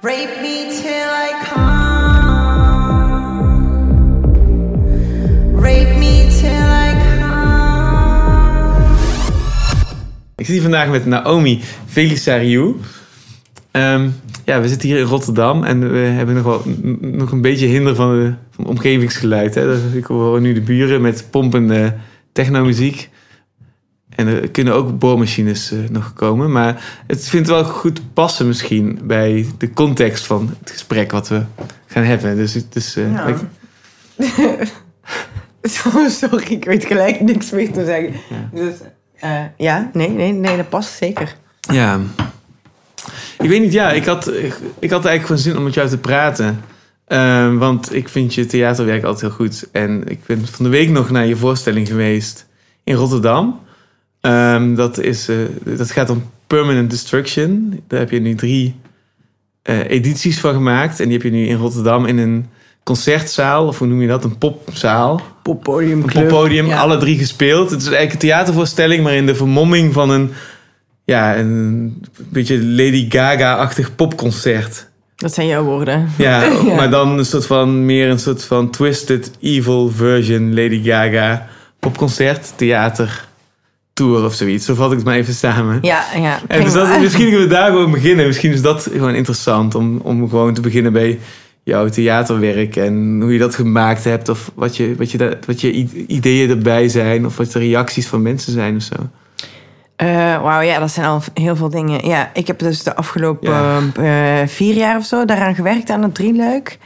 Rape me till I come. Rape me till I come. Ik zit hier vandaag met Naomi Velisariou. Ehm ja, we zitten hier in Rotterdam en we hebben nog, wel, nog een beetje hinder van, de, van omgevingsgeluid. Hè? Dus ik hoor nu de buren met pompende technomuziek. En er kunnen ook boormachines eh, nog komen. Maar het vindt wel goed passen misschien bij de context van het gesprek wat we gaan hebben. Dus, het is, eh, Ja. ik- Sorry, ik weet gelijk niks meer te zeggen. Ja. Dus, eh, ja, nee, nee, nee, dat past zeker. Ja. Ik weet niet, ja, ik had, ik had eigenlijk gewoon zin om met jou te praten. Ehm, want ik vind je theaterwerk altijd heel goed. En ik ben van de week nog naar je voorstelling geweest in Rotterdam. Ehm, dat, is, eh, dat gaat om Permanent Destruction. Daar heb je nu drie eh, edities van gemaakt. En die heb je nu in Rotterdam in een concertzaal, of hoe noem je dat? Een popzaal. Poppodium Een poppodium, alle drie gespeeld. Het is eigenlijk een theatervoorstelling, maar in de vermomming van een, ja, een beetje Lady Gaga-achtig popconcert. Dat zijn jouw woorden. Ja, Ja. maar dan een soort van, meer een soort van twisted, evil version Lady Gaga popconcert, theater, tour of zoiets. Zo vat ik het maar even samen. Ja, ja. En dus dat, misschien kunnen we daar gewoon beginnen. Misschien is dat gewoon interessant om, om gewoon te beginnen bij jouw theaterwerk en hoe je dat gemaakt hebt. Of wat je, wat je, da- wat je ideeën erbij zijn. Of wat de reacties van mensen zijn of zo. Eh, Wauw, ja, dat zijn al heel veel dingen. Ja, ik heb dus de afgelopen Ja. eh, vier jaar of zo daaraan gewerkt aan het drieluik.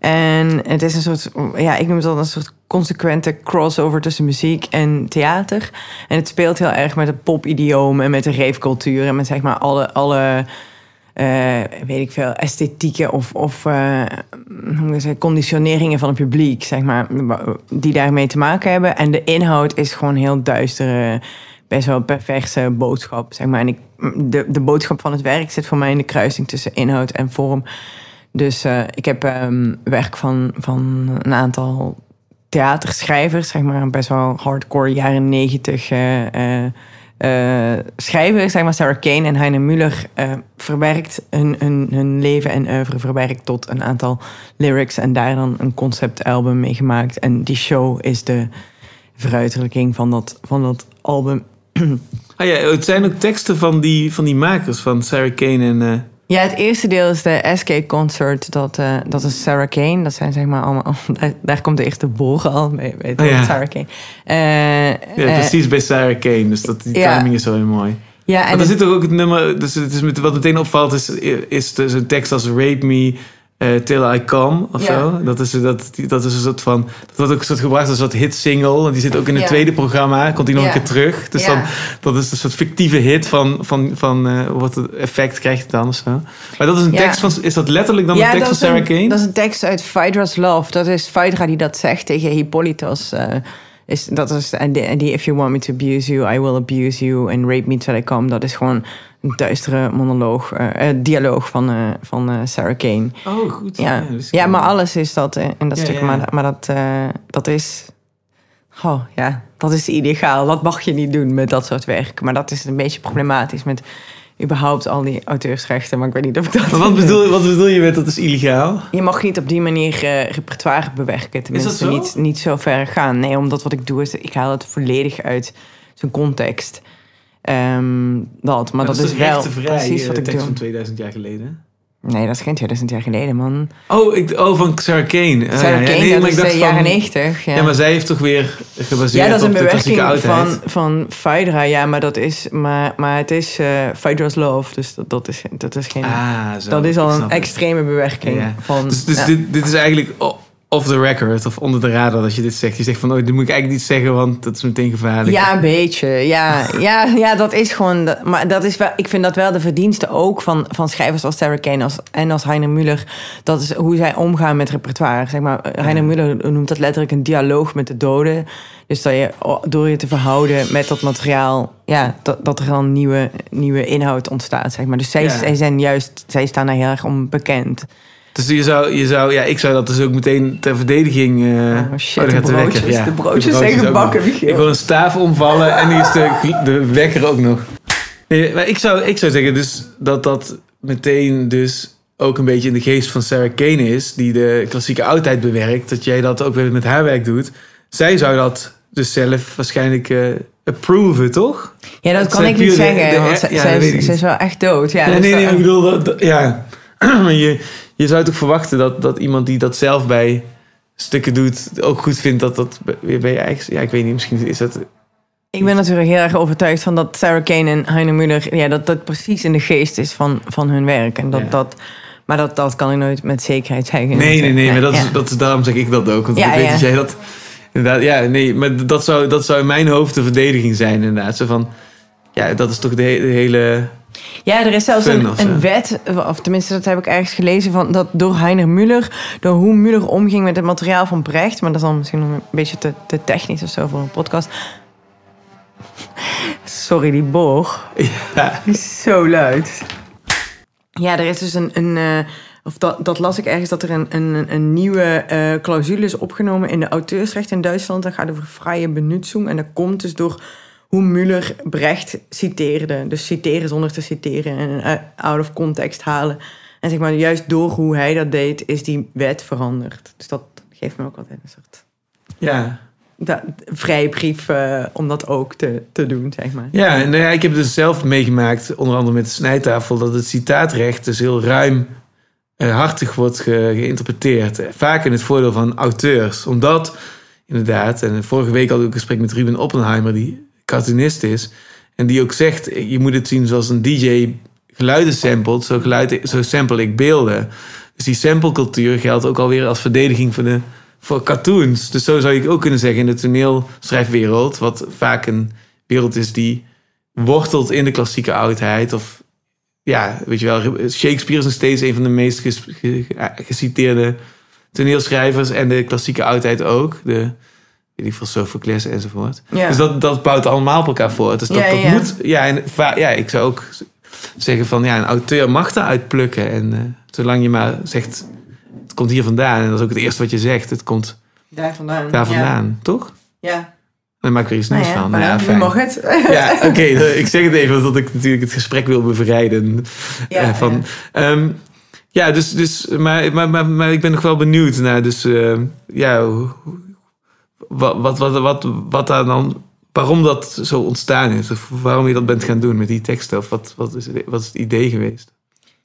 En het is een soort, ja, ik noem het al een soort consequente crossover tussen muziek en theater. En het speelt heel erg met het popidioom en met de ravecultuur en met zeg maar alle, alle eh, weet ik veel, esthetieken of, of ik zeggen, conditioneringen van het publiek, zeg maar, die daarmee te maken hebben. En de inhoud is gewoon heel duistere, best wel perverse boodschap, zeg maar. En ik, de, de boodschap van het werk zit voor mij in de kruising tussen inhoud en vorm. Dus eh, ik heb ehm, werk van, van een aantal theaterschrijvers, zeg maar, best wel hardcore jaren negentig eh, eh, schrijvers, zeg maar, Sarah Kane en Heine Muller, verwerkt hun, hun, leven en oeuvre verwerkt tot een aantal lyrics en daar dan een conceptalbum mee gemaakt. En die show is de verruiterlijking van dat, van dat album. Ah ja, het zijn ook teksten van die, van die makers, van Sarah Kane en... Ja, het eerste deel is de SK Concert. Dat, eh, dat is Sarah Kane. Dat zijn zeg maar allemaal... Daar, daar komt de eerste boren al bij het Oh ja. Sarah Kane. Eh, ja, eh, precies bij Sarah Kane. Dus dat, die ja. timing is zo heel mooi. Ja, en er het- zit toch ook het nummer... Dus het is met, wat meteen opvalt is, is dus een tekst als Rape Me... eh, Till I Come of Ja. zo. Dat is, dat, dat is een soort van. Dat wordt ook een soort gebracht als een soort hit single. En die zit ook in het Ja. tweede programma. Komt die nog Ja. een keer terug. Dus dan, dat is een soort fictieve hit van, van, van eh, wat het effect krijgt het dan of zo. Maar dat is een tekst van. Is dat letterlijk dan een tekst van Sarah Kane? Dat is een tekst uit Phaedra's Love. Dat is Phaedra die dat zegt tegen Hippolytos. eh, is, dat is, en die, If you want me to abuse you, I will abuse you. En rape me till I come. Dat is gewoon duistere monoloog, eh, eh, dialoog van, eh, van Sarah Kane. Oh, goed. Ja, maar alles is dat in dat Ja, stuk. ja. Maar, maar dat, dat is... Oh, ja, dat is illegaal. Dat mag je niet doen met dat soort werk. Maar dat is een beetje problematisch met überhaupt al die auteursrechten. Maar ik weet niet of ik dat... Maar wat bedoel, wat bedoel je met dat is illegaal? Je mag niet op die manier repertoire bewerken. Tenminste, zo? Niet, niet zo ver gaan. Nee, omdat wat ik doe is, ik haal het volledig uit zijn context. Ehm, dat, maar, dat, is, toch wel precies eh, wat ik tekst doe. van 2000 jaar geleden. Nee, dat is geen 2000 jaar geleden, man. Oh, ik, oh van Sarah Kane. Ah, Sarah ja, nee, dat maar is ik dacht de van- jaren 90. Ja. Ja, maar zij heeft toch weer gebaseerd Ja, dat is een bewerking van, van Phaedra. Ja, maar dat is, maar, maar het is Phaedra's Love. Dus dat, dat, is, dat is geen... Ah, zo. dat is al een extreme bewerking van... Dus, dus dit, dit is eigenlijk off the record of onder de radar als je dit zegt. Je zegt van, oh, dit moet ik eigenlijk niet zeggen, want dat is meteen gevaarlijk. Ja, een beetje. Ja, ja, ja dat is gewoon. dat- Maar dat is wel, ik vind dat wel de verdienste ook van, van schrijvers als Sarah Kane als, en als Heiner Muller. Dat is hoe zij omgaan met repertoire. Zeg maar, Heiner Muller noemt dat letterlijk een dialoog met de doden. Dus dat je door je te verhouden met dat materiaal, ja, dat, dat er dan nieuwe, nieuwe inhoud ontstaat. Zeg maar. Dus zij, Ja. zij zijn juist, zij staan daar heel erg om bekend. Dus je zou, je zou, ja, ik zou dat dus ook meteen ter verdediging... eh Oh, shit, de broodjes. wekker. De broodjes zijn gebakken. Michiel. Ik wil een staaf omvallen en die is de, de wekker ook nog. Nee, maar ik zou, ik zou zeggen dus dat dat meteen dus ook een beetje in de geest van Sarah Kane is, die de klassieke oudheid bewerkt, dat jij dat ook weer met haar werk doet. Zij zou dat dus zelf waarschijnlijk eh approven, toch? Ja, dat kan ik niet de- zeggen, de- want ja, ze, zij, is, is wel echt dood. Ja, nee, dus nee, nee, dat- ik bedoel, dat, dat- ja. Maar je, je zou toch verwachten dat, dat iemand die dat zelf bij stukken doet, ook goed vindt dat dat weer bij je eigen... Ja, ik weet niet, misschien is dat... Ik ben natuurlijk heel erg overtuigd van dat Sarah Kane en Heine Muller... Ja, dat dat precies in de geest is van, van hun werk. En dat, Ja. dat, maar dat, dat kan ik nooit met zekerheid zeggen. Nee, nee, nee, maar dat is, dat is, daarom zeg ik dat ook. Want Ja, ik weet dat jij dat... Inderdaad, ja, nee, maar dat zou, dat zou in mijn hoofd de verdediging zijn, inderdaad. Zo van, ja, dat is toch de, he- de hele... Ja, er is zelfs een, een wet, of tenminste dat heb ik ergens gelezen, van dat door Heiner Muller, door hoe Muller omging met het materiaal van Brecht, maar dat is dan misschien nog een beetje te, te technisch of zo voor een podcast. Sorry, die boog. Ja, Die is zo luid. Ja, er is dus een. een eh, of dat, dat las ik ergens dat er een, een, een nieuwe eh, clausule is opgenomen in de auteursrecht in Duitsland. Dat gaat over vrije benutzing. En dat komt dus door hoe Muller Brecht citeerde. Dus citeren zonder te citeren en eh, out of context halen. En zeg maar, juist door hoe hij dat deed, is die wet veranderd. Dus dat geeft me ook altijd een soort ja. da- vrijbrief eh, om dat ook te, te doen, zeg maar. Ja, en nou ja, ik heb dus zelf meegemaakt, onder andere met de snijtafel, dat het citaatrecht dus heel ruim eh, hartig wordt ge- geïnterpreteerd. Vaak in het voordeel van auteurs. Omdat, inderdaad, en vorige week had ik een gesprek met Ruben Oppenheimer, die cartoonist is. En die ook zegt, je moet het zien zoals een DJ geluiden samplet, zo, geluid, zo sample ik beelden. Dus die samplecultuur geldt ook alweer als verdediging voor, de, voor cartoons. Dus zo zou je ook kunnen zeggen in de toneelschrijfwereld, wat vaak een wereld is die wortelt in de klassieke oudheid. Of ja, weet je wel, Shakespeare is nog steeds een van de meest geciteerde toneelschrijvers. En de klassieke oudheid ook. De, veel, Sophocles enzovoort. Ja. Dus dat, dat bouwt allemaal op elkaar voort. Dus dat, Ja, dat ja. moet, ja, en ja, ik zou ook zeggen van, ja, een auteur mag eruit plukken. En eh, zolang je maar zegt, het komt hier vandaan. En dat is ook het eerste wat je zegt. Het komt Daar vandaan. daar vandaan, toch? Ja. Dan maak ik er iets Nou nieuws ja, van. maar ja, fijn. mag het. Ja, oké. ik zeg het even omdat ik natuurlijk het gesprek wil bevrijden. Ja, eh, van, ja. Ehm, ja, dus, dus maar, maar, maar, maar ik ben nog wel benieuwd naar, dus, eh, ja, hoe- wat, wat, wat, wat, wat daar dan, waarom dat zo ontstaan is. Of waarom je dat bent gaan doen met die teksten. Of wat, wat, is, wat is het idee geweest?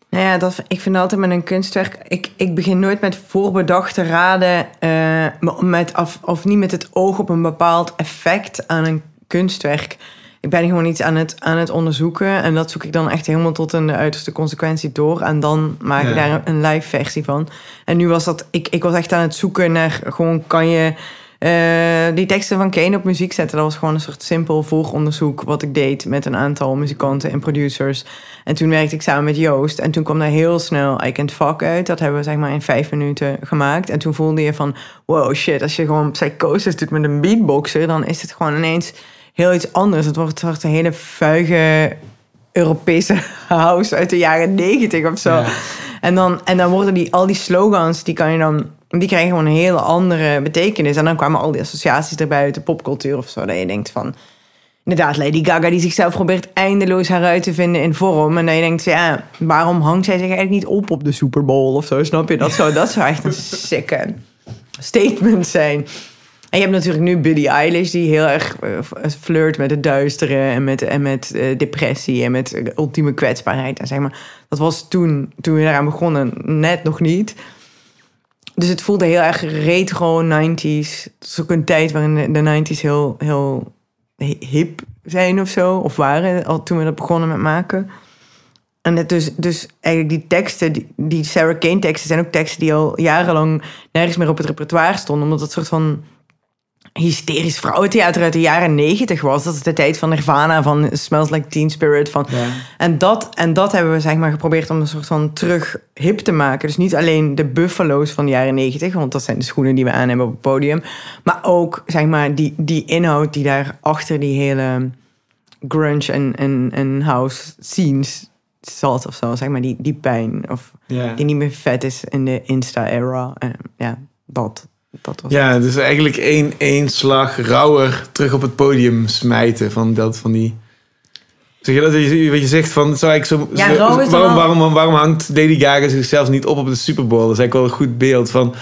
Nou ja, dat, ik vind altijd met een kunstwerk... Ik, ik begin nooit met voorbedachte raden... eh, met, of, of niet met het oog op een bepaald effect aan een kunstwerk. Ik ben gewoon iets aan het, aan het onderzoeken... en dat zoek ik dan echt helemaal tot in de uiterste consequentie door... en dan maak ik Ja. daar een live versie van. En nu was dat... Ik, ik was echt aan het zoeken naar... gewoon kan je... eh, die teksten van Kane op muziek zetten, dat was gewoon een soort simpel vooronderzoek wat ik deed met een aantal muzikanten en producers. En toen werkte ik samen met Joost. En toen kwam daar heel snel I Can't Fuck uit. Dat hebben we zeg maar in vijf minuten gemaakt. En toen voelde je van, wow shit, als je gewoon psychosis doet met een beatboxer, dan is het gewoon ineens heel iets anders. Het wordt, een hele vuige Europese house uit de jaren negentig of zo. Ja. En dan, en dan worden die, al die slogans, die kan je dan, die krijgen gewoon een hele andere betekenis. En dan kwamen al die associaties erbij uit de popcultuur of zo. Dat je denkt van, inderdaad, Lady Gaga die zichzelf probeert eindeloos heruit te vinden in vorm. En dan je denkt, ja, waarom hangt zij zich eigenlijk niet op op de Super Bowl of zo? Snap je? Dat zou, dat zou echt een sikke statement zijn. En je hebt natuurlijk nu Billie Eilish, die heel erg eh, flirt met het duisteren en met, en met eh, depressie en met ultieme kwetsbaarheid. En zeg maar, dat was toen, toen we eraan begonnen, net nog niet. Dus het voelde heel erg retro 90s. Het is ook een tijd waarin de- de 90s heel, heel hip zijn of zo, of waren, al toen we dat begonnen met maken. En het dus, dus eigenlijk die teksten, die, die Sarah Kane teksten, zijn ook teksten die al jarenlang nergens meer op het repertoire stonden. Omdat het soort van hysterisch vrouwentheater uit de jaren negentig was. Dat is de tijd van Nirvana, van Smells Like Teen Spirit. Van, Ja. en, dat, en dat hebben we zeg maar geprobeerd om een soort van terug hip te maken. Dus niet alleen de buffalo's van de jaren negentig, want dat zijn de schoenen die we aan hebben op het podium. Maar ook zeg maar die, die inhoud die daar achter die hele grunge en, en, en house scenes zat of zo. Zeg maar die, die pijn of Ja. die niet meer vet is in de Insta-era. En ja, dat, dat was Ja, dus eigenlijk één, één slag rauwer terug op het podium smijten van, dat, van die Zeg je dat, je- wat je zegt van, zou ik zo, Ja, zo- waarom, waarom, waarom hangt Lady Gaga zichzelf niet op op de Super Bowl? Dat is eigenlijk wel een goed beeld van,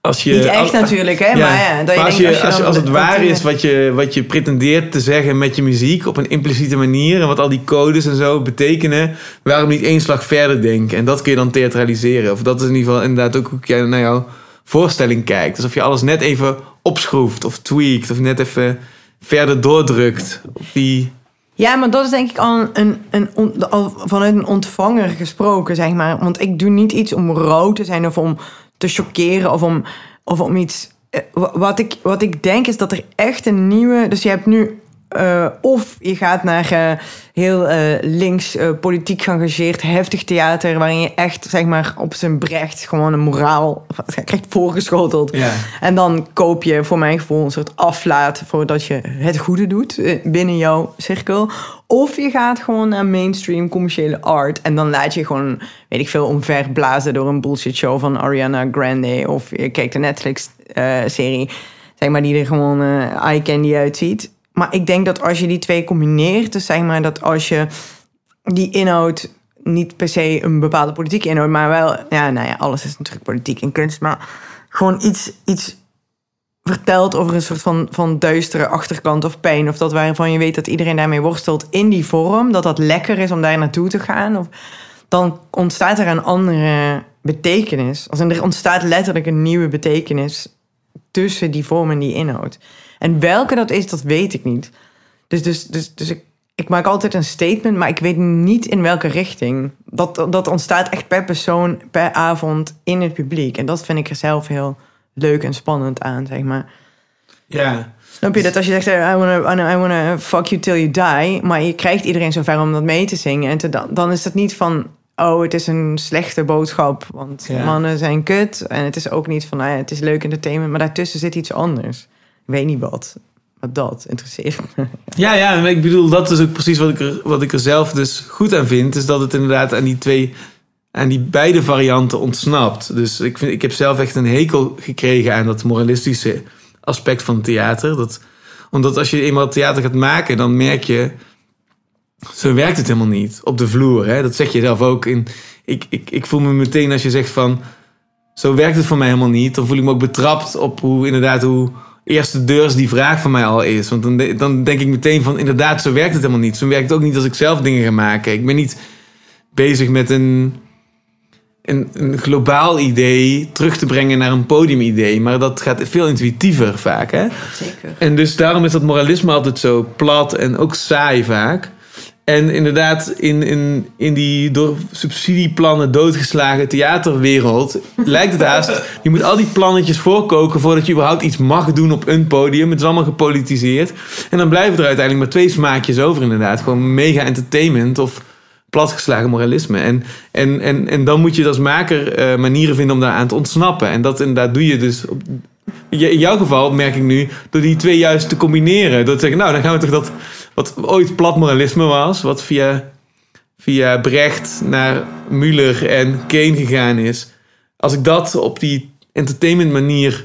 als je... Niet echt als- natuurlijk, hè? Ja, Maar ja, dat je als, je, als, als het waar is wat je, wat je pretendeert te zeggen met je muziek op een impliciete manier en wat al die codes en zo betekenen, waarom niet één slag verder denken? En dat kun je dan theatraliseren. Of dat is in ieder geval inderdaad ook hoe jij naar jouw voorstelling kijkt. Alsof je alles net even opschroeft of tweakt of net even verder doordrukt die... Ja, maar dat is denk ik al, een, een, al vanuit een ontvanger gesproken, zeg maar. Want ik doe niet iets om rood te zijn of om te chockeren of om, of om iets... eh, wa- Wat ik, wat ik denk is dat er echt een nieuwe... Dus je hebt nu... eh, of je gaat naar eh, heel eh, links, politiek geëngageerd, heftig theater... waarin je echt, zeg maar, op zijn brecht gewoon een moraal krijgt voorgeschoteld. Ja. En dan koop je voor mijn gevoel een soort aflaat voordat je het goede doet binnen jouw cirkel. Of je gaat gewoon naar mainstream commerciële art en dan laat je gewoon, weet ik veel, omverblazen door een bullshit show van Ariana Grande. Of je kijkt een Netflix-serie, zeg maar, die er gewoon eye candy uitziet. Maar ik denk dat als je die twee combineert, dus zeg maar dat als je die inhoud niet per se een bepaalde politieke inhoud, maar wel, ja, nou ja, alles is natuurlijk politiek en kunst, maar gewoon iets, iets vertelt over een soort van, van duistere achterkant of pijn, of dat waarvan je weet dat iedereen daarmee worstelt in die vorm, dat dat lekker is om daar naartoe te gaan, of, dan ontstaat er een andere betekenis. Als er ontstaat letterlijk een nieuwe betekenis tussen die vorm en die inhoud. En welke dat is, dat weet ik niet. Dus, dus, dus, dus ik, ik maak altijd een statement, maar ik weet niet in welke richting. Dat, dat ontstaat echt per persoon, per avond in het publiek. En dat vind ik er zelf heel leuk en spannend aan, zeg maar. Ja. Snap je dat als je zegt, I wanna, I wanna- fuck you till you die, maar je krijgt iedereen zover om dat mee te zingen. En te, dan, dan is dat niet van, oh, het is een slechte boodschap, want Ja. mannen zijn kut. En het is ook niet van, nou ja, het is leuk entertainment, maar daartussen zit iets anders. Weet niet wat, maar dat interesseert me. Ja, ja, ik bedoel, dat is ook precies wat ik, er, wat ik er zelf dus goed aan vind. Is dat het inderdaad aan die twee, aan die beide varianten ontsnapt. Dus ik, vind, ik heb zelf echt een hekel gekregen aan dat moralistische aspect van theater. Dat, omdat als je eenmaal theater gaat maken, dan merk je, zo werkt het helemaal niet op de vloer. Hè? Dat zeg je zelf ook. In, ik, ik, ik voel me meteen als je zegt van, zo werkt het voor mij helemaal niet. Dan voel ik me ook betrapt op hoe inderdaad hoe eerste deurs die vraag van mij al is. Want dan, de- dan denk ik meteen van inderdaad, zo werkt het helemaal niet. Zo werkt het ook niet als ik zelf dingen ga maken. Ik ben niet bezig met een, een, een globaal idee terug te brengen naar een podiumidee. Maar dat gaat veel intuïtiever vaak. Hè? Zeker. En dus daarom is dat moralisme altijd zo plat en ook saai vaak. En inderdaad, in, in, in die door subsidieplannen doodgeslagen theaterwereld lijkt het haast. Je moet al die plannetjes voorkoken voordat je überhaupt iets mag doen op een podium. Het is allemaal gepolitiseerd. En dan blijven er uiteindelijk maar twee smaakjes over, inderdaad. Gewoon mega entertainment of platgeslagen moralisme. En, en, en, en dan moet je als maker eh, manieren vinden om daar aan te ontsnappen. En dat inderdaad doe je dus op, in jouw geval merk ik nu, door die twee juist te combineren. Door te zeggen, nou, dan gaan we toch dat, wat ooit plat moralisme was, wat via, via Brecht naar Müller en Kane gegaan is. Als ik dat op die entertainment manier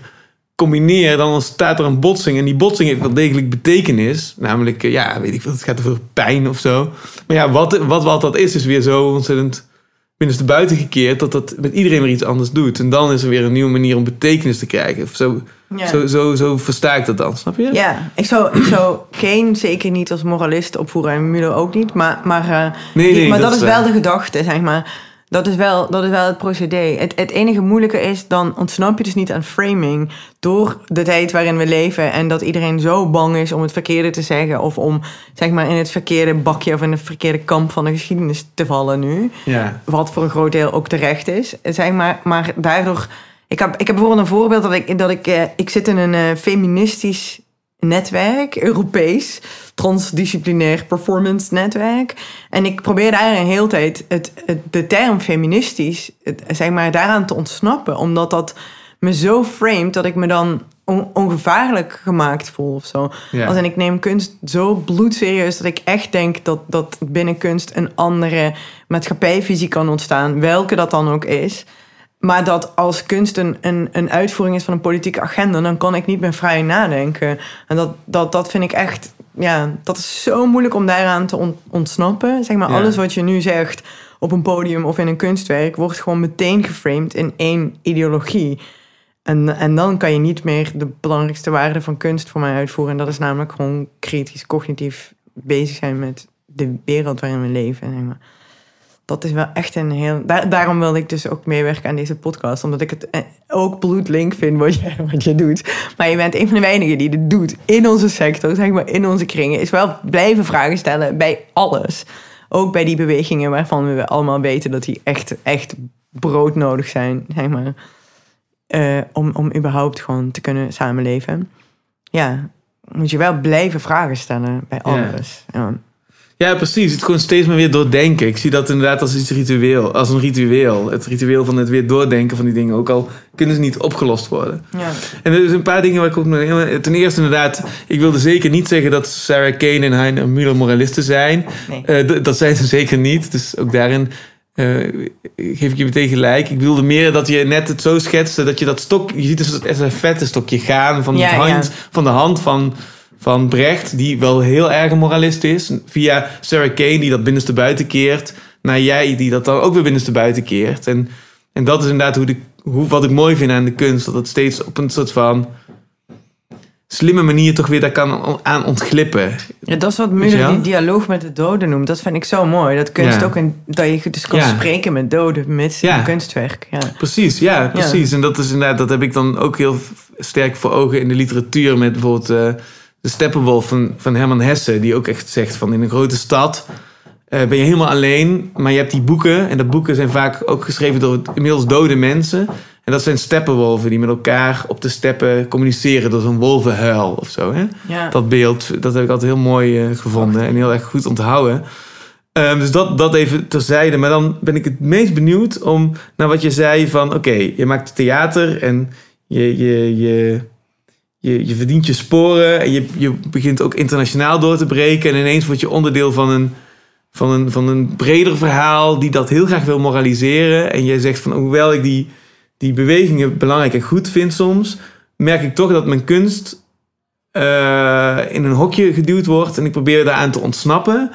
combineer, dan ontstaat er een botsing. En die botsing heeft wel degelijk betekenis. Namelijk, eh, ja, weet ik veel, het gaat over pijn of zo. Maar ja, wat, wat, wat dat is, is weer zo ontzettend binnenste buiten gekeerd... dat dat met iedereen weer iets anders doet. En dan is er weer een nieuwe manier om betekenis te krijgen. Of zo, Ja. zo, zo, zo versta ik dat dan, snap je? Ja, ik zou, ik zou Kane zeker niet als moralist opvoeren en Mulo ook niet. Maar, maar, eh, Nee, die- nee, maar dat dat, is wel waar. de gedachte, zeg maar. Dat is wel, dat is wel het procedé. Het, het enige moeilijke is, dan ontsnap je dus niet aan framing... door de tijd waarin we leven... en dat iedereen zo bang is om het verkeerde te zeggen... of om zeg maar, in het verkeerde bakje of in het verkeerde kamp van de geschiedenis te vallen nu. Ja. Wat voor een groot deel ook terecht is. Zeg maar, maar daardoor. Ik heb, ik heb bijvoorbeeld een voorbeeld dat ik. Dat ik, eh, ik zit in een eh, feministisch netwerk, Europees, transdisciplinair performance netwerk. En ik probeer daar een hele tijd het, het, de term feministisch, het, zeg maar, daaraan te ontsnappen. Omdat dat me zo framed dat ik me dan on- ongevaarlijk gemaakt voel of zo. Ja. Als in ik neem kunst zo bloedserieus dat ik echt denk dat, dat binnen kunst een andere maatschappijvisie kan ontstaan, welke dat dan ook is. Maar dat als kunst een, een, een uitvoering is van een politieke agenda, dan kan ik niet meer vrij nadenken. En dat, dat, dat vind ik echt ja, dat is zo moeilijk om daaraan te on- ontsnappen. Zeg maar, Ja. alles wat je nu zegt op een podium of in een kunstwerk... wordt gewoon meteen geframed in één ideologie. En, en dan kan je niet meer de belangrijkste waarde van kunst voor mij uitvoeren. En dat is namelijk gewoon kritisch, cognitief bezig zijn met de wereld waarin we leven. Zeg maar. Dat is wel echt een heel... Daar, daarom wilde ik dus ook meewerken aan deze podcast. Omdat ik het eh, ook bloedlink vind wat je, wat je doet. Maar je bent een van de weinigen die dit doet in onze sector, zeg maar in onze kringen. Is wel blijven vragen stellen bij alles. Ook bij die bewegingen waarvan we allemaal weten dat die echt, echt broodnodig zijn, zeg maar. eh, om, om überhaupt gewoon te kunnen samenleven. Ja, moet je wel blijven vragen stellen bij alles. Ja. Ja, precies. Het gewoon steeds maar weer doordenken. Ik zie dat inderdaad als iets ritueel. Als een ritueel. Het ritueel van het weer doordenken van die dingen. Ook al kunnen ze niet opgelost worden. Ja. En er zijn een paar dingen waar ik ook nog... Ten eerste inderdaad, ik wilde zeker niet zeggen dat Sarah Kane en Heiner Müller moralisten zijn. Nee. Eh, dat zijn ze zeker niet. Dus ook daarin eh, geef ik je meteen gelijk. Ik wilde meer dat je net het zo schetste dat je dat stok... Je ziet dus het estafette stokje gaan van, Ja, hand, ja. van de hand van, van Brecht... die wel heel erg een moralist is. Via Sarah Kane die dat binnenste buiten keert... naar jij die dat dan ook weer binnenste buiten keert. En, en dat is inderdaad hoe de, hoe, wat ik mooi vind aan de kunst. Dat het steeds op een soort van slimme manier toch weer daar kan aan ontglippen. Ja, dat is wat wel? die dialoog met de doden noemt. Dat vind ik zo mooi. Dat kunst Ja. ook een, dat je dus kan Ja. spreken met doden met Ja. kunstwerk. Ja. Precies, ja, precies. En dat is inderdaad, dat heb ik dan ook heel sterk voor ogen in de literatuur met bijvoorbeeld eh, de Steppenwolf van, van Herman Hesse, die ook echt zegt van in een grote stad eh, ben je helemaal alleen, maar je hebt die boeken en de boeken zijn vaak ook geschreven door inmiddels dode mensen. En dat zijn steppenwolven die met elkaar op de steppen communiceren door zo'n wolvenhuil of zo. Hè? Ja. Dat beeld, dat heb ik altijd heel mooi eh, gevonden en heel erg goed onthouden. Ehm, dus dat, dat even terzijde. Maar dan ben ik het meest benieuwd om naar wat je zei van... Oké, je maakt theater en je, je, je, je, je verdient je sporen. En je, je begint ook internationaal door te breken. En ineens word je onderdeel van een, van, een, van een breder verhaal... die dat heel graag wil moraliseren. En jij zegt van, hoewel ik die, die bewegingen belangrijk en goed vind soms... merk ik toch dat mijn kunst eh, in een hokje geduwd wordt. En ik probeer daaraan te ontsnappen...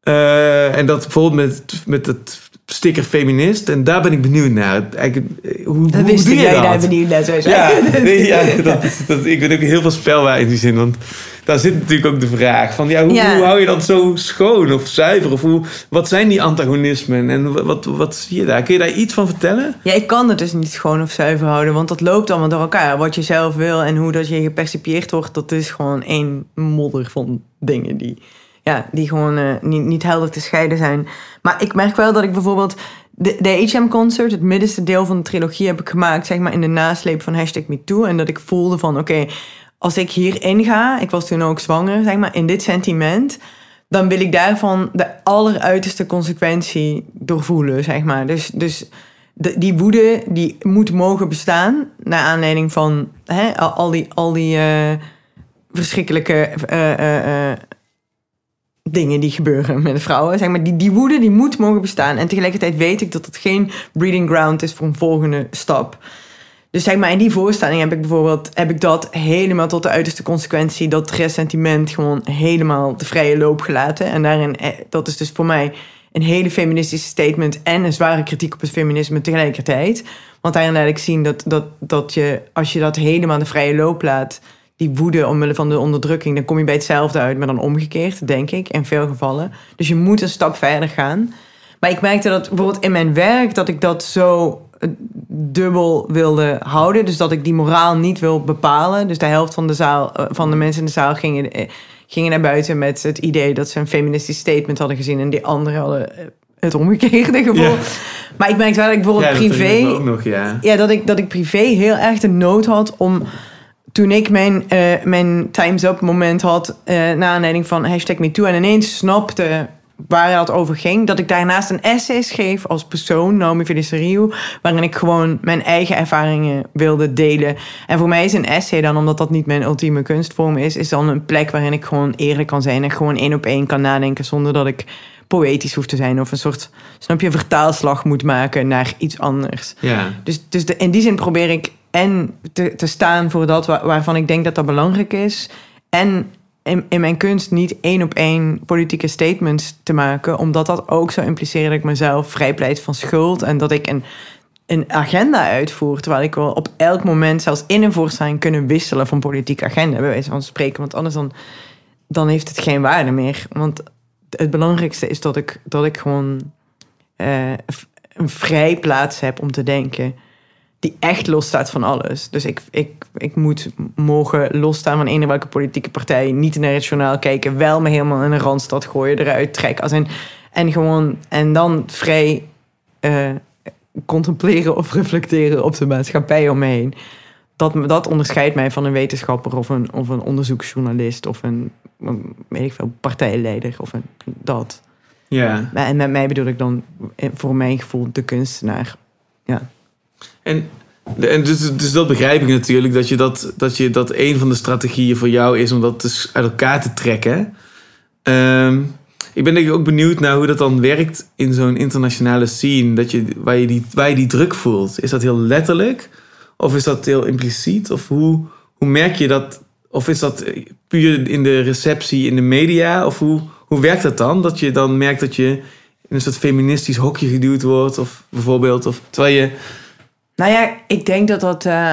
Eh, en dat bijvoorbeeld met, met het sticker feminist. En daar ben ik benieuwd naar. Eigenlijk, eh, hoe, Dat hoe doe jij dat? daar benieuwd naar zou. Ja, nee, ja dat, dat, ik ben ook heel veel spelbaar in die zin. Want daar zit natuurlijk ook de vraag van... Ja, hoe, Ja. hoe hou je dat zo schoon of zuiver? Of hoe, wat zijn die antagonismen? En wat, wat, wat zie je daar? Kun je daar iets van vertellen? Ja, ik kan het dus niet schoon of zuiver houden, want dat loopt allemaal door elkaar. Wat je zelf wil en hoe dat je gepercipieerd wordt, dat is gewoon één modder van dingen die, ja, die gewoon eh, niet, niet helder te scheiden zijn. Maar ik merk wel dat ik bijvoorbeeld de, de HM-concert, het middenste deel van de trilogie, heb ik gemaakt, zeg maar in de nasleep van hashtag MeToo. En dat ik voelde van, oké, als ik hierin ga, ik was toen ook zwanger, zeg maar, in dit sentiment, dan wil ik daarvan de alleruiterste consequentie doorvoelen, zeg maar. Dus, dus die woede, die moet mogen bestaan, naar aanleiding van hè, al, die, al die eh, verschrikkelijke eh, eh, dingen die gebeuren met vrouwen. Zeg maar, die, die woede, die moet mogen bestaan. En tegelijkertijd weet ik dat het geen breeding ground is voor een volgende stap. Dus zeg maar, in die voorstelling heb ik bijvoorbeeld heb ik dat helemaal tot de uiterste consequentie, dat ressentiment gewoon helemaal de vrije loop gelaten. En daarin, eh, dat is dus voor mij een hele feministische statement en een zware kritiek op het feminisme tegelijkertijd. Want daarin laat ik zien dat, dat, dat je, als je dat helemaal de vrije loop laat, die woede omwille van de onderdrukking, dan kom je bij hetzelfde uit, maar dan omgekeerd, denk ik, in veel gevallen. Dus je moet een stap verder gaan. Maar ik merkte dat bijvoorbeeld in mijn werk, dat ik dat zo eh, dubbel wilde houden. Dus dat ik die moraal niet wil bepalen. Dus de helft van de, zaal, eh, van de mensen in de zaal gingen, eh, gingen naar buiten met het idee dat ze een feministisch statement hadden gezien. En die anderen hadden het omgekeerde gevoel. Ja. Maar ik merkte wel dat ik bijvoorbeeld dat herinner ik privé nog, ja. ja, dat ik, dat ik privé heel erg de nood had om. Toen ik mijn, eh, mijn Time's Up moment had, eh naar aanleiding van hashtag MeToo, en ineens snapte waar het over ging, dat ik daarnaast een essay schreef als persoon, Naomi Feliceriou, waarin ik gewoon mijn eigen ervaringen wilde delen. En voor mij is een essay dan, omdat dat niet mijn ultieme kunstvorm is, is dan een plek waarin ik gewoon eerlijk kan zijn en gewoon één op één kan nadenken zonder dat ik poëtisch hoef te zijn of een soort, snap je, vertaalslag moet maken naar iets anders. Ja. Dus, dus de, in die zin probeer ik en te, te staan voor dat wa- waarvan ik denk dat dat belangrijk is. En in, in mijn kunst niet één op één politieke statements te maken, omdat dat ook zou impliceren dat ik mezelf vrijpleit van schuld en dat ik een, een agenda uitvoer, terwijl ik wel op elk moment, zelfs in een voorstelling, kunnen wisselen van politieke agenda, bij wijze van spreken, want anders dan, dan heeft het geen waarde meer. Want het belangrijkste is dat ik, dat ik gewoon eh, een vrij plaats heb om te denken die echt losstaat van alles. Dus ik, ik, ik moet mogen losstaan van een of welke politieke partij. Niet naar het journaal kijken. Wel me helemaal in een randstad gooien, eruit trekken. Als een, en gewoon en dan vrij eh, contempleren of reflecteren op de maatschappij om me heen. Dat, dat onderscheidt mij van een wetenschapper of een, of een onderzoeksjournalist of een, weet ik veel, partijleider of een, dat. Ja. En met mij bedoel ik dan eh, voor mijn gevoel de kunstenaar. Ja. En, dus, dus dat begrijp ik natuurlijk, dat, je dat, dat, je, dat een van de strategieën voor jou is om dat dus uit elkaar te trekken. Ehm, ik ben ook benieuwd naar hoe dat dan werkt in zo'n internationale scene, dat je, waar, je die, waar je die druk voelt. Is dat heel letterlijk? Of is dat heel impliciet? Of hoe, hoe merk je dat? Of is dat puur in de receptie in de media? Of hoe, hoe werkt dat dan? Dat je dan merkt dat je in een soort feministisch hokje geduwd wordt, of bijvoorbeeld, of terwijl je Nou ja, ik denk dat dat eh,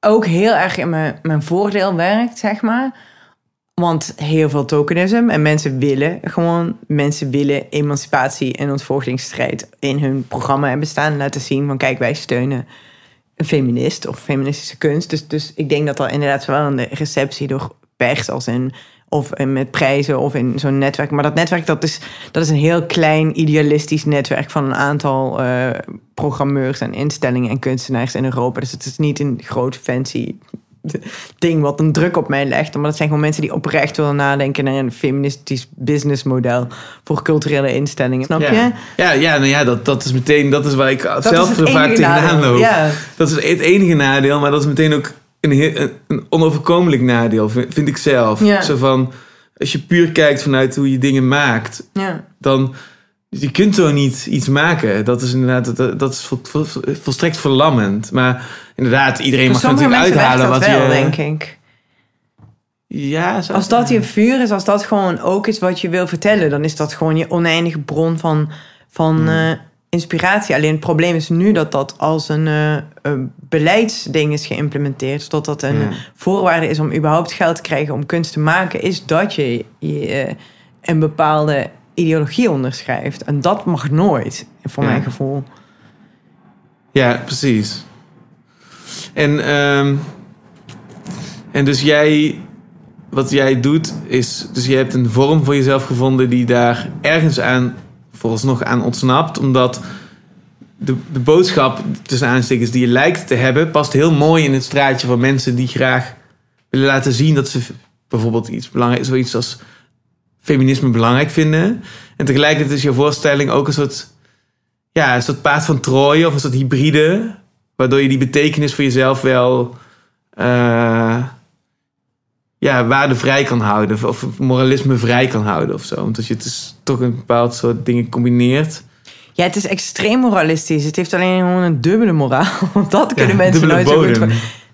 ook heel erg in mijn, mijn voordeel werkt, zeg maar. Want heel veel tokenisme en mensen willen gewoon, mensen willen emancipatie en ontvoogdingsstrijd in hun programma hebben staan. Laten zien van kijk, wij steunen een feminist of feministische kunst. Dus, dus ik denk dat dat inderdaad zowel in de receptie door pers als in of met prijzen of in zo'n netwerk. Maar dat netwerk dat is, dat is een heel klein idealistisch netwerk van een aantal eh, programmeurs en instellingen en kunstenaars in Europa. Dus het is niet een groot fancy ding wat een druk op mij legt. Maar dat zijn gewoon mensen die oprecht willen nadenken naar een feministisch businessmodel voor culturele instellingen. Snap je? Ja, ja, nou ja dat, dat is meteen dat is waar ik Dat zelf vaak tegenaan loop. Ja. Dat is het enige nadeel, maar dat is meteen ook een, een, een onoverkomelijk nadeel, vind, vind ik zelf. Ja. Zo van, als je puur kijkt vanuit hoe je dingen maakt, Ja. dan je kunt zo niet iets maken. Dat is inderdaad, dat, dat is vol, vol- volstrekt verlammend. Maar inderdaad, iedereen mag natuurlijk uithalen dat wat wel, je... denk ik. Ja, zo- Als dat je vuur is, als dat gewoon ook is wat je wil vertellen, dan is dat gewoon je oneindige bron van, van Hmm. eh, inspiratie. Alleen het probleem is nu dat dat als een, eh, beleidsding is geïmplementeerd, zodat dat een Ja. voorwaarde is om überhaupt geld te krijgen om kunst te maken, is dat je, je eh, een bepaalde ideologie onderschrijft. En dat mag nooit, voor Ja. mijn gevoel. Ja, precies. En, ehm, en dus jij, wat jij doet, is, dus je hebt een vorm voor jezelf gevonden die daar ergens aan, vooralsnog aan ontsnapt, omdat de, de boodschap, tussen aanstekens, die je lijkt te hebben, past heel mooi in het straatje van mensen die graag willen laten zien dat ze bijvoorbeeld iets belangrijk, zoiets als feminisme belangrijk vinden. En tegelijkertijd is je voorstelling ook een soort ja, een soort paard van Troje of een soort hybride. Waardoor je die betekenis voor jezelf wel eh, ja, waardevrij kan houden. Of moralisme vrij kan houden of zo. Omdat je het dus toch een bepaald soort dingen combineert. Ja, het is extreem moralistisch. Het heeft alleen gewoon een dubbele moraal. Dat kunnen mensen nooit zo goed...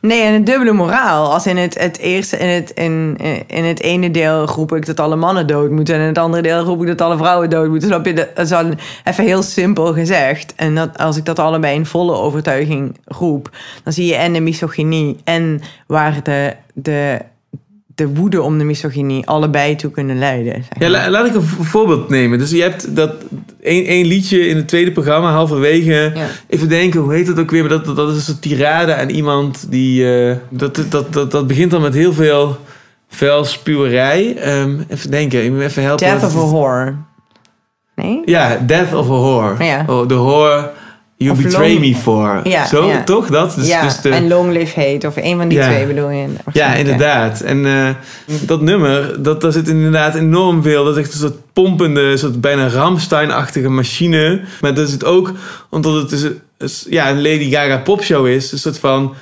Nee, en een dubbele moraal. Als in het, het eerste, in het, in, in het ene deel roep ik dat alle mannen dood moeten. En in het andere deel roep ik dat alle vrouwen dood moeten. Snap je? Dat is dan even heel simpel gezegd. En dat, als ik dat allebei in volle overtuiging roep, dan zie je en de misogynie en waar de, de, de woede om de misogynie allebei toe kunnen leiden. zeg Ja, la- laat ik een vo- voorbeeld nemen. Dus je hebt dat één, liedje in het tweede programma, halverwege. Ja. Even denken, hoe heet het ook weer? Maar dat, dat, dat is een tirade aan iemand die... eh, dat, dat, dat, dat begint dan met heel veel vuil spuwerij. Ehm, even denken, ik moet even helpen. Death of a whore. Nee? Ja, Death of a Whore. Ja. Oh, the whore you Of betray long- me for. Ja, Zo, ja. toch? Dat? Dus, ja, dus de, en Long Live Hate. Of een van die twee bedoel je. ja, inderdaad. En eh, dat nummer, dat, daar zit inderdaad enorm veel. Dat is echt een soort pompende, soort bijna Ramstein-achtige machine. Maar dat is het ook omdat het dus, is, ja, een Lady Gaga popshow is. Een soort van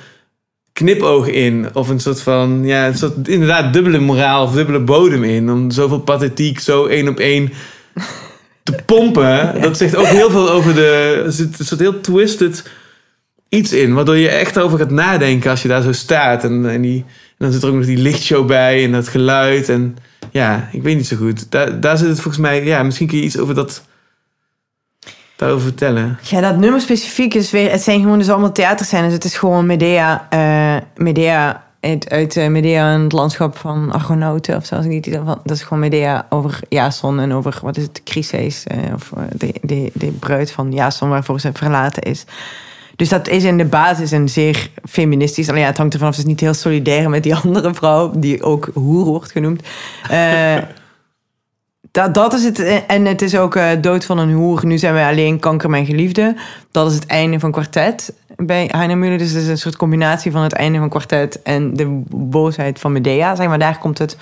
knipoog in. Of een soort van, ja, een soort inderdaad dubbele moraal of dubbele bodem in. Om zoveel pathetiek zo één op één te pompen. Dat zegt ook heel veel over de... Er zit een soort heel twisted iets in, waardoor je echt over gaat nadenken als je daar zo staat. En, en, die, en dan zit er ook nog die lichtshow bij en dat geluid. En ja, ik weet niet zo goed. Daar, daar zit het volgens mij, ja, misschien kun je iets over dat daarover vertellen. Ja, dat nummer specifiek is weer... Het zijn gewoon dus allemaal theaterscènes. Het is gewoon Medea... eh, Medea uit, eh, Medea in het landschap van Argonauten of zo. Als ik niet dat is gewoon Medea over Jason en over, wat is het, Chryses. eh, of eh, de, de, de bruid van Jason waarvoor ze verlaten is. Dus dat is in de basis een zeer feministisch. Alleen ja, het hangt ervan af, het is niet heel solidair met die andere vrouw, die ook hoer wordt genoemd. Dat, dat is het. En het is ook dood van een hoer. Nu zijn wij alleen kanker, mijn geliefde. Dat is het einde van kwartet bij Heine Müller. Dus het is een soort combinatie van het einde van kwartet en de boosheid van Medea. Zeg maar, daar komt het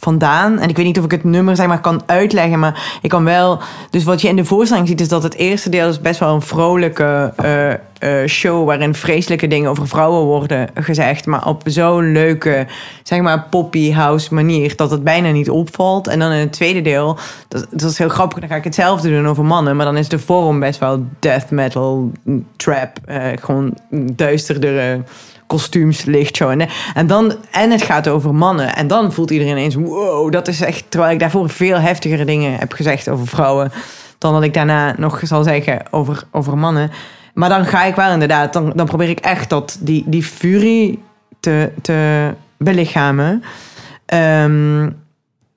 vandaan. En ik weet niet of ik het nummer zeg maar, kan uitleggen, maar ik kan wel... Dus wat je in de voorstelling ziet, is dat het eerste deel is best wel een vrolijke eh, eh, show... waarin vreselijke dingen over vrouwen worden gezegd... maar op zo'n leuke, zeg maar, poppy house manier... dat het bijna niet opvalt. En dan in het tweede deel, dat, dat is heel grappig... dan ga ik hetzelfde doen over mannen... maar dan is de vorm best wel death metal, trap... eh, gewoon duisterdere kostuums, lichtshow. En, en, dan, en het gaat over mannen. En dan voelt iedereen eens, wow, dat is echt... Terwijl ik daarvoor veel heftigere dingen heb gezegd over vrouwen... dan dat ik daarna nog zal zeggen over, over mannen. Maar dan ga ik wel inderdaad... dan, dan probeer ik echt dat, die, die furie te, te belichamen. Ehm,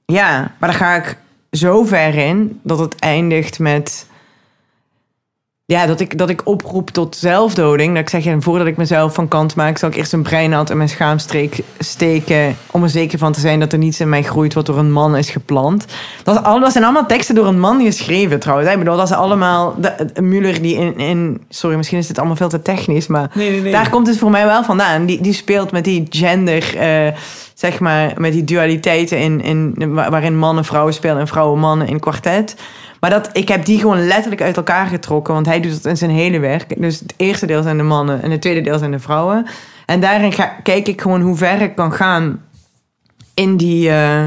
ja, maar dan ga ik zo ver in... dat het eindigt met ja, dat ik, dat ik oproep tot zelfdoding. Dat ik zeg, en voordat ik mezelf van kant maak, zal ik eerst een breinat in mijn schaamstreek steken. Om er zeker van te zijn dat er niets in mij groeit wat door een man is geplant. Dat, zijn allemaal teksten door een man geschreven trouwens. Ik bedoel, dat is allemaal. De, Muller die in, in. Sorry, misschien is dit allemaal veel te technisch, maar. Nee, nee, nee. Daar komt het voor mij wel vandaan. Die, die speelt met die gender, eh, zeg maar, met die dualiteiten in, in, wa- waarin mannen vrouwen spelen en vrouwen mannen in kwartet. Maar dat, ik heb die gewoon letterlijk uit elkaar getrokken, want hij doet het in zijn hele werk. Dus het eerste deel zijn de mannen en het tweede deel zijn de vrouwen. En daarin ga, kijk ik gewoon hoe ver ik kan gaan in die, eh,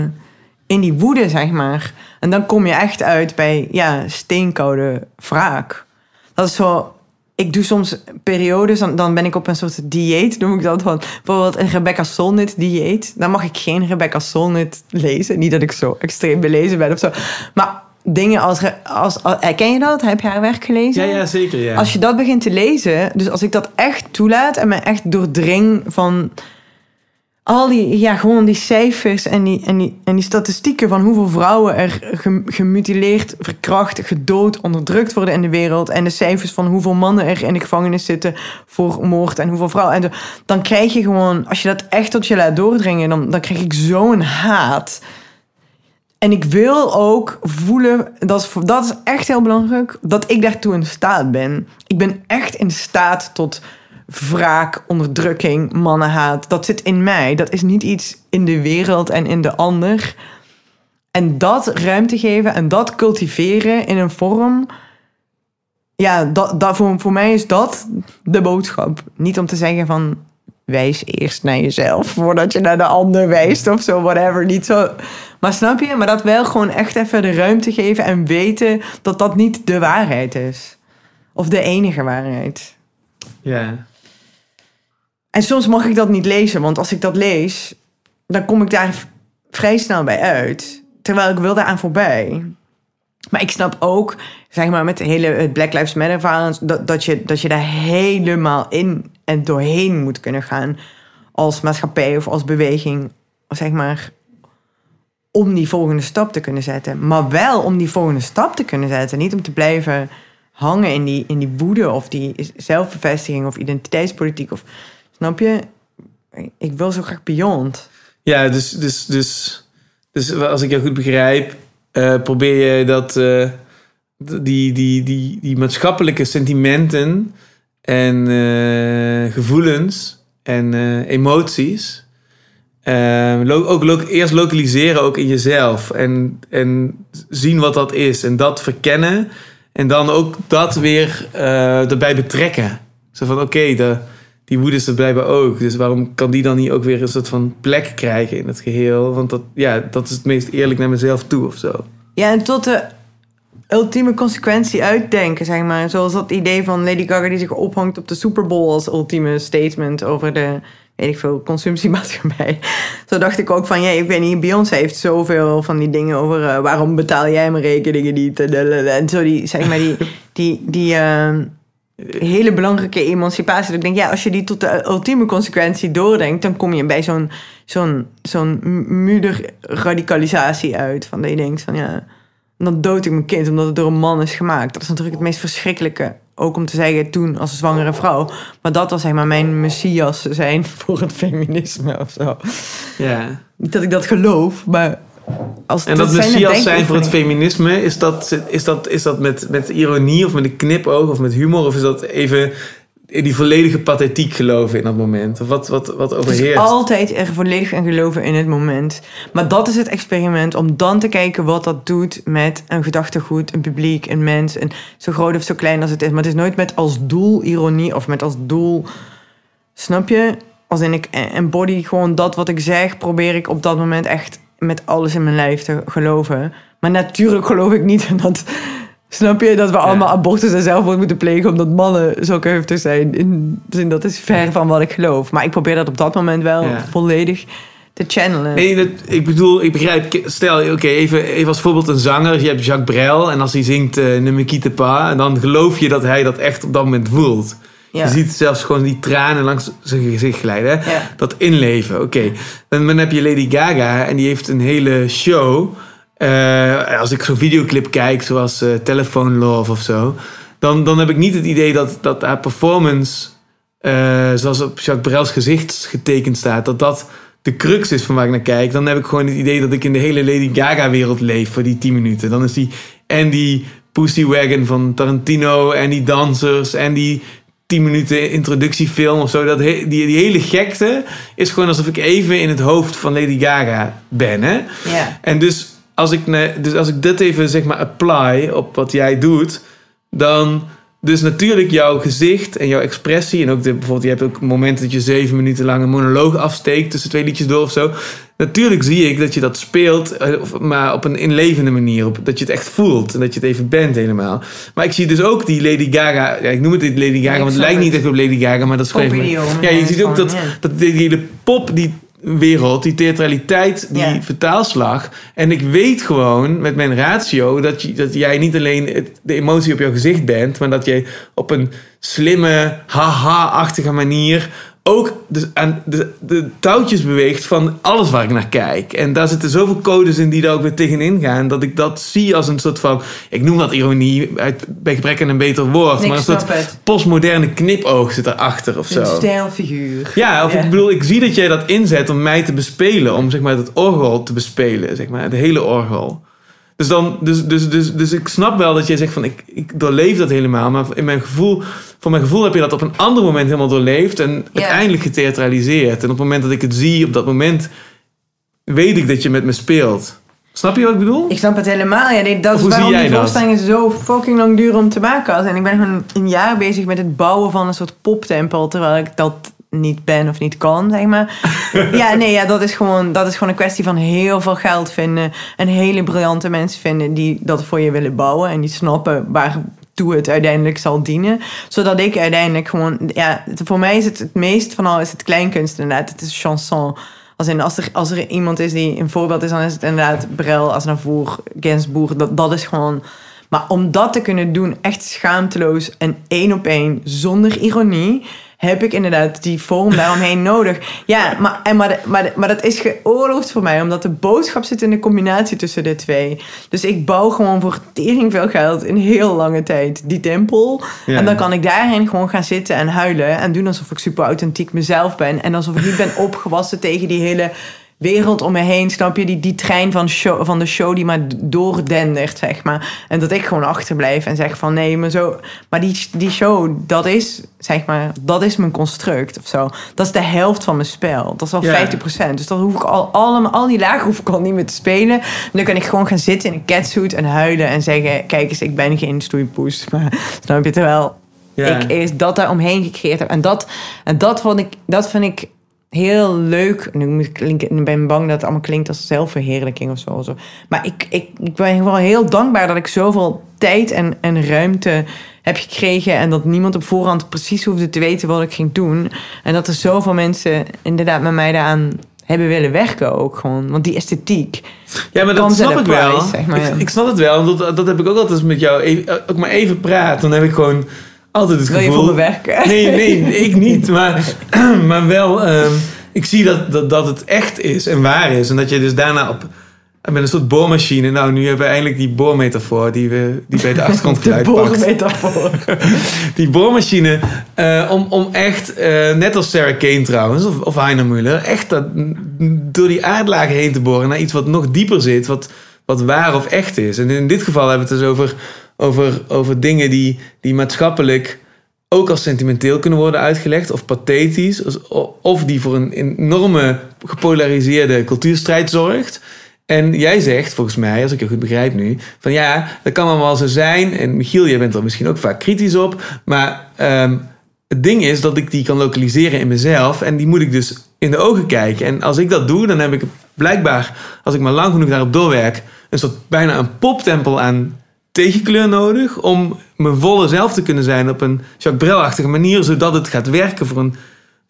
in die woede, zeg maar. En dan kom je echt uit bij, ja, steenkoude wraak. Dat is zo... Ik doe soms periodes, dan, ben ik op een soort dieet, noem ik dat. Bijvoorbeeld een Rebecca Solnit dieet. Dan mag ik geen Rebecca Solnit lezen. Niet dat ik zo extreem belezen ben of zo. Maar dingen als... als, als ken je dat? Heb je haar werk gelezen? Ja, ja, zeker. Ja. Als je dat begint te lezen, dus als ik dat echt toelaat en me echt doordring van al die, ja, gewoon die cijfers en die, en die, en die statistieken van hoeveel vrouwen er gem- gemutileerd, verkracht, gedood, onderdrukt worden in de wereld. En de cijfers van hoeveel mannen er in de gevangenis zitten voor moord en hoeveel vrouwen. En zo, dan krijg je gewoon, als je dat echt tot je laat doordringen, dan, dan krijg ik zo'n haat. En ik wil ook voelen, dat is, dat is echt heel belangrijk, dat ik daartoe in staat ben. Ik ben echt in staat tot wraak, onderdrukking, mannenhaat. Dat zit in mij. Dat is niet iets in de wereld en in de ander. En dat ruimte geven en dat cultiveren in een vorm. Ja, dat, dat, voor, voor mij is dat de boodschap. Niet om te zeggen van wijs eerst naar jezelf voordat je naar de ander wijst of zo, whatever. Niet zo. Maar snap je? Maar dat wel gewoon echt even de ruimte geven en weten dat dat niet de waarheid is. Of de enige waarheid. ja. En soms mag ik dat niet lezen, want als ik dat lees, dan kom ik daar vrij snel bij uit. Terwijl ik wil daaraan voorbij. Maar ik snap ook, zeg maar, met de hele het Black Lives Matter verhaal, dat, dat, je, dat je daar helemaal in en doorheen moet kunnen gaan. Als maatschappij of als beweging, zeg maar, om die volgende stap te kunnen zetten. Maar wel om die volgende stap te kunnen zetten. Niet om te blijven hangen in die, in die woede of die zelfbevestiging of identiteitspolitiek. Of, snap je? Ik wil zo graag beyond. Ja, dus, dus, dus, dus als ik jou goed begrijp, eh, probeer je dat, eh, die, die, die, die maatschappelijke sentimenten en eh, gevoelens en emoties eh, lo- ook eerst lokaliseren ook in jezelf en, en zien wat dat is en dat verkennen en dan ook dat weer erbij betrekken. Zo van oké, de die woede is er blijkbaar ook. Dus waarom kan die dan niet ook weer een soort van plek krijgen in het geheel? Want dat, ja, dat is het meest eerlijk naar mezelf toe of zo. Ja, en tot de ultieme consequentie uitdenken, zeg maar. Zoals dat idee van Lady Gaga die zich ophangt op de Super Bowl als ultieme statement over de, weet ik veel, consumptiemaatschappij. Zo dacht ik ook van, ja, ik weet niet, Beyoncé heeft zoveel van die dingen over eh, waarom betaal jij mijn rekeningen niet en, zo die, zeg maar, die, die, die eh, hele belangrijke emancipatie. Dat ik denk, ja, als je die tot de ultieme consequentie doordenkt, dan kom je bij zo'n zo'n zo'n radicalisatie uit. Van dat je denkt van, ja, dan dood ik mijn kind omdat het door een man is gemaakt. Dat is natuurlijk het meest verschrikkelijke. Ook om te zeggen toen als zwangere vrouw. Maar dat was zeg maar mijn messias zijn voor het feminisme of zo. Ja. Niet dat ik dat geloof, maar... Als, En dat messias zijn voor het feminisme, is dat, is dat, is dat met, met ironie of met een knipoog of met humor? Of is dat even in die volledige pathetiek geloven in dat moment? Of wat, wat, wat Het is overheerst? altijd er volledig in geloven in het moment. Maar dat is het experiment om dan te kijken wat dat doet met een gedachtegoed, een publiek, een mens. En zo groot of zo klein als het is. Maar het is nooit met als doel ironie of met als doel. Snap je? Als in ik embody gewoon dat wat ik zeg, probeer ik op dat moment echt met alles in mijn lijf te geloven. Maar natuurlijk geloof ik niet dat. Snap je dat we allemaal abortus en zelfmoord moeten plegen omdat mannen zulke heftig zijn? In zin, dat is ver van wat ik geloof. Maar ik probeer dat op dat moment wel Ja. volledig te channelen. Nee, dat, ik bedoel, ik begrijp. Stel, oké, even, even als voorbeeld een zanger. Je hebt Jacques Brel en als hij zingt uh, Ne me quitte pas, en dan geloof je dat hij dat echt op dat moment voelt. Ja. Je ziet zelfs gewoon die tranen langs zijn gezicht glijden. Hè? Ja. Dat inleven, oké. Dan, dan heb je Lady Gaga en die heeft een hele show. Eh, als ik zo'n videoclip kijk, zoals eh, Telephone Love of zo, dan, dan heb ik niet het idee dat, dat haar performance, eh, zoals op Jacques Brel's gezicht getekend staat, dat dat de crux is van waar ik naar kijk. Dan heb ik gewoon het idee dat ik in de hele Lady Gaga-wereld leef voor die 10 minuten. Dan is die en die Pussy Wagon van Tarantino en die dansers en die 10 minuten introductiefilm of zo. Dat he- die, die hele gekte is gewoon alsof ik even in het hoofd van Lady Gaga ben. Hè? Ja. En dus als ik, dus als ik dit even zeg maar apply op wat jij doet, dan dus natuurlijk jouw gezicht en jouw expressie en ook de, bijvoorbeeld je hebt ook momenten dat je zeven minuten lang een monoloog afsteekt tussen twee liedjes door of zo. Natuurlijk zie ik dat je dat speelt, eh, maar op een inlevende manier, op, dat je het echt voelt en dat je het even bent helemaal. Maar ik zie dus ook die Lady Gaga, ja, ik noem het niet Lady Gaga, want het lijkt niet echt op Lady Gaga, maar dat is gewoon Ja, je ziet ook dat, dat die hele pop, die wereld, die theatraliteit, die vertaalslag. En ik weet gewoon met mijn ratio dat, je, dat jij niet alleen het- de emotie op jouw gezicht bent, maar dat jij op een slimme, haha-achtige manier ook de, aan de, de touwtjes beweegt van alles waar ik naar kijk. En daar zitten zoveel codes in die daar ook weer tegenin gaan, dat ik dat zie als een soort van, ik noem dat ironie, uit, bij gebrek aan een beter woord, Ik maar een soort het. postmoderne knipoog zit erachter of zo. Een stijlfiguur. Ja, of ik bedoel, ik zie dat jij dat inzet om mij te bespelen. Om zeg maar het orgel te bespelen, zeg maar, de hele orgel. Dus, dan, dus, dus, dus, dus ik snap wel dat jij zegt van, ik, ik doorleef dat helemaal. Maar in mijn gevoel, voor mijn gevoel heb je dat op een ander moment helemaal doorleefd. En uiteindelijk getheatraliseerd. En op het moment dat ik het zie, op dat moment weet ik dat je met me speelt. Snap je wat ik bedoel? Ik snap het helemaal. Ja, nee, dat is waarom die dat? voorstellingen zo fucking lang duren om te maken. En ik ben gewoon een jaar bezig met het bouwen van een soort poptempel. Terwijl ik dat niet ben of niet kan, zeg maar. ja, nee, ja, dat, is gewoon, dat is gewoon een kwestie van heel veel geld vinden. En hele briljante mensen vinden die dat voor je willen bouwen. En die snappen waartoe het uiteindelijk zal dienen. Zodat ik uiteindelijk gewoon... Ja, voor mij is het het meest van al is het kleinkunst inderdaad. Het is chanson. Als, in, als, er, als er iemand is die een voorbeeld is, dan is het inderdaad Brel, Aznavour, Gainsbourg. Dat, dat is gewoon... Maar om dat te kunnen doen, echt schaamteloos en één op één, zonder ironie, heb ik inderdaad die vorm daaromheen nodig. Ja, maar, en, maar, maar, maar dat is geoorloofd voor mij, omdat de boodschap zit in de combinatie tussen de twee. Dus ik bouw gewoon voor tering veel geld in heel lange tijd die tempel. Ja. En dan kan ik daarin gewoon gaan zitten en huilen en doen alsof ik super authentiek mezelf ben. En alsof ik niet ben opgewassen tegen die hele wereld om me heen, snap je? Die, die trein van, show, van de show die maar doordendert, zeg maar. En dat ik gewoon achterblijf en zeg van nee, maar zo... Maar die, die show, dat is, zeg maar, dat is mijn construct of zo. Dat is de helft van mijn spel. Dat is al Ja. 50%. Dus dan hoef ik al, allemaal, al die lagen hoef ik al niet meer te spelen. Dan kan ik gewoon gaan zitten in een catsuit en huilen en zeggen... Kijk eens, ik ben geen stoeipoes. Maar snap je? Terwijl Ja. ik eerst dat daar omheen gecreëerd heb. En dat, en dat, vond ik, dat vind ik heel leuk. Nu klinken, ik ben bang dat het allemaal klinkt als zelfverheerlijking of zo. Maar ik, ik, ik ben wel heel dankbaar dat ik zoveel tijd en, en ruimte heb gekregen. En dat niemand op voorhand precies hoefde te weten wat ik ging doen. En dat er zoveel mensen inderdaad met mij daaraan hebben willen werken ook gewoon. Want die esthetiek. Ja, maar dat snap ik wel. zeg maar, ik, ik snap het wel. want Dat, dat heb ik ook altijd met jou. Even, ook maar even praten. Dan heb ik gewoon altijd het Wil je gevoel... voor me werken? Nee, nee, ik niet. Maar, maar wel, ehm, ik zie dat, dat, dat het echt is en waar is. En dat je dus daarna op, met een soort boormachine... Nou, nu hebben we eindelijk die boormetafoor die, we, die bij de De achtergrondgeluid pakt. boormetafoor. Die boormachine, eh, om, om echt, eh, net als Sarah Kane trouwens, of, of Heiner Müller... echt dat, door die aardlagen heen te boren naar iets wat nog dieper zit... wat, wat waar of echt is. En in dit geval hebben we het dus over, over, over dingen die, die maatschappelijk ook als sentimenteel kunnen worden uitgelegd of pathetisch, of die voor een enorme gepolariseerde cultuurstrijd zorgt. En jij zegt, volgens mij, als ik je goed begrijp nu, van ja, dat kan allemaal zo zijn. En Michiel, jij bent er misschien ook vaak kritisch op. Maar ehm, het ding is dat ik die kan lokaliseren in mezelf. En die moet ik dus in de ogen kijken. En als ik dat doe, dan heb ik blijkbaar, als ik maar lang genoeg daarop doorwerk, een soort bijna een poptempel aan tegenkleur nodig. Om mijn volle zelf te kunnen zijn op een Jacques Brel-achtige manier. Zodat het gaat werken voor een,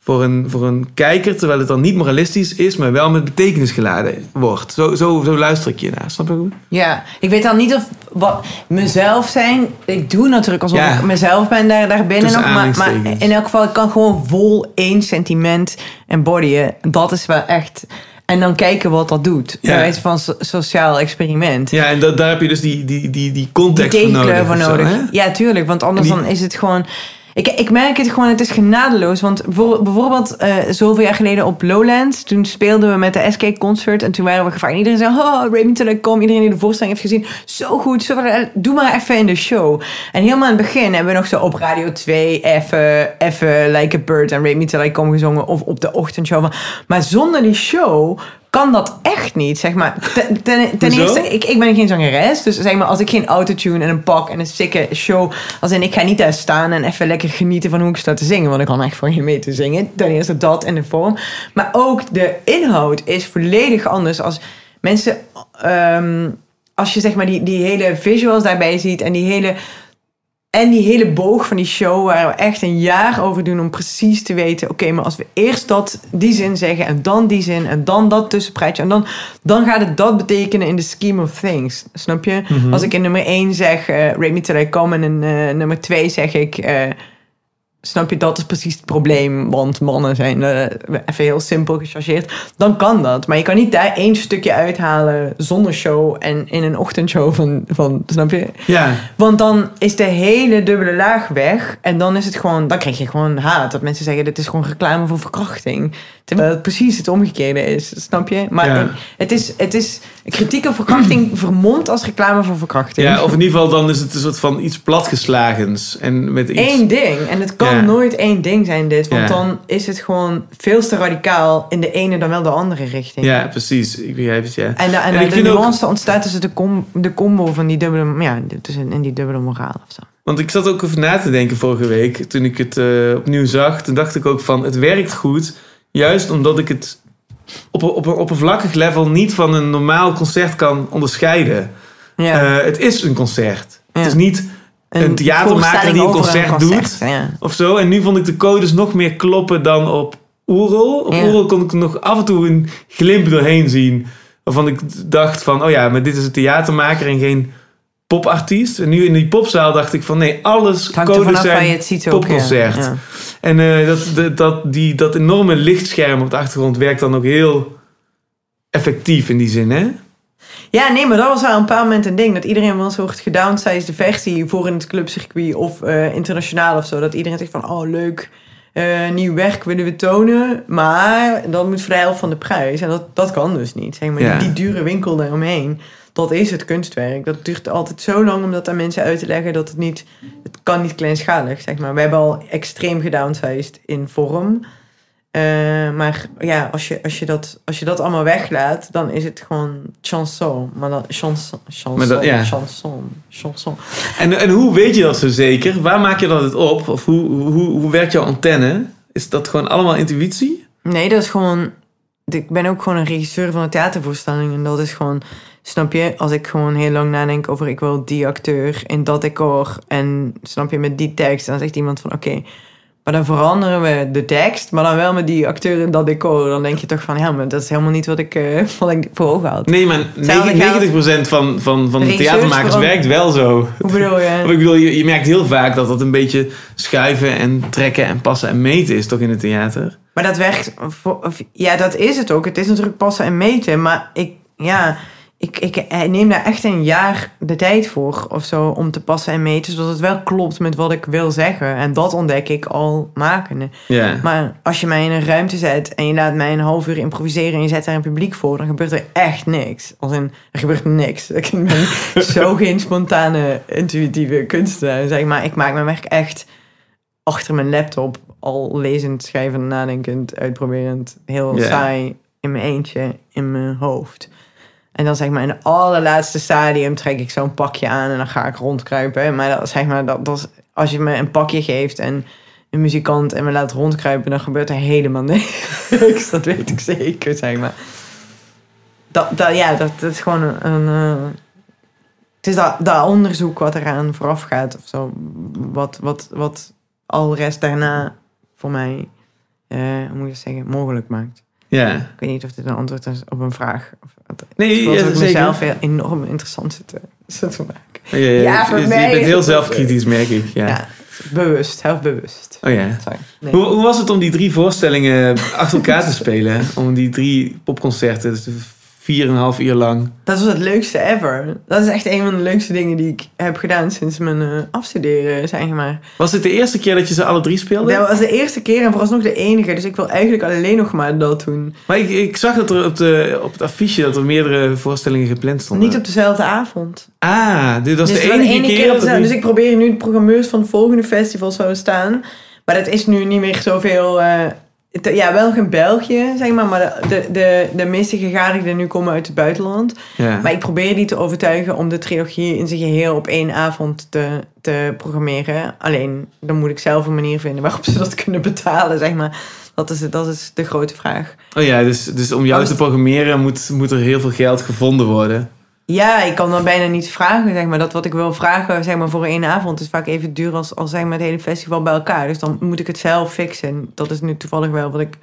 voor, een, voor een kijker. Terwijl het dan niet moralistisch is, maar wel met betekenis geladen wordt. Zo, zo, zo luister ik je naar. Snap je goed? Ja, ik weet dan niet of wat mezelf zijn. Ik doe natuurlijk alsof Ja. ik mezelf ben daar, daar binnen nog. Maar, maar in elk geval, ik kan gewoon vol één sentiment embodyen. Dat is wel echt. En dan kijken wat dat doet. Ja. Bij wijze van so- sociaal experiment. Ja, en dat, daar heb je dus die, die, die, die Die context voor nodig. voor zo, nodig. ja, tuurlijk. Want anders die- dan is het gewoon... Ik, ik merk het gewoon, het is genadeloos. Want bijvoor- bijvoorbeeld eh, zoveel jaar geleden op Lowlands... toen speelden we met de SK Concert... en toen waren we gevraagd. Iedereen zei, oh, Tillich, kom. Iedereen die de voorstelling heeft gezien. Zo goed, zo, doe maar even in de show. En helemaal in het begin hebben we nog zo op Radio 2... even, even Like a Bird en Tillich, kom gezongen... of op de ochtendshow. Maar zonder die show kan dat echt niet, zeg maar. Ten, ten, ten Hoezo? eerste, ik, ik ben geen zangeres. Dus zeg maar, als ik geen autotune en een pak en een sikke show... Als in, ik ga niet daar staan en even lekker genieten van hoe ik sta te zingen. Want ik kan echt voor je mee te zingen. Ten eerste dat en de vorm. Maar ook de inhoud is volledig anders als mensen... ehm, als je zeg maar die, die hele visuals daarbij ziet en die hele... En die hele boog van die show waar we echt een jaar over doen om precies te weten... oké, maar als we eerst dat, die zin zeggen en dan die zin en dan dat tussenpraatje... en dan, dan gaat het dat betekenen in the scheme of things. Snap je? Als ik in nummer 1 zeg, eh Rate Me Till I Come... en in eh, nummer 2 zeg ik... eh, Snap je, dat is precies het probleem. Want mannen zijn eh, even heel simpel gechargeerd. Dan kan dat. Maar je kan niet daar één stukje uithalen zonder show en in een ochtendshow van, van snap je? Ja, Want dan is de hele dubbele laag weg. En dan is het gewoon, dan krijg je gewoon haat. Dat mensen zeggen, dit is gewoon reclame voor verkrachting. Terwijl het precies het omgekeerde is, snap je? Maar Ja. het, is, het is kritiek op verkrachting vermomd als reclame voor verkrachting. ja, of in ieder geval dan is het een soort van iets platgeslagens. En met iets... Eén ding. En het kan Ja. nooit één ding zijn dit. Want dan is het gewoon veel te radicaal in de ene dan wel de andere richting. Ja, precies. Ik begrijp het, ja. En, de, en, En ik de vind ook- nuance ontstaat tussen de, com, de combo van die dubbele... Ja, tussen, in die dubbele moraal of zo. Want ik zat ook over na te denken vorige week, toen ik het eh, opnieuw zag. Toen dacht ik ook van, het werkt goed. Juist omdat ik het op, een- op een oppervlakkig level niet van een normaal concert kan onderscheiden. Ja. Eh, het is een concert. Ja. Het is niet een theatermaker die een concert, concert, doet Ja. of zo. En nu vond ik de codes nog meer kloppen dan op Oerol. Op Ja. Oerol kon ik er nog af en toe een glimp doorheen zien. Waarvan ik dacht van, oh ja, maar dit is een theatermaker en geen popartiest. En nu in die popzaal dacht ik van, nee, alles codes zijn popconcert. Ja. En dat, dat, dat, die, dat enorme lichtscherm op de achtergrond werkt dan ook heel effectief in die zin, hè? Ja, nee, maar dat was wel een bepaald moment een ding. Dat iedereen wel een soort gedownsized versie voor in het clubcircuit of eh, internationaal of zo. Dat iedereen zegt van, oh leuk, eh, nieuw werk willen we tonen. Maar dat moet voor de helft van de prijs. En dat, dat kan dus niet. Zeg maar. Ja. die, die dure winkel daaromheen, dat is het kunstwerk. Dat duurt altijd zo lang om dat aan mensen uit te leggen dat het niet... Het kan niet kleinschalig, zeg maar. We hebben al extreem gedownsized in vorm. Eh, maar ja, als je, als, je dat, als je dat allemaal weglaat, dan is het gewoon chanson. Maar dan chanson, chanson, Maar dat- ja. chanson, chanson. En, en hoe weet je dat zo zeker? Waar maak je dat het op? Of hoe, hoe, hoe werkt jouw antenne? Is dat gewoon allemaal intuïtie? Nee, dat is gewoon... Ik ben ook gewoon een regisseur van een theatervoorstelling. En dat is gewoon... Snap je? Als ik gewoon heel lang nadenk over... Ik wil die acteur in dat decor. En snap je, met die tekst. Dan zegt iemand van... Oké, maar dan veranderen we de tekst. Maar dan wel met die acteur in dat decor. Dan denk je toch van... Ja, maar dat is helemaal niet wat ik, eh, wat ik voor ogen had. Nee, maar Hetzelfde 90% van, van, van de theatermakers werkt wel zo. Hoe bedoel je? ik bedoel, je, je merkt heel vaak dat dat een beetje schuiven en trekken en passen en meten is, toch in het theater? Maar dat werkt... Ja, dat is het ook. Het is natuurlijk passen en meten. Maar ik... Ja... Ik, ik, neem daar echt een jaar de tijd voor of zo om te passen en meten, zodat het wel klopt met wat ik wil zeggen. En dat ontdek ik al makende. Maar als je mij in een ruimte zet en je laat mij een half uur improviseren en je zet daar een publiek voor, dan gebeurt er echt niks. Als in, er gebeurt niks. Ik ben zo geen spontane, intuïtieve kunstenaar. Zeg maar, ik maak mijn werk echt achter mijn laptop, al lezend, schrijvend, nadenkend, uitproberend, heel saai in mijn eentje, in mijn hoofd. En dan zeg maar in het allerlaatste stadium trek ik zo'n pakje aan en dan ga ik rondkruipen. Maar dat, zeg maar, dat, dat als je me een pakje geeft en een muzikant en me laat rondkruipen, dan gebeurt er helemaal niks. dat weet ik zeker, zeg maar. Dat, dat, ja, dat, dat is gewoon een... een eh, het is dat, dat onderzoek wat eraan vooraf gaat of zo. Wat, wat, wat al de rest daarna voor mij, eh, hoe moet je dat zeggen, mogelijk maakt. Ja. Ik weet niet of dit een antwoord is op een vraag. Of, Nee, je ik mezelf enorm interessant zitten, eh, te, te maken. Ja, ja, ja voor je, mij. Bent heel zelfkritisch, merk ik. Ja. ja bewust, zelfbewust. Oh ja. Hoe, hoe was het om die drie voorstellingen achter elkaar te spelen? Om die drie popconcerten, dus 4,5 uur lang. Dat was het leukste ever. Dat is echt een van de leukste dingen die ik heb gedaan sinds mijn eh, afstuderen, zeg maar. Was dit de eerste keer dat je ze alle drie speelde? Dat was de eerste keer en vooralsnog de enige. Dus ik wil eigenlijk alleen nog maar dat doen. Maar ik, ik zag dat er op, de, op het affiche dat er meerdere voorstellingen gepland stonden. Niet op dezelfde avond. Ah, dit was dus de enige, keer. dus ik probeer nu de programmeurs van volgende volgende festival zo staan. Maar dat is nu niet meer zoveel... Uh, ja, wel in België, zeg maar. Maar de, de, de, meeste gegadigden nu komen uit het buitenland. ja. Maar ik probeer die te overtuigen om de trilogie in zijn geheel op één avond te, te programmeren. Alleen, dan moet ik zelf een manier vinden waarop ze dat kunnen betalen, zeg maar. Dat is, dat is de grote vraag. Oh ja, dus, dus om jou te programmeren moet, moet er heel veel geld gevonden worden. Ja, ik kan dan bijna niet vragen, zeg maar. Dat wat ik wil vragen, zeg maar, voor één avond is vaak even duur als, als zeg maar, het hele festival bij elkaar. Dus dan moet ik het zelf fixen. Dat is nu toevallig wel wat ik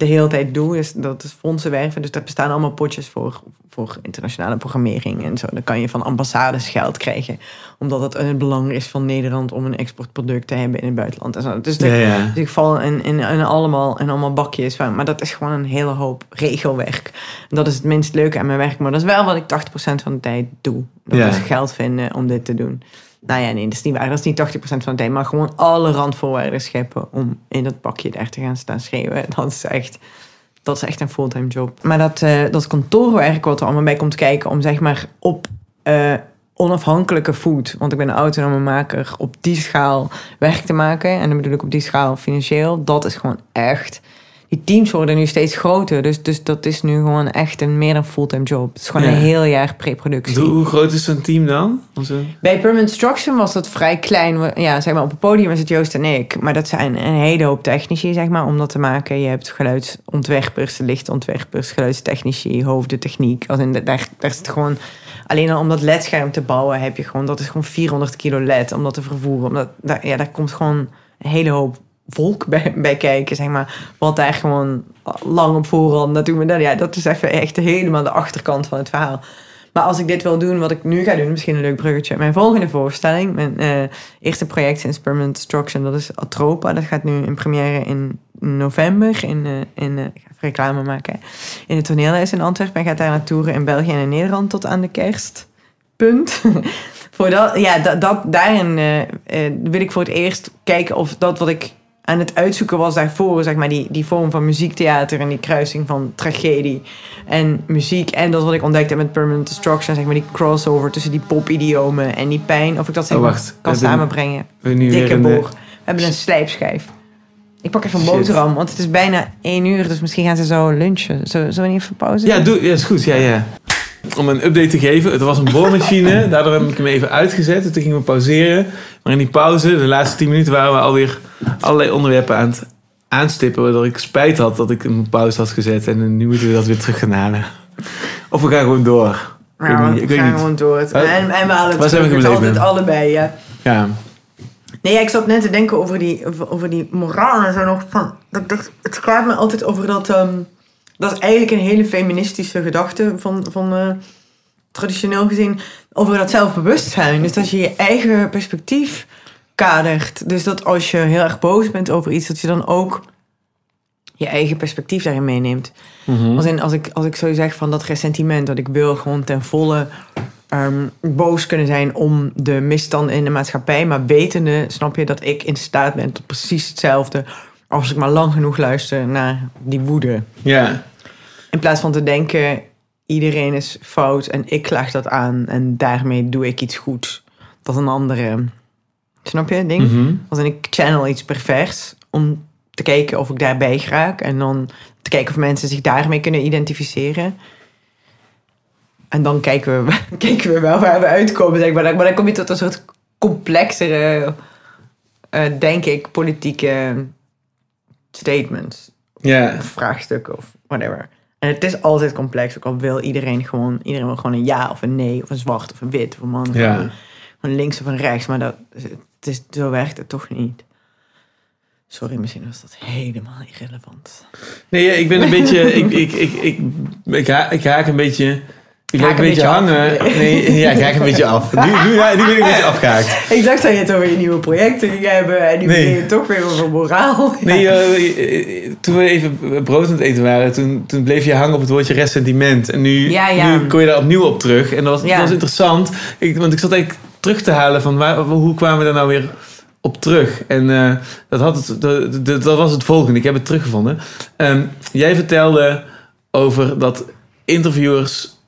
de hele tijd doe. Dus dat is fondsen werven. Dus daar bestaan allemaal potjes voor, voor internationale programmering en zo. Dan kan je van ambassades geld krijgen. Omdat het een belang is van Nederland om een exportproduct te hebben in het buitenland. En zo. Dus de- Ja, ja. dus ik val in, in, in, allemaal, in allemaal bakjes van. Maar dat is gewoon een hele hoop regelwerk. En dat is het minst leuke aan mijn werk. Maar dat is wel wat ik 80% van de tijd doe. Dat Ja. is geld vinden om dit te doen. Nou ja, nee, dat is niet waar. Dat is niet 80% van de tijd. Maar gewoon alle randvoorwaarden scheppen om in dat bakje daar te gaan staan schreeuwen. Dat is echt, dat is echt een fulltime job. Maar dat, eh, dat kantoorwerk wat er allemaal bij komt kijken... om zeg maar op eh, onafhankelijke voet... want ik ben een autonome maker... op die schaal werk te maken... en dan bedoel ik op die schaal financieel... dat is gewoon echt... Die teams worden nu steeds groter. Dus, dus dat is nu gewoon echt een meer dan fulltime job. Het is gewoon Ja. een heel jaar preproductie. Hoe, groot is zo'n team dan? Onze... Bij Permanent Instruction was dat vrij klein. Ja, zeg maar, op het podium is het Joost en ik. Maar dat zijn een hele hoop technici, zeg maar, om dat te maken. Je hebt geluidsontwerpers, lichtontwerpers, geluidstechnici, hoofdentechniek. Als in, daar, daar is het gewoon... Alleen al om dat ledscherm te bouwen heb je gewoon... Dat is gewoon 400 kilo led om dat te vervoeren. Omdat, daar, ja, daar komt gewoon een hele hoop volk bij, bij kijken, zeg maar. Wat daar gewoon lang op voorhand naartoe... Dat, ja, dat is even echt helemaal de achterkant van het verhaal. Maar als ik dit wil doen, wat ik nu ga doen, misschien een leuk bruggetje. Mijn volgende voorstelling, mijn eh, eerste project sinds Permanent Destruction, dat is Atropa. Dat gaat nu in première in november. In, eh, in, eh, ik ga even reclame maken. In het toneelhuis in Antwerpen. En gaat daar naar toeren in België en in Nederland tot aan de kerst. Punt. voor dat, ja, dat, dat, daarin wil ik voor het eerst kijken of dat wat ik aan het uitzoeken was daarvoor, zeg maar, die, die vorm van muziektheater en die kruising van tragedie en muziek. En dat wat ik ontdekt heb met Permanent Destruction, zeg maar, die crossover tussen die popidiomen en die pijn. Of ik dat zeg Oh, maar wacht. Kan samenbrengen. We Dikke een, boor. We hebben een slijpschijf. Ik pak even een boterham, want het is bijna één uur, dus misschien gaan ze zo lunchen. Zullen we niet even pauze Ja, doe, ja, is goed. Ja, ja. Om een update te geven. Het was een boormachine. Daardoor heb ik hem even uitgezet. En toen gingen we pauzeren. Maar in die pauze, de laatste 10 minuten, waren we alweer allerlei onderwerpen aan het aanstippen waardoor ik spijt had dat ik een pauze had gezet. En nu moeten we dat weer terug gaan halen. Of we gaan gewoon door. Ik weet Ja, niet, we ik gaan niet. gewoon door. Het- En, en we halen het terug. Altijd allebei, ja. Ja, Nee, ja, ik zat net te denken over die, over, over die moraal en zo nog. Van, dat ik dacht, het gaat me altijd over dat... ehm, dat is eigenlijk een hele feministische gedachte van, van eh, traditioneel gezien. Over dat zelfbewustzijn. Dus dat je je eigen perspectief kadert. Dus dat als je heel erg boos bent over iets... dat je dan ook je eigen perspectief daarin meeneemt. Mhm. Als, in, als, ik, als ik zo zeg van dat ressentiment... dat ik wil gewoon ten volle ehm, boos kunnen zijn... om de misstanden in de maatschappij. Maar wetende, snap je, dat ik in staat ben tot precies hetzelfde... als ik maar lang genoeg luister naar die woede. ja, In plaats van te denken, iedereen is fout en ik klaag dat aan... en daarmee doe ik iets goed. Dat een andere... Snap je, het ding? Mhm. Als in ik channel iets pervers om te kijken of ik daarbij raak. En dan te kijken of mensen zich daarmee kunnen identificeren. En dan kijken we, kijken we wel waar we uitkomen. Zeg maar. maar dan kom je tot een soort complexere, eh, denk ik, politieke statements. ja, Of vraagstukken of whatever. En het is altijd complex. Ook al wil iedereen gewoon, iedereen wil gewoon een ja of een nee. Of een zwart of een wit. Of een man of Ja. een, een links of een rechts. Maar dat, het is, zo werkt het toch niet. Sorry, misschien was dat helemaal irrelevant. Nee, ja, ik ben een beetje. Ik, ik, ik, ik, ik, ik haak een beetje. Ik blijf een beetje af. hangen. Nee, ja, ik een beetje af. Nu, nu, ben ik een beetje afgehaakt. Ik dacht dat je het over je nieuwe projecten ging hebben. En nu Nee. begin je toch weer over moraal. Nee, eh, eh, toen we even brood aan het eten waren, toen, toen bleef je hangen op het woordje ressentiment. En nu, Ja, ja. nu kom je daar opnieuw op terug. En dat was, dat was interessant. Ik, want ik zat eigenlijk terug te halen van waar, hoe kwamen we daar nou weer op terug? En eh, dat, had het, dat, dat, dat was het volgende. Ik heb het teruggevonden. Ehm, jij vertelde over dat interviewers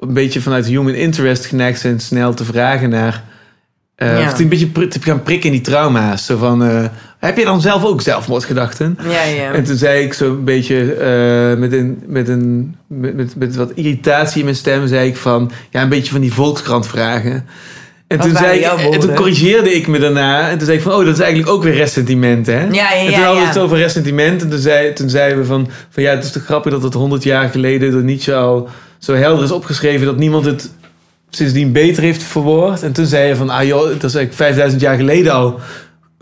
een beetje vanuit human interest geneigd zijn snel te vragen naar... eh, Ja. Of een beetje te gaan prikken in die trauma's. Zo van, eh, heb je dan zelf ook zelfmoordgedachten? Ja, ja. En toen zei ik zo een beetje eh, met, een, met, een, met, met, met wat irritatie in mijn stem, zei ik van, ja, een beetje van die volkskrant vragen. En Wat toen, zei ik, en toen corrigeerde ik me daarna. En toen zei ik van, oh, dat is eigenlijk ook weer ressentiment, hè? Ja, ja, en toen hadden we het over ressentiment. En toen, zei, toen zeiden we van, van, ja, het is toch grappig dat het honderd jaar geleden door Nietzsche al zo helder is opgeschreven dat niemand het sindsdien beter heeft verwoord. En toen zei je van, ah joh, dat is eigenlijk 5000 jaar geleden al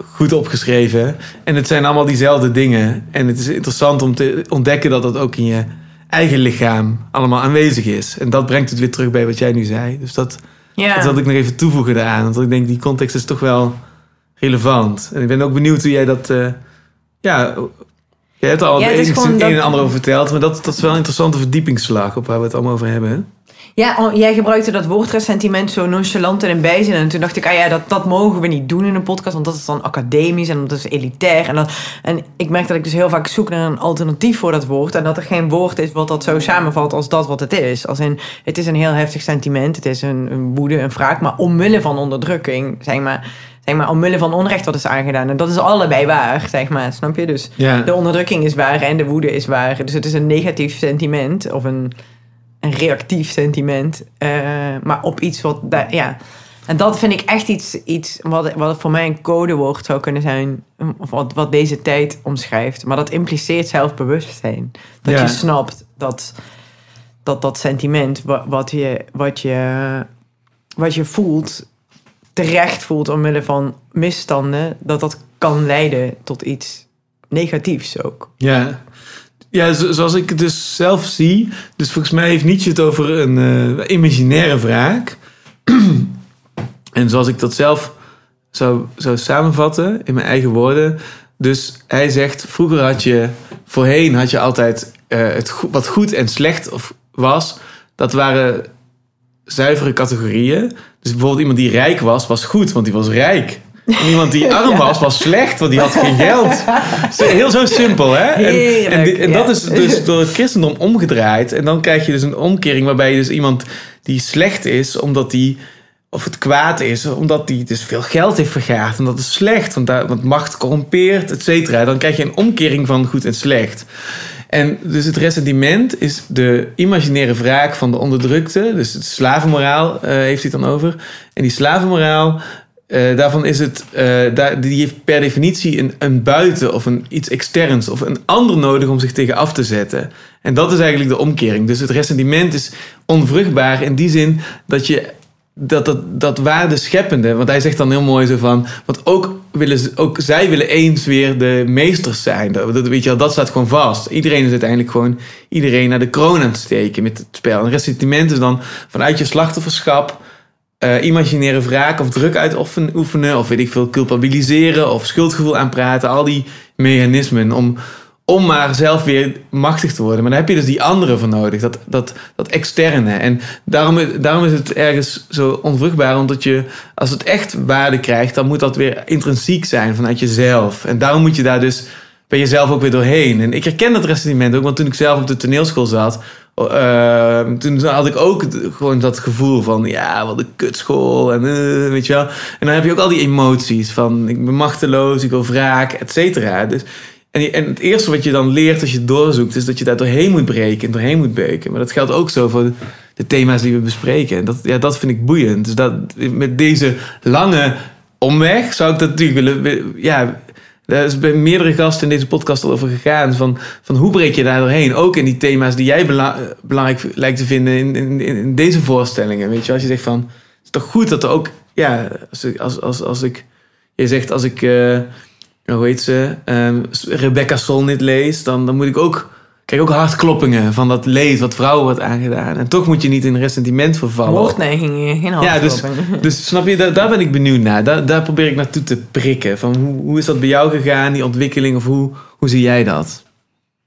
goed opgeschreven. En het zijn allemaal diezelfde dingen. En het is interessant om te ontdekken dat dat ook in je eigen lichaam allemaal aanwezig is. En dat brengt het weer terug bij wat jij nu zei. Dus dat, ja. dat wil ik nog even toevoegen daaraan. Want ik denk, die context is toch wel relevant. En ik ben ook benieuwd hoe jij dat... eh, ja, jij hebt al Ja, het is een dat- en ander over verteld. Maar dat, dat is wel een interessante verdiepingsslag op waar we het allemaal over hebben. hè? Ja, oh, jij gebruikte dat woord ressentiment zo nonchalant in een bijzin. En toen dacht ik, ah ja, dat, dat mogen we niet doen in een podcast. Want dat is dan academisch en dat is elitair. En, dat, en ik merk dat ik dus heel vaak zoek naar een alternatief voor dat woord. En dat er geen woord is wat dat zo samenvalt als dat wat het is. Als in, het is een heel heftig sentiment. Het is een, een woede, een wraak. Maar omwille van onderdrukking, zeg maar... Zeg maar, omwille van onrecht wat is aangedaan. En dat is allebei waar, zeg maar. Snap je? Dus Ja. de onderdrukking is waar en de woede is waar. Dus het is een negatief sentiment of een, een reactief sentiment. eh, maar op iets wat daar, ja. En dat vind ik echt iets, iets wat, wat voor mij een codewoord zou kunnen zijn. Of wat, wat deze tijd omschrijft. Maar dat impliceert zelfbewustzijn. Dat Ja. je snapt dat dat, dat sentiment wat, wat, je, wat, je, wat je voelt, terecht voelt omwille van misstanden, dat dat kan leiden tot iets negatiefs ook. Ja. Ja, zo- zoals ik het dus zelf zie. Dus volgens mij heeft Nietzsche het over een eh, imaginaire wraak. en zoals ik dat zelf zou, zou samenvatten in mijn eigen woorden. Dus hij zegt, vroeger had je, voorheen had je altijd eh, het wat goed en slecht of was. Dat waren zuivere categorieën. Dus bijvoorbeeld iemand die rijk was, was goed, want die was rijk. En iemand die arm was, was slecht, want die had geen geld. Heel zo simpel, hè? En, en, en dat is dus door het christendom omgedraaid. En dan krijg je dus een omkering waarbij je dus iemand die slecht is, omdat die of het kwaad is, omdat hij dus veel geld heeft vergaard. En dat is slecht, want, daar, want macht corrompeert, et cetera. Dan krijg je een omkering van goed en slecht. En dus het ressentiment is de imaginaire wraak van de onderdrukte. Dus het slavenmoraal eh, heeft hij het dan over. En die slavenmoraal eh, daarvan is het, eh, daar, die heeft per definitie een, een buiten of een iets externs of een ander nodig om zich tegen af te zetten. En dat is eigenlijk de omkering. Dus het ressentiment is onvruchtbaar in die zin dat je dat, dat, dat waarde scheppende, want hij zegt dan heel mooi zo van, want ook, willen, ook zij willen eens weer de meesters zijn. Dat, weet je dat staat gewoon vast. Iedereen is uiteindelijk gewoon iedereen naar de kroon aan het steken met het spel. En ressentiment is dan vanuit je slachtofferschap eh, imagineren wraak of druk uitoefenen, oefenen, of weet ik veel, culpabiliseren of schuldgevoel aanpraten. Al die mechanismen om, om maar zelf weer machtig te worden. Maar daar heb je dus die andere voor nodig, dat, dat, dat externe. En daarom, daarom is het ergens zo onvruchtbaar, omdat je, als het echt waarde krijgt, dan moet dat weer intrinsiek zijn vanuit jezelf. En daarom moet je daar dus bij jezelf ook weer doorheen. En ik herken dat ressentiment ook, want toen ik zelf op de toneelschool zat, eh, toen had ik ook gewoon dat gevoel van, ja, wat een kutschool. En eh, weet je wel. En dan heb je ook al die emoties van, ik ben machteloos, ik wil wraak, et cetera. Dus, en, en het eerste wat je dan leert als je doorzoekt, is dat je daar doorheen moet breken en doorheen moet beuken. Maar dat geldt ook zo voor de, thema's die we bespreken. En dat, ja, dat vind ik boeiend. Dus dat, met deze lange omweg zou ik dat natuurlijk willen, ja, daar is bij meerdere gasten in deze podcast al over gegaan. Van, van hoe breek je daar doorheen? Ook in die thema's die jij bela- belangrijk lijkt te vinden in, in, deze voorstellingen. Weet je, als je zegt van, het is toch goed dat er ook, ja, als, als, als, als ik, je zegt als ik, eh, hoe heet ze, ehm, Rebecca Solnit lees, dan, dan moet ik ook, krijg ik ook hartkloppingen van dat leed wat vrouwen wordt aangedaan. En toch moet je niet in ressentiment vervallen. Moordneigingen, geen Ja, dus, dus snap je, daar, daar ben ik benieuwd naar. Daar, daar probeer ik naartoe te prikken. Van hoe, hoe is dat bij jou gegaan, die ontwikkeling? Of hoe, hoe zie jij dat?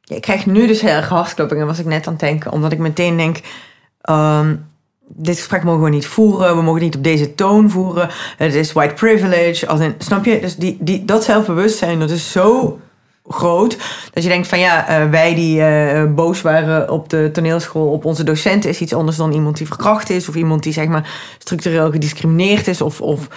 Ja, ik krijg nu dus heel erg hartkloppingen, was ik net aan het denken. Omdat ik meteen denk, ehm, dit gesprek mogen we niet voeren. We mogen niet op deze toon voeren. Het is white privilege. Als in, snap je? Dus die, die, dat zelfbewustzijn, dat is zo groot. Dat je denkt van ja, eh, wij die eh, boos waren op de toneelschool op onze docenten... is iets anders dan iemand die verkracht is. Of iemand die zeg maar structureel gediscrimineerd is. Of... of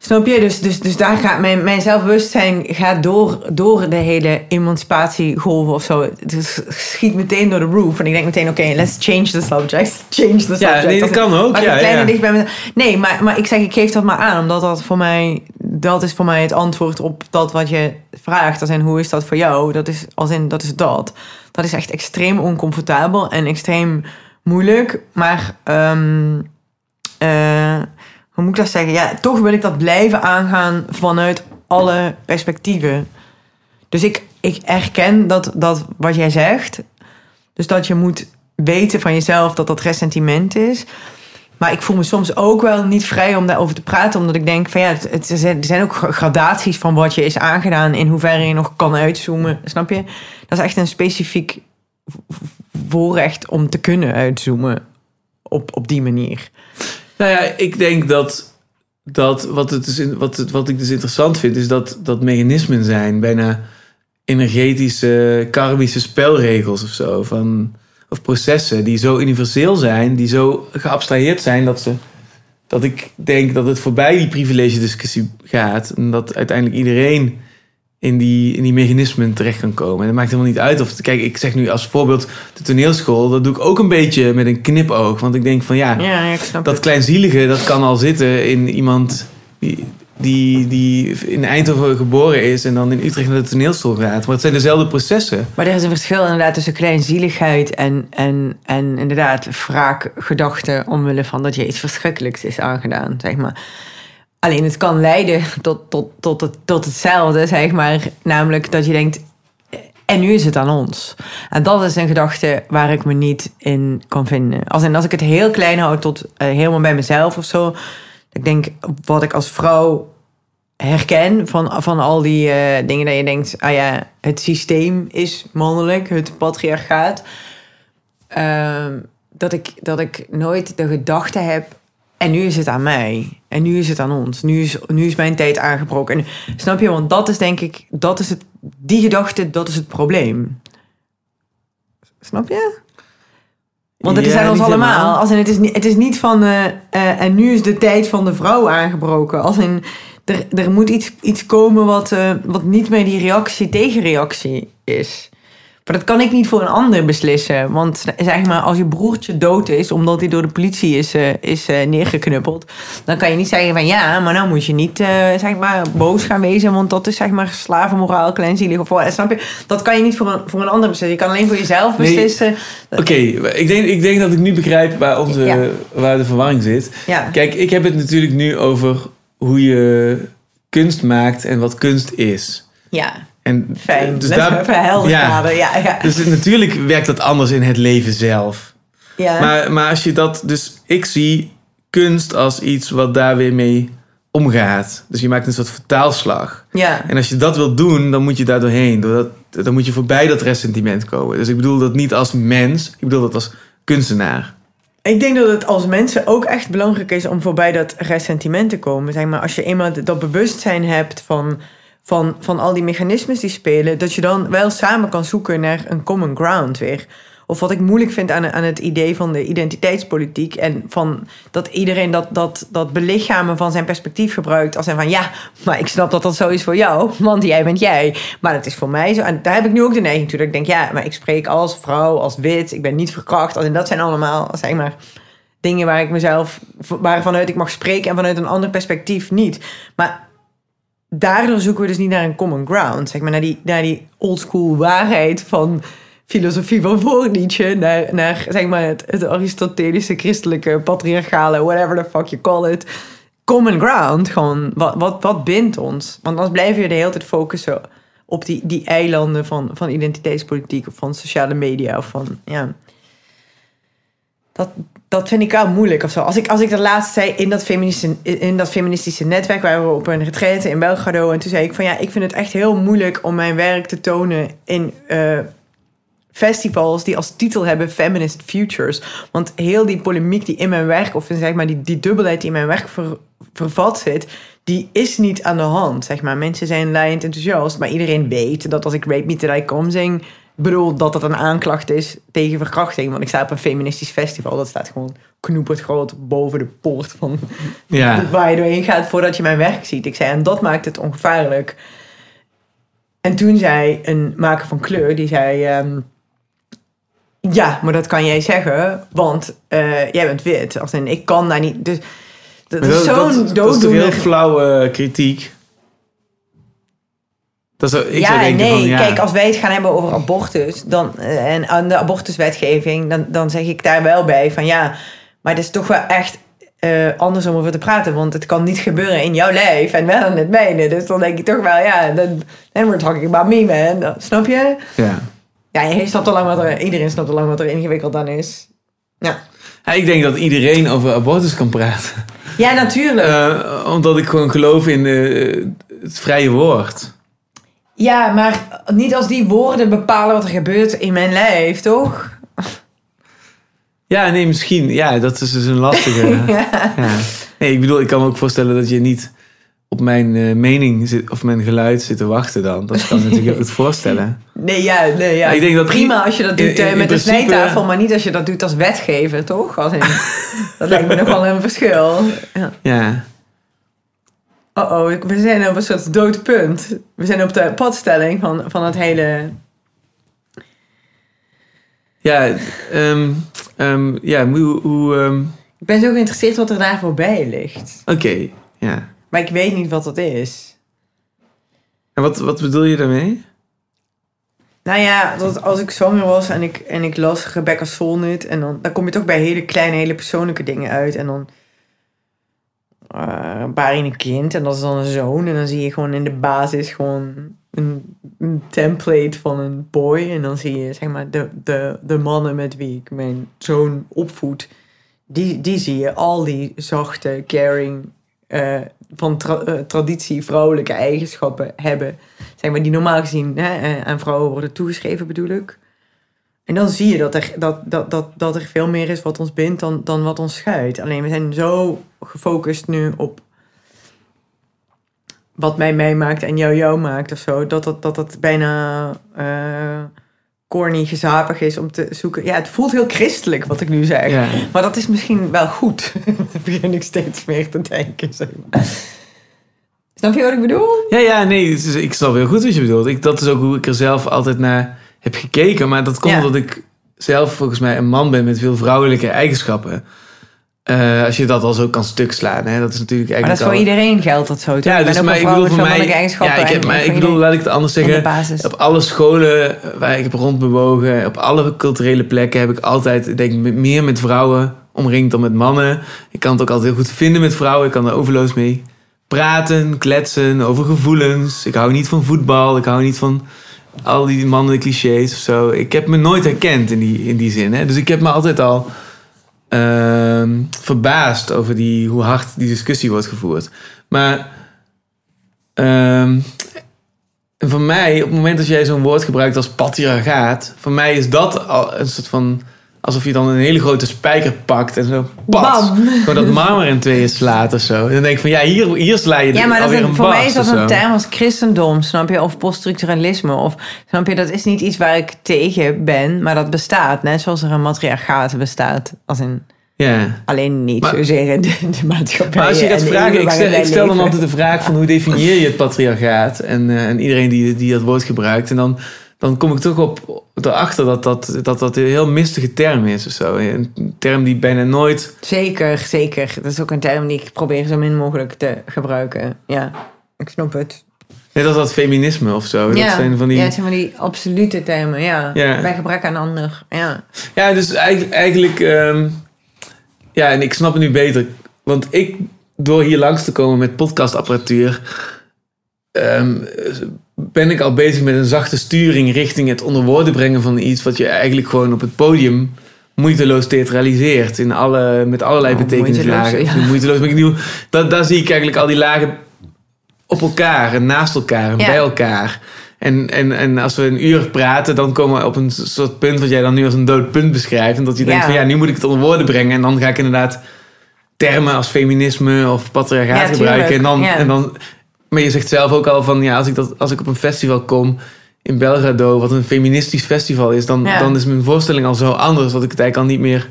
Snap je? Dus, dus, dus daar gaat mijn, mijn zelfbewustzijn gaat door, door de hele emancipatiegolven of zo. Het is- schiet meteen door de roof. En ik denk meteen, oké, let's change the subject. Change the subject. Ja, nee, dat kan ook. Ja, ik ja. dicht bij mezelf- Nee, maar, maar ik zeg, ik geef dat maar aan. Omdat dat voor mij, dat is voor mij het antwoord op dat wat je vraagt. Als in, hoe is dat voor jou? Dat is, als in, dat is dat. Dat is echt extreem oncomfortabel en extreem moeilijk. Maar, ehm, eh, hoe moet ik dat zeggen? Ja, toch wil ik dat blijven aangaan vanuit alle perspectieven. Dus ik, ik erken dat, dat wat jij zegt. Dus dat je moet weten van jezelf dat dat ressentiment is. Maar ik voel me soms ook wel niet vrij om daarover te praten. Omdat ik denk van ja, het, er zijn- ook gradaties van wat je is aangedaan. In hoeverre je nog kan uitzoomen. Snap je? Dat is echt een specifiek voorrecht om te kunnen uitzoomen op, op die manier. Nou ja, ik denk dat, dat wat, het is, wat, het, wat ik dus interessant vind, is dat, dat mechanismen zijn. Bijna energetische, karmische spelregels of zo. Van, of processen die zo universeel zijn, die zo geabstraheerd zijn dat ze. Dat ik denk dat het voorbij die privilege discussie gaat. En dat uiteindelijk iedereen in die, in die mechanismen terecht kan komen. En dat maakt helemaal niet uit of... Kijk, ik zeg nu als voorbeeld de toneelschool. Dat doe ik ook een beetje met een knipoog. Want ik denk van ja, dat het. kleinzielige, dat kan al zitten in iemand die, die, die in Eindhoven geboren is en dan in Utrecht naar de toneelschool gaat. Maar het zijn dezelfde processen. Maar er is een verschil inderdaad tussen kleinzieligheid en, en, en inderdaad wraakgedachten omwille van dat je iets verschrikkelijks is aangedaan, zeg maar. Alleen het kan leiden tot, tot, tot, het, tot hetzelfde, zeg maar. Namelijk dat je denkt, eh, en nu is het aan ons. En dat is een gedachte waar ik me niet in kan vinden. Als, in, als ik het heel klein hou tot eh, helemaal bij mezelf of zo. Ik denk, wat ik als vrouw herken van, van al die eh, dingen dat je denkt, ah ja, het systeem is mannelijk, het patriarchaat. Ehm, dat, ik, dat ik nooit de gedachte heb, en nu is het aan mij. En nu is het aan ons. Nu is, nu is mijn tijd aangebroken. En, snap je? Want dat is denk ik, dat is het, die gedachte, dat is het probleem. Snap je? Want het is Ja, aan ons allemaal. Als in, het, is niet, het is niet van, eh, eh, en nu is de tijd van de vrouw aangebroken. Als in, er, er moet iets, iets komen wat, eh, wat niet meer die reactie tegenreactie is. Maar dat kan ik niet voor een ander beslissen. Want zeg maar, als je broertje dood is omdat hij door de politie is, eh, is eh, neergeknuppeld, dan kan je niet zeggen van ja, maar nou moet je niet eh, zeg maar, boos gaan wezen, want dat is zeg maar slavenmoraal, kleinzielig of wat. Snap je? Dat kan je niet voor een, voor een ander beslissen. Je kan alleen voor jezelf Nee. beslissen. Oké, ik, denk, ik denk dat ik nu begrijp waar, onze, Ja. waar de verwarring zit. Ja. Kijk, ik heb het natuurlijk nu over hoe je kunst maakt en wat kunst is. Ja, En fijn. Dus Dus daar, ja. Ja, ja. Dus natuurlijk werkt dat anders in het leven zelf. ja. Maar, maar als je dat... Dus ik zie kunst als iets wat daar weer mee omgaat. Dus je maakt een soort vertaalslag. ja. En als je dat wilt doen, dan moet je daar doorheen. Doordat, dan moet je voorbij dat ressentiment komen. Dus ik bedoel dat niet als mens. Ik bedoel dat als kunstenaar. Ik denk dat het als mensen ook echt belangrijk is om voorbij dat ressentiment te komen. Zeg maar, als je eenmaal dat bewustzijn hebt van, van, van al die mechanismes die spelen, dat je dan wel samen kan zoeken naar een common ground weer. Of wat ik moeilijk vind aan, aan het idee van de identiteitspolitiek. En van dat iedereen dat, dat, dat belichamen van zijn perspectief gebruikt. Als en van ja, maar ik snap dat dat zo is voor jou. Want jij bent jij. Maar dat is voor mij zo. En daar heb ik nu ook de neiging toe. Dat ik denk, ja, maar ik spreek als vrouw, als wit. Ik ben niet verkracht. En dat zijn allemaal, zeg maar, dingen waar ik mezelf, waarvanuit ik mag spreken. En vanuit een ander perspectief niet. Maar daardoor zoeken we dus niet naar een common ground. Zeg maar, naar die, naar die oldschool waarheid van filosofie van voor Nietzsche. Naar, naar zeg maar, het, aristotelische, christelijke, patriarchale, whatever the fuck you call it. Common ground, gewoon, wat, wat, wat bindt ons? Want anders blijven we de hele tijd focussen op die, die eilanden van, van identiteitspolitiek of van sociale media of van, ja... Dat, dat vind ik wel moeilijk of zo. Als ik, als ik dat laatst zei in dat, feministische, in dat feministische netwerk... waar we op een retraite in Belgrado... en toen zei ik van ja, ik vind het echt heel moeilijk... om mijn werk te tonen in eh, festivals die als titel hebben Feminist Futures. Want heel die polemiek die in mijn werk... of zeg maar die, die dubbelheid die in mijn werk ver- vervat zit... die is niet aan de hand, zeg maar. Mensen zijn laaiend enthousiast, maar iedereen weet... dat als ik Rape Me Till I Come zing... bedoel dat het een aanklacht is tegen verkrachting. Want ik sta op een feministisch festival. Dat staat gewoon knoeperd groot boven de poort van Ja, waar je doorheen gaat voordat je mijn werk ziet. Ik zei, en dat maakt het ongevaarlijk. En toen zei een maker van kleur, die zei... ehm, ja, maar dat kan jij zeggen, want eh, jij bent wit. Als in, ik kan daar niet... Dus, dat is dat, zo'n dat, dat is heel dooddoener. flauwe kritiek. Dat ik zou ja, denken nee, van, ja, kijk, als wij het gaan hebben over abortus dan, eh, en aan de abortuswetgeving, dan, dan zeg ik daar wel bij van ja, maar het is toch wel echt eh, anders om over te praten, want het kan niet gebeuren in jouw lijf en wel in het mijne. Dus dan denk ik toch wel, ja, dan then we're talking about me, man. Dan- Snap je? ja. Ja, je snapt al lang wat er, iedereen snapt al lang wat er ingewikkeld aan is. Ja, Ja, ik denk dat iedereen over abortus kan praten. ja natuurlijk. Eh, omdat ik gewoon geloof in het vrije woord. Ja, maar niet als die woorden bepalen wat er gebeurt in mijn lijf, toch? Ja, nee, misschien. Ja, dat is dus een lastige. Ja. ja. Nee, ik bedoel, ik kan me ook voorstellen dat je niet op mijn eh, mening zit, of mijn geluid zit te wachten dan. Dat kan ik natuurlijk goed voorstellen. Nee, ja, nee, ja. Ik denk dat Prima als je dat doet eh, in- in met principe- snijtafel, maar niet als je dat doet als wetgever, toch? Als in, dat lijkt me nog wel een verschil. Ja. Ja. Oh oh, we zijn op een soort dood punt. We zijn op de padstelling van, van het hele... Ja, ehm, ehm, ja, hoe... hoe ehm, Ik ben zo geïnteresseerd wat er daar voorbij ligt. Oké, ja. Maar ik weet niet wat dat is. En wat, wat bedoel je daarmee? Nou ja, dat als ik zwanger was en ik, en ik las Rebecca Solnit... en dan, dan kom je toch bij hele kleine, hele persoonlijke dingen uit. En dan eh baar je een kind en dat is dan een zoon. En dan zie je gewoon in de basis gewoon een, een template van een boy. En dan zie je zeg maar de, de, de mannen met wie ik mijn zoon opvoed... Die, die zie je al die zachte, caring, eh, van eh, traditie vrouwelijke eigenschappen hebben zeg maar, die normaal gezien hè, eh, aan vrouwen worden toegeschreven, bedoel ik. En dan zie je dat er, dat, dat, dat, dat er veel meer is wat ons bindt dan, dan wat ons scheidt. Alleen we zijn zo gefocust nu op wat mij mij maakt en jou jou maakt of zo, dat dat, dat, dat bijna eh corny gezapig is om te zoeken. Ja, het voelt heel christelijk wat ik nu zeg. Ja. Maar dat is misschien wel goed. Dat begin ik steeds meer te denken. Zeg maar. Snap je wat ik bedoel? Ja, ja, nee, ik snap heel goed wat je bedoelt. Ik, dat is ook hoe ik er zelf altijd naar heb gekeken. Maar dat komt Ja. omdat ik zelf volgens mij een man ben met veel vrouwelijke eigenschappen. Eh, als je dat al zo kan stuk slaan. Hè? Dat is natuurlijk Maar dat eigenlijk is voor al- iedereen geldt dat zo. toch? Ja, Ik dus ook maar ik bedoel voor mij... Ja, ik, heb, maar ik bedoel, laat ik het anders zeggen. Op alle scholen waar ik heb rondbewogen, op alle culturele plekken heb ik altijd, denk ik, meer met vrouwen omringd dan met mannen. Ik kan het ook altijd heel goed vinden met vrouwen. Ik kan er overloos mee praten, kletsen over gevoelens. Ik hou niet van voetbal. Ik hou niet van al die mannelijke clichés of zo. Ik heb me nooit herkend in die, in die zin. Hè? Dus ik heb me altijd al ehm, verbaasd over die, hoe hard die discussie wordt gevoerd. Maar en voor mij, op het moment dat jij zo'n woord gebruikt als patriarchaat, voor mij is dat al een soort van. Alsof je dan een hele grote spijker pakt en zo. Pas, Bam. gewoon dat marmer in tweeën slaat of zo. En dan denk ik van ja, hier, hier sla je Ja, maar dat is, een voor mij is dat een term als christendom, snap je? Of poststructuralisme. Of, snap je, dat is niet iets waar ik tegen ben, maar dat bestaat. Net zoals er een matriarchaat bestaat. Als in, Ja. alleen niet Maar- zozeer in de, de maatschappij. Maar als je gaat vragen, ik stel, wij ik stel dan altijd de vraag van hoe definieer je het patriarchaat? En, eh, en iedereen die, die dat woord gebruikt. En dan, dan kom ik toch op erachter dat dat, dat dat een heel mistige term is of zo. Een term die bijna nooit... Zeker, zeker. Dat is ook een term die ik probeer zo min mogelijk te gebruiken. Ja, ik snap het. Net als dat feminisme of zo. ja. Dat zijn van die... ja, het zijn van die absolute termen, ja. Ja. Bij gebrek aan ander, ja. Ja, dus eigenlijk, eigenlijk ehm, ja, en ik snap het nu beter. Want ik, door hier langs te komen met podcastapparatuur, ehm, ben ik al bezig met een zachte sturing richting het onder woorden brengen van iets wat je eigenlijk gewoon op het podium moeiteloos theatraliseert. In alle, met allerlei Oh, betekenislagen. moeiteloos, ja. Moeiteloos, maar ik bedoel, dat, daar zie ik eigenlijk al die lagen op elkaar en naast elkaar en Ja. bij elkaar. En, en, en als we een uur praten, dan komen we op een soort punt wat jij dan nu als een dood punt beschrijft. En dat je denkt Ja. van ja, nu moet ik het onder woorden brengen. En dan ga ik inderdaad termen als feminisme of patriarchaat Ja, gebruiken. En dan, en dan, maar je zegt zelf ook al van ja, als ik, dat, als ik op een festival kom in Belgrado, wat een feministisch festival is, dan, Ja. dan is mijn voorstelling al zo anders dat ik het eigenlijk al niet meer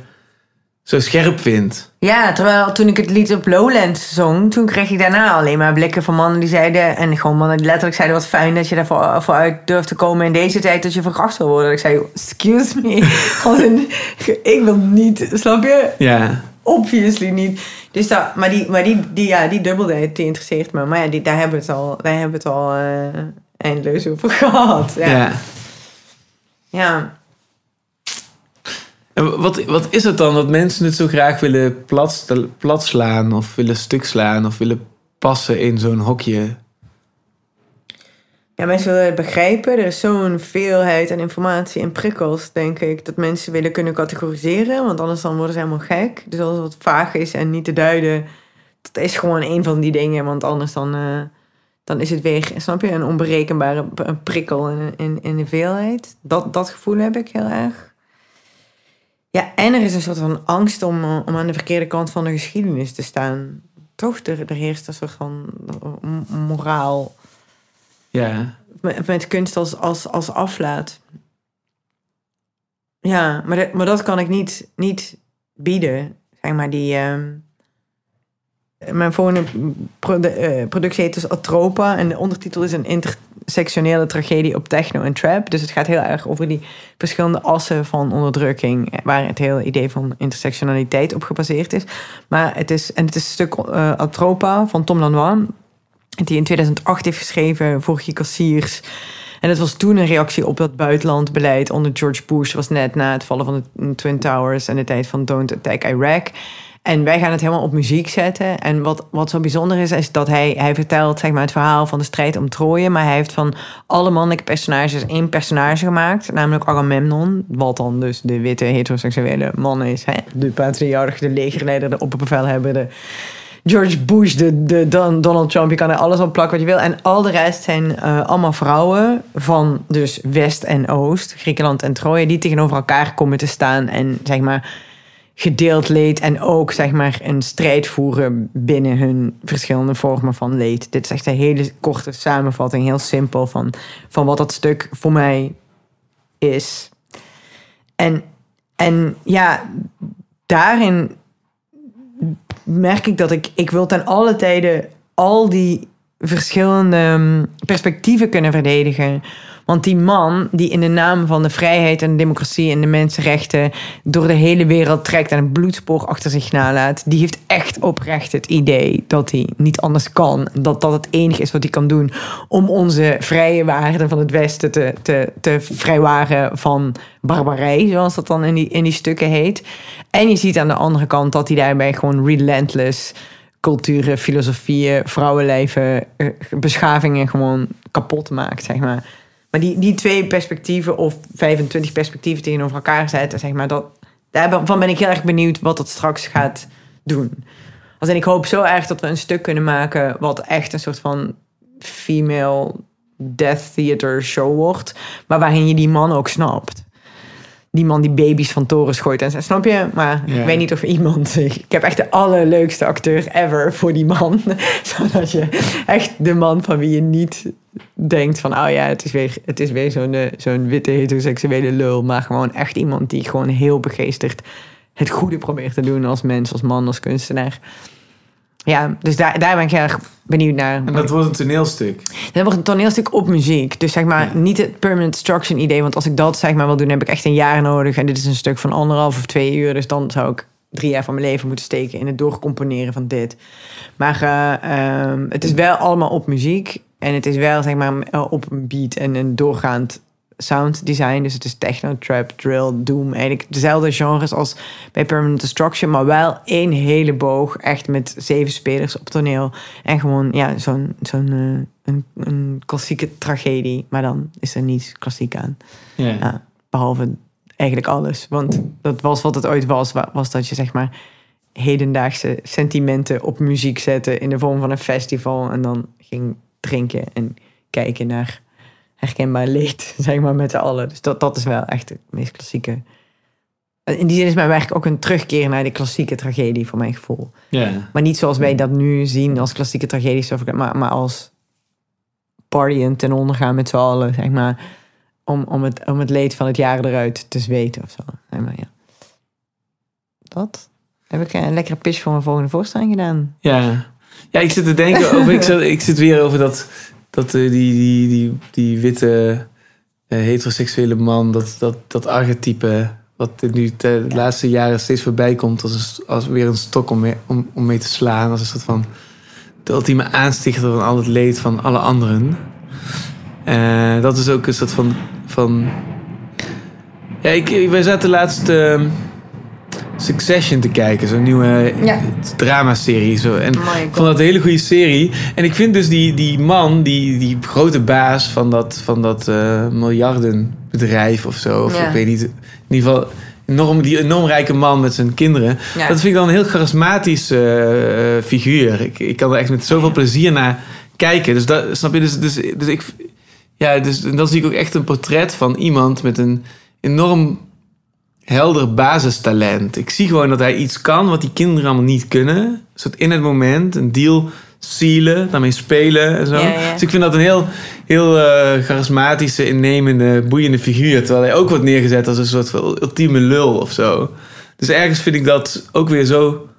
zo scherp vind. Ja, terwijl toen ik het lied op Lowlands zong, toen kreeg ik daarna alleen maar blikken van mannen die zeiden, en gewoon mannen die letterlijk zeiden, wat fijn dat je daarvoor voor uit durft te komen in deze tijd dat je verkracht wil worden. Ik zei, excuse me, ik wil niet, snap je? Ja, Obviously niet. Dus dat, maar die, maar die, die, ja, die dubbelheid, die interesseert me. Maar ja, die, daar hebben we het al, daar hebben we het al eh, eindeloos over gehad. Ja. ja. ja. ja. En wat, wat is het dan dat mensen het zo graag willen plat, plat slaan of willen stuk slaan of willen passen in zo'n hokje? Ja, mensen willen het begrijpen. Er is zo'n veelheid aan informatie en prikkels, denk ik, dat mensen willen kunnen categoriseren. Want anders dan worden ze helemaal gek. Dus als het wat vaag is en niet te duiden, dat is gewoon een van die dingen. Want anders dan, eh, dan is het weer, snap je, een onberekenbare prikkel in, in, in de veelheid. Dat, dat gevoel heb ik heel erg. Ja, en er is een soort van angst om, om aan de verkeerde kant van de geschiedenis te staan. Toch, er, er heerst een soort van moraal Ja, met, kunst als, als, als aflaat. Ja, maar, maar dat kan ik niet, niet bieden. Zeg maar die. ehm, mijn volgende eh, productie heet dus Atropa. En de ondertitel is een intersectionele tragedie op techno en trap. Dus het gaat heel erg over die verschillende assen van onderdrukking. eh, Waar het hele idee van intersectionaliteit op gebaseerd is. Maar het is, en het is een stuk eh, Atropa van Tom Lanois die in 2008 heeft geschreven voor Guy Cassiers. En dat was toen een reactie op dat buitenlandbeleid onder George Bush. was net na het vallen van de Twin Towers en de tijd van Don't Attack Iraq. En wij gaan het helemaal op muziek zetten. En wat, wat zo bijzonder is, is dat hij, hij vertelt zeg maar, het verhaal van de strijd om Troje. Maar hij heeft van alle mannelijke personages één personage gemaakt. Namelijk Agamemnon. Wat dan dus de witte heteroseksuele man is. Hè? De patriarch, de legerleider, de opperbevelhebber, de George Bush, de, de Don- Donald Trump. Je kan er alles op plakken wat je wil. En al de rest zijn eh, allemaal vrouwen van dus West en Oost, Griekenland en Troje, die tegenover elkaar komen te staan en zeg maar gedeeld leed en ook zeg maar een strijd voeren binnen hun verschillende vormen van leed. Dit is echt een hele korte samenvatting, heel simpel van, van wat dat stuk voor mij is. En, en ja, daarin merk ik dat ik, ik wil ten alle tijden al die verschillende mm, perspectieven kunnen verdedigen. Want die man die in de naam van de vrijheid en de democratie en de mensenrechten door de hele wereld trekt en een bloedspoor achter zich nalaat, die heeft echt oprecht het idee dat hij niet anders kan. Dat dat het enige is wat hij kan doen om onze vrije waarden van het Westen te, te, te vrijwaren van barbarij, zoals dat dan in die, in die stukken heet. En je ziet aan de andere kant dat hij daarbij gewoon relentless culturen, filosofieën, vrouwenlijven, eh, beschavingen gewoon kapot maakt, zeg maar. Maar die, die twee perspectieven of 25 perspectieven tegenover elkaar zetten, zeg maar, dat, daarvan ben ik heel erg benieuwd wat dat straks gaat doen. Als en ik hoop zo erg dat we een stuk kunnen maken wat echt een soort van female death theater show wordt, maar waarin je die man ook snapt die man die baby's van torens gooit en. Snap je? Maar ik weet niet of iemand... Ik heb echt de allerleukste acteur ever voor die man. Zodat je echt de man van wie je niet denkt van... Oh ja, het is weer, het is weer zo'n eh, zo'n witte heteroseksuele lul. Maar gewoon echt iemand die gewoon heel begeesterd het goede probeert te doen als mens, als man, als kunstenaar. Ja, dus daar, daar ben ik heel erg benieuwd naar. En dat wordt een toneelstuk. Dat wordt een toneelstuk op muziek. Dus zeg maar niet het permanent destruction idee. Want als ik dat zeg maar wil doen, heb ik echt een jaar nodig. En dit is een stuk van anderhalf of twee uur. Dus dan zou ik drie jaar van mijn leven moeten steken in het doorcomponeren van dit. Maar eh, ehm, het is wel allemaal op muziek. En het is wel zeg maar op een beat en een doorgaand sound design. Dus het is techno, trap, drill, doom. Eigenlijk dezelfde genres als bij Permanent Destruction. Maar wel één hele boog. Echt met zeven spelers op toneel. En gewoon ja, zo'n zo'n eh, een, een klassieke tragedie. Maar dan is er niets klassiek aan. Ja. Ja, behalve eigenlijk alles. Want dat was wat het ooit was. wa- Was dat je zeg maar hedendaagse sentimenten op muziek zette in de vorm van een festival. En dan ging drinken en kijken naar herkenbaar leed, zeg maar, met z'n allen. Dus dat, dat is wel echt het meest klassieke. In die zin is mijn werk ook een terugkeer naar de klassieke tragedie, voor mijn gevoel. ja. Maar niet zoals wij dat nu zien als klassieke tragedies, of- maar, maar als partyen ten onder gaan met z'n allen, zeg maar. Om, om, het, om het leed van het jaar eruit te zweten of zo. Zeg maar, ja. Dat. Heb ik een lekkere pitch voor mijn volgende voorstelling gedaan. Ja. ja, ik zit te denken over. Ik zit, ik zit weer over dat. Dat eh, die, die, die, die witte eh, heteroseksuele man. Dat, dat, dat archetype. Wat nu de laatste jaren steeds voorbij komt. Als, een, als weer een stok om mee, om, om mee te slaan. Als een soort van. De ultieme aanstichter van al het leed van alle anderen. Eh, dat is ook een soort van. van ja, ik, wij zaten laatst. eh, Succession te kijken, zo'n nieuwe Ja. dramaserie. Zo. En ik vond dat een hele goede serie. En ik vind dus die, die man, die, die grote baas van dat, van dat eh, miljardenbedrijf of zo. Of Ja. ik weet niet. In ieder geval enorm, die enorm rijke man met zijn kinderen. Ja. Dat vind ik dan een heel charismatisch eh, eh, figuur. Ik, ik kan er echt met zoveel plezier naar kijken. Dus dat snap je. Dus, dus, dus ik. Ja, dus dan zie ik ook echt een portret van iemand met een enorm helder basistalent. Ik zie gewoon dat hij iets kan wat die kinderen allemaal niet kunnen. Een soort in het moment, een deal sealen, daarmee spelen en zo. Ja, ja. Dus ik vind dat een heel, heel eh, charismatische, innemende, boeiende figuur. Terwijl hij ook wordt neergezet als een soort van ultieme lul of zo. Dus ergens vind ik dat ook weer zo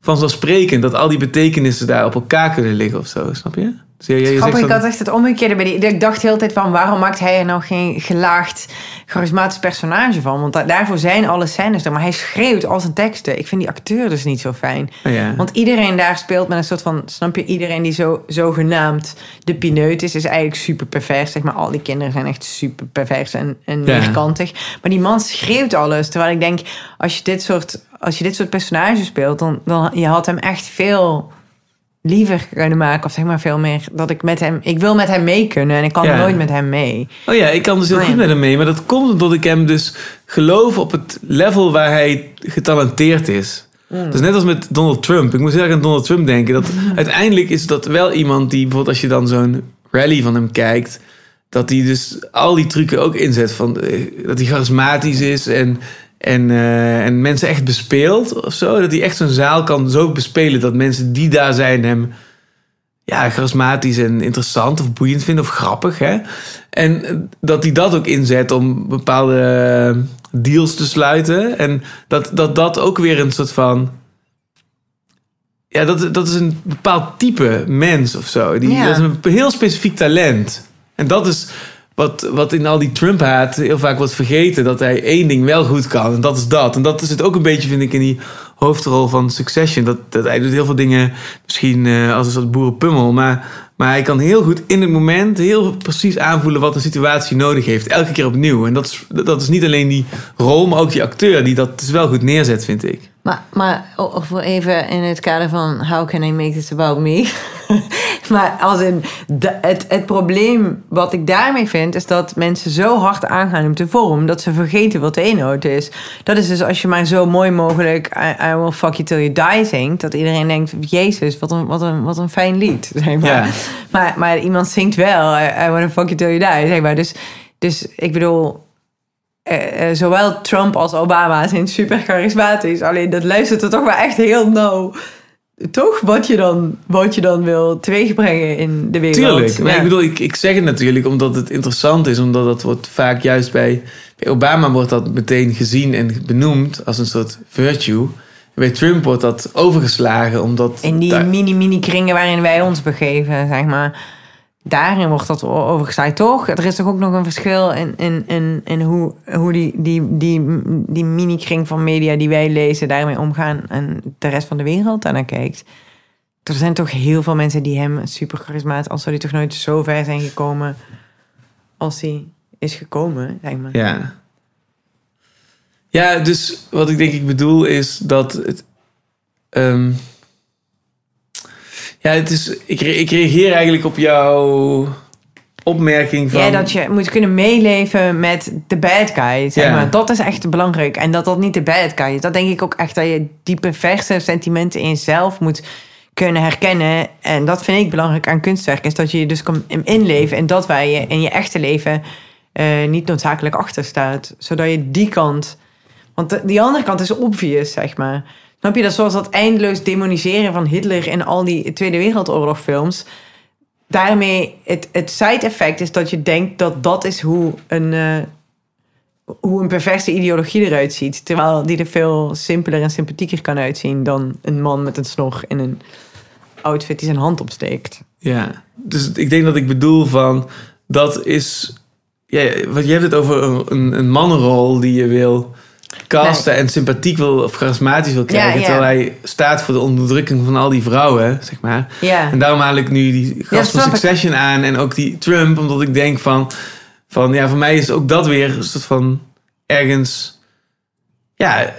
vanzelfsprekend... dat al die betekenissen daar op elkaar kunnen liggen of zo, snap je? Jij- zegt Grappig, ik had echt het omgekeerde bij die. Ik dacht de hele tijd van waarom maakt hij er nou geen gelaagd charismatisch personage van? Want da- daarvoor zijn alle scènes er, maar hij schreeuwt al zijn teksten. Ik vind die acteur dus niet zo fijn. Oh ja. Want iedereen daar speelt met een soort van, snap je, iedereen die zo zogenaamd de pineut is, is eigenlijk super pervers. Zeg maar, al die kinderen zijn echt super pervers en, en Ja. neerkantig. Maar die man schreeuwt alles. Terwijl ik denk, als je dit soort, als je dit soort personages speelt, dan, dan je had hem echt veel liever kunnen maken. Of zeg maar veel meer dat ik met hem, ik wil met hem mee kunnen en ik kan Ja. nooit met hem mee. Oh ja, ik kan dus heel ja. goed met hem mee. Maar dat komt omdat ik hem dus geloof op het level waar hij getalenteerd is. Mm. Dus net als met Donald Trump. Ik moest heel erg aan Donald Trump denken. Dat uiteindelijk is dat wel iemand die bijvoorbeeld als je dan zo'n rally van hem kijkt. Dat hij dus al die trucken ook inzet. Van, eh, dat hij charismatisch is en, en, eh, en mensen echt bespeelt of zo. Dat hij echt zo'n zaal kan zo bespelen dat mensen die daar zijn hem ja, charismatisch en interessant of boeiend vinden of grappig. Hè? En dat hij dat ook inzet om bepaalde eh, deals te sluiten. En dat dat, dat ook weer een soort van. Ja, dat, dat is een bepaald type mens of zo. Die, Ja. Dat is een heel specifiek talent. En dat is wat, wat in al die Trump-haat heel vaak wordt vergeten. Dat hij één ding wel goed kan. En dat is dat. En dat is het ook een beetje, vind ik, in die hoofdrol van Succession. Dat, dat hij doet heel veel dingen misschien eh, als een soort boerenpummel. Maar, maar hij kan heel goed in het moment heel precies aanvoelen wat een situatie nodig heeft. Elke keer opnieuw. En dat is, dat is niet alleen die rol, maar ook die acteur die dat dus wel goed neerzet, vind ik. Maar, maar o- voor even in het kader van how can I make this about me? maar als in de, het, het probleem wat ik daarmee vind, is dat mensen zo hard aangaan op de vorm dat ze vergeten wat de inhoud is. Dat is dus als je maar zo mooi mogelijk I, I will fuck you till you die zingt, dat iedereen denkt, jezus, wat een, wat een, wat een fijn lied. Zeg maar. Maar, maar iemand zingt wel, I, I wanna fuck you till you die, zeg maar. Dus, dus ik bedoel, eh, eh, zowel Trump als Obama zijn super charismatisch. Alleen dat luistert er toch wel echt heel nauw. Toch? Wat je dan, wat je dan wil teweegbrengen in de wereld. Tuurlijk. Maar Ja. ik bedoel, ik, ik zeg het natuurlijk omdat het interessant is. Omdat dat wordt vaak juist bij, bij Obama wordt dat meteen gezien en benoemd als een soort virtue. Bij Trump wordt dat overgeslagen omdat... In die mini-mini kringen waarin wij ons begeven, zeg maar. Daarin wordt dat o- overgeslagen, toch? Er is toch ook nog een verschil in, in, in, in hoe, hoe die, die, die, die mini-kring van media die wij lezen daarmee omgaan en de rest van de wereld daarnaar kijkt. Er zijn toch heel veel mensen die hem super charismatisch, als zou die toch nooit zo ver zijn gekomen als hij is gekomen, zeg maar. Ja. Ja, dus wat ik denk ik bedoel is dat het... ehm, ja, het is... Ik, ik reageer eigenlijk op jouw opmerking van... Ja, dat je moet kunnen meeleven met de bad guy. Zeg Ja. maar. Dat is echt belangrijk. En dat dat niet de bad guy is. Dat denk ik ook echt dat je die perverse sentimenten in jezelf moet kunnen herkennen. En dat vind ik belangrijk aan kunstwerk. Is dat je je dus kan inleven in dat waar je in je echte leven eh, niet noodzakelijk achter staat. Zodat je die kant... Want de- die andere kant is obvious, zeg maar. Snap je? Dat zoals dat eindeloos demoniseren van Hitler in al die Tweede Wereldoorlog films daarmee het, het side effect is dat je denkt dat dat is hoe een, eh, hoe een perverse ideologie eruit ziet. Terwijl die er veel simpeler en sympathieker kan uitzien dan een man met een snor in een outfit die zijn hand opsteekt. Ja, dus ik denk dat ik bedoel van... Dat is... Ja, want je hebt het over een, een mannenrol die je wil casten... en sympathiek wil of charismatisch wil krijgen. Ja, ja. Terwijl hij staat voor de onderdrukking van al die vrouwen, zeg maar. Ja, En daarom haal ik nu die gast van ik. Succession aan en ook die Trump, omdat ik denk van, van ja, voor mij is ook dat weer een soort van ergens, ja,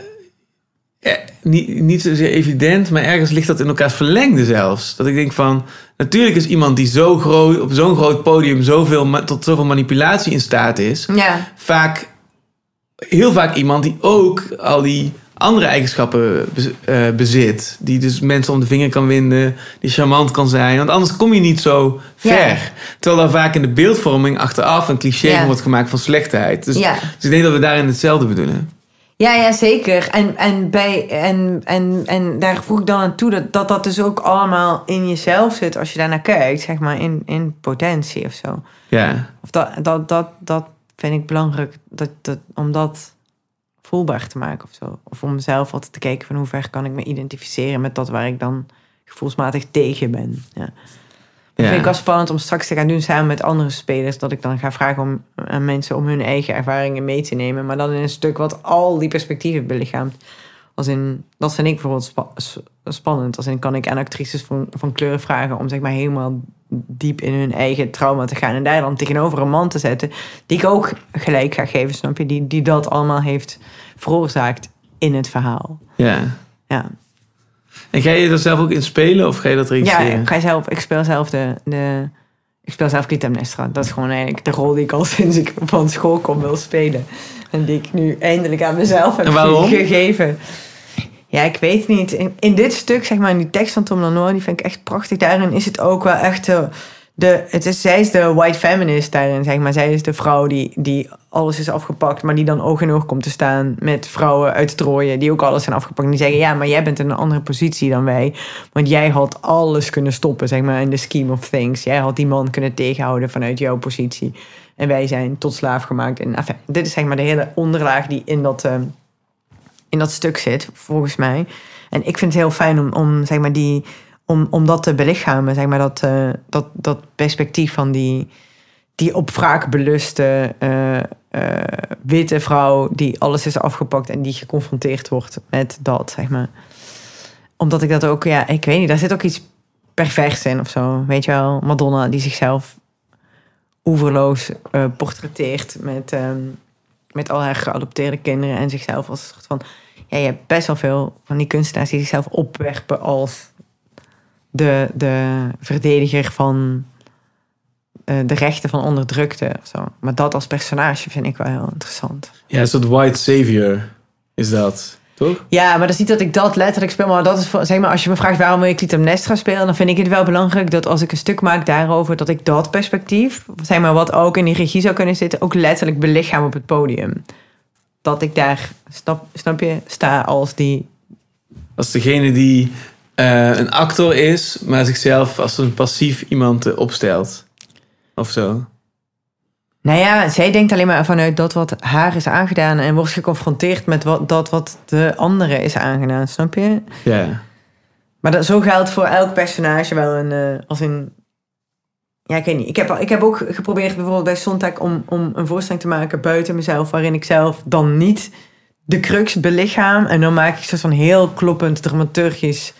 eh, niet, niet zozeer evident, maar ergens ligt dat in elkaars verlengde zelfs. Dat ik denk van, natuurlijk is iemand die zo groot, op zo'n groot podium zoveel, tot zoveel manipulatie in staat is, ja, vaak, heel vaak iemand die ook al die andere eigenschappen eh, bezit. Die dus mensen om de vinger kan winden, die charmant kan zijn. Want anders kom je niet zo ver. Ja. Terwijl daar vaak in de beeldvorming achteraf een cliché Ja. wordt gemaakt van slechtheid. Dus, Ja. dus ik denk dat we daarin hetzelfde bedoelen. ja, ja zeker. En, en, bij, en, en, en daar voeg ik dan aan toe dat, dat dat dus ook allemaal in jezelf zit als je daarnaar kijkt, zeg maar, in, in potentie of zo. Ja, Of dat, dat, dat, dat vind ik belangrijk dat, dat, om dat voelbaar te maken of zo. Of om mezelf altijd te kijken van hoe ver kan ik me identificeren met dat waar ik dan gevoelsmatig tegen ben. Ja. Dat ja. vind ik wel spannend om straks te gaan doen samen met andere spelers. Dat ik dan ga vragen om, aan mensen om hun eigen ervaringen mee te nemen. Maar dan in een stuk wat al die perspectieven belichaamt. Als in, dat vind ik bijvoorbeeld spa- spannend. Als in kan ik aan actrices van, van kleur vragen om zeg maar helemaal diep in hun eigen trauma te gaan. En daar dan tegenover een man te zetten. Die ik ook gelijk ga geven, snap je? Die, die dat allemaal heeft veroorzaakt in het verhaal. ja. Ja, En ga je er zelf ook in spelen of ga je dat ja regisseren? ik, ga zelf, ik speel zelf de, de ik speel zelf Clytemnestra. Dat is gewoon eigenlijk de rol die ik al sinds ik van school kom wil spelen. En die ik nu eindelijk aan mezelf heb gegeven. Ja, ik weet niet. In, dit stuk, zeg maar, in die tekst van Tom Lanois, die vind ik echt prachtig. Daarin is het ook wel echt de... de het is, zij is de white feminist daarin, zeg maar. Zij is de vrouw die, die alles is afgepakt, maar die dan oog in oog komt te staan met vrouwen uit Troje, die ook alles zijn afgepakt. En die zeggen, ja, maar jij bent in een andere positie dan wij. Want jij had alles kunnen stoppen, zeg maar, in the scheme of things. Jij had die man kunnen tegenhouden vanuit jouw positie. En wij zijn tot slaaf gemaakt. En, enfin, dit is zeg maar de hele onderlaag die in dat, ehm, in dat stuk zit, volgens mij. En ik vind het heel fijn om, om, zeg maar, die, om, om dat te belichamen. Zeg maar, dat, eh, dat, dat perspectief van die, die op wraak beluste eh, eh, witte vrouw die alles is afgepakt en die geconfronteerd wordt met dat, zeg maar. Omdat ik dat ook, ja, ik weet niet, daar zit ook iets pervers in of zo. Weet je wel, Madonna die zichzelf oeverloos portretteert met, ehm, met al haar geadopteerde kinderen en zichzelf als soort van. Ja, je hebt best wel veel van die kunstenaars die zichzelf opwerpen als de, de verdediger van eh, de rechten van onderdrukte. Zo. Maar dat als personage vind ik wel heel interessant. Ja, een soort white savior is dat, toch? Ja, maar dat is niet dat ik dat letterlijk speel. Maar dat is zeg maar, als je me vraagt waarom wil ik Clytemnestra spelen, dan vind ik het wel belangrijk dat als ik een stuk maak daarover, dat ik dat perspectief, zeg maar, wat ook in die regie zou kunnen zitten, ook letterlijk belichaam op het podium. Dat ik daar, snap, snap je, sta als die. Als degene die eh, een actor is, maar zichzelf als een passief iemand opstelt. Of zo. Nou ja, zij denkt alleen maar vanuit dat wat haar is aangedaan en wordt geconfronteerd met wat, dat wat de andere is aangedaan, snap je? Ja. Maar dat, zo geldt voor elk personage wel een, eh, als een... Ja, ik weet niet. Ik heb, ik heb ook geprobeerd bijvoorbeeld bij Sontag om, om een voorstelling te maken buiten mezelf, waarin ik zelf dan niet de crux belichaam. En dan maak ik soort van heel kloppend dramaturgisch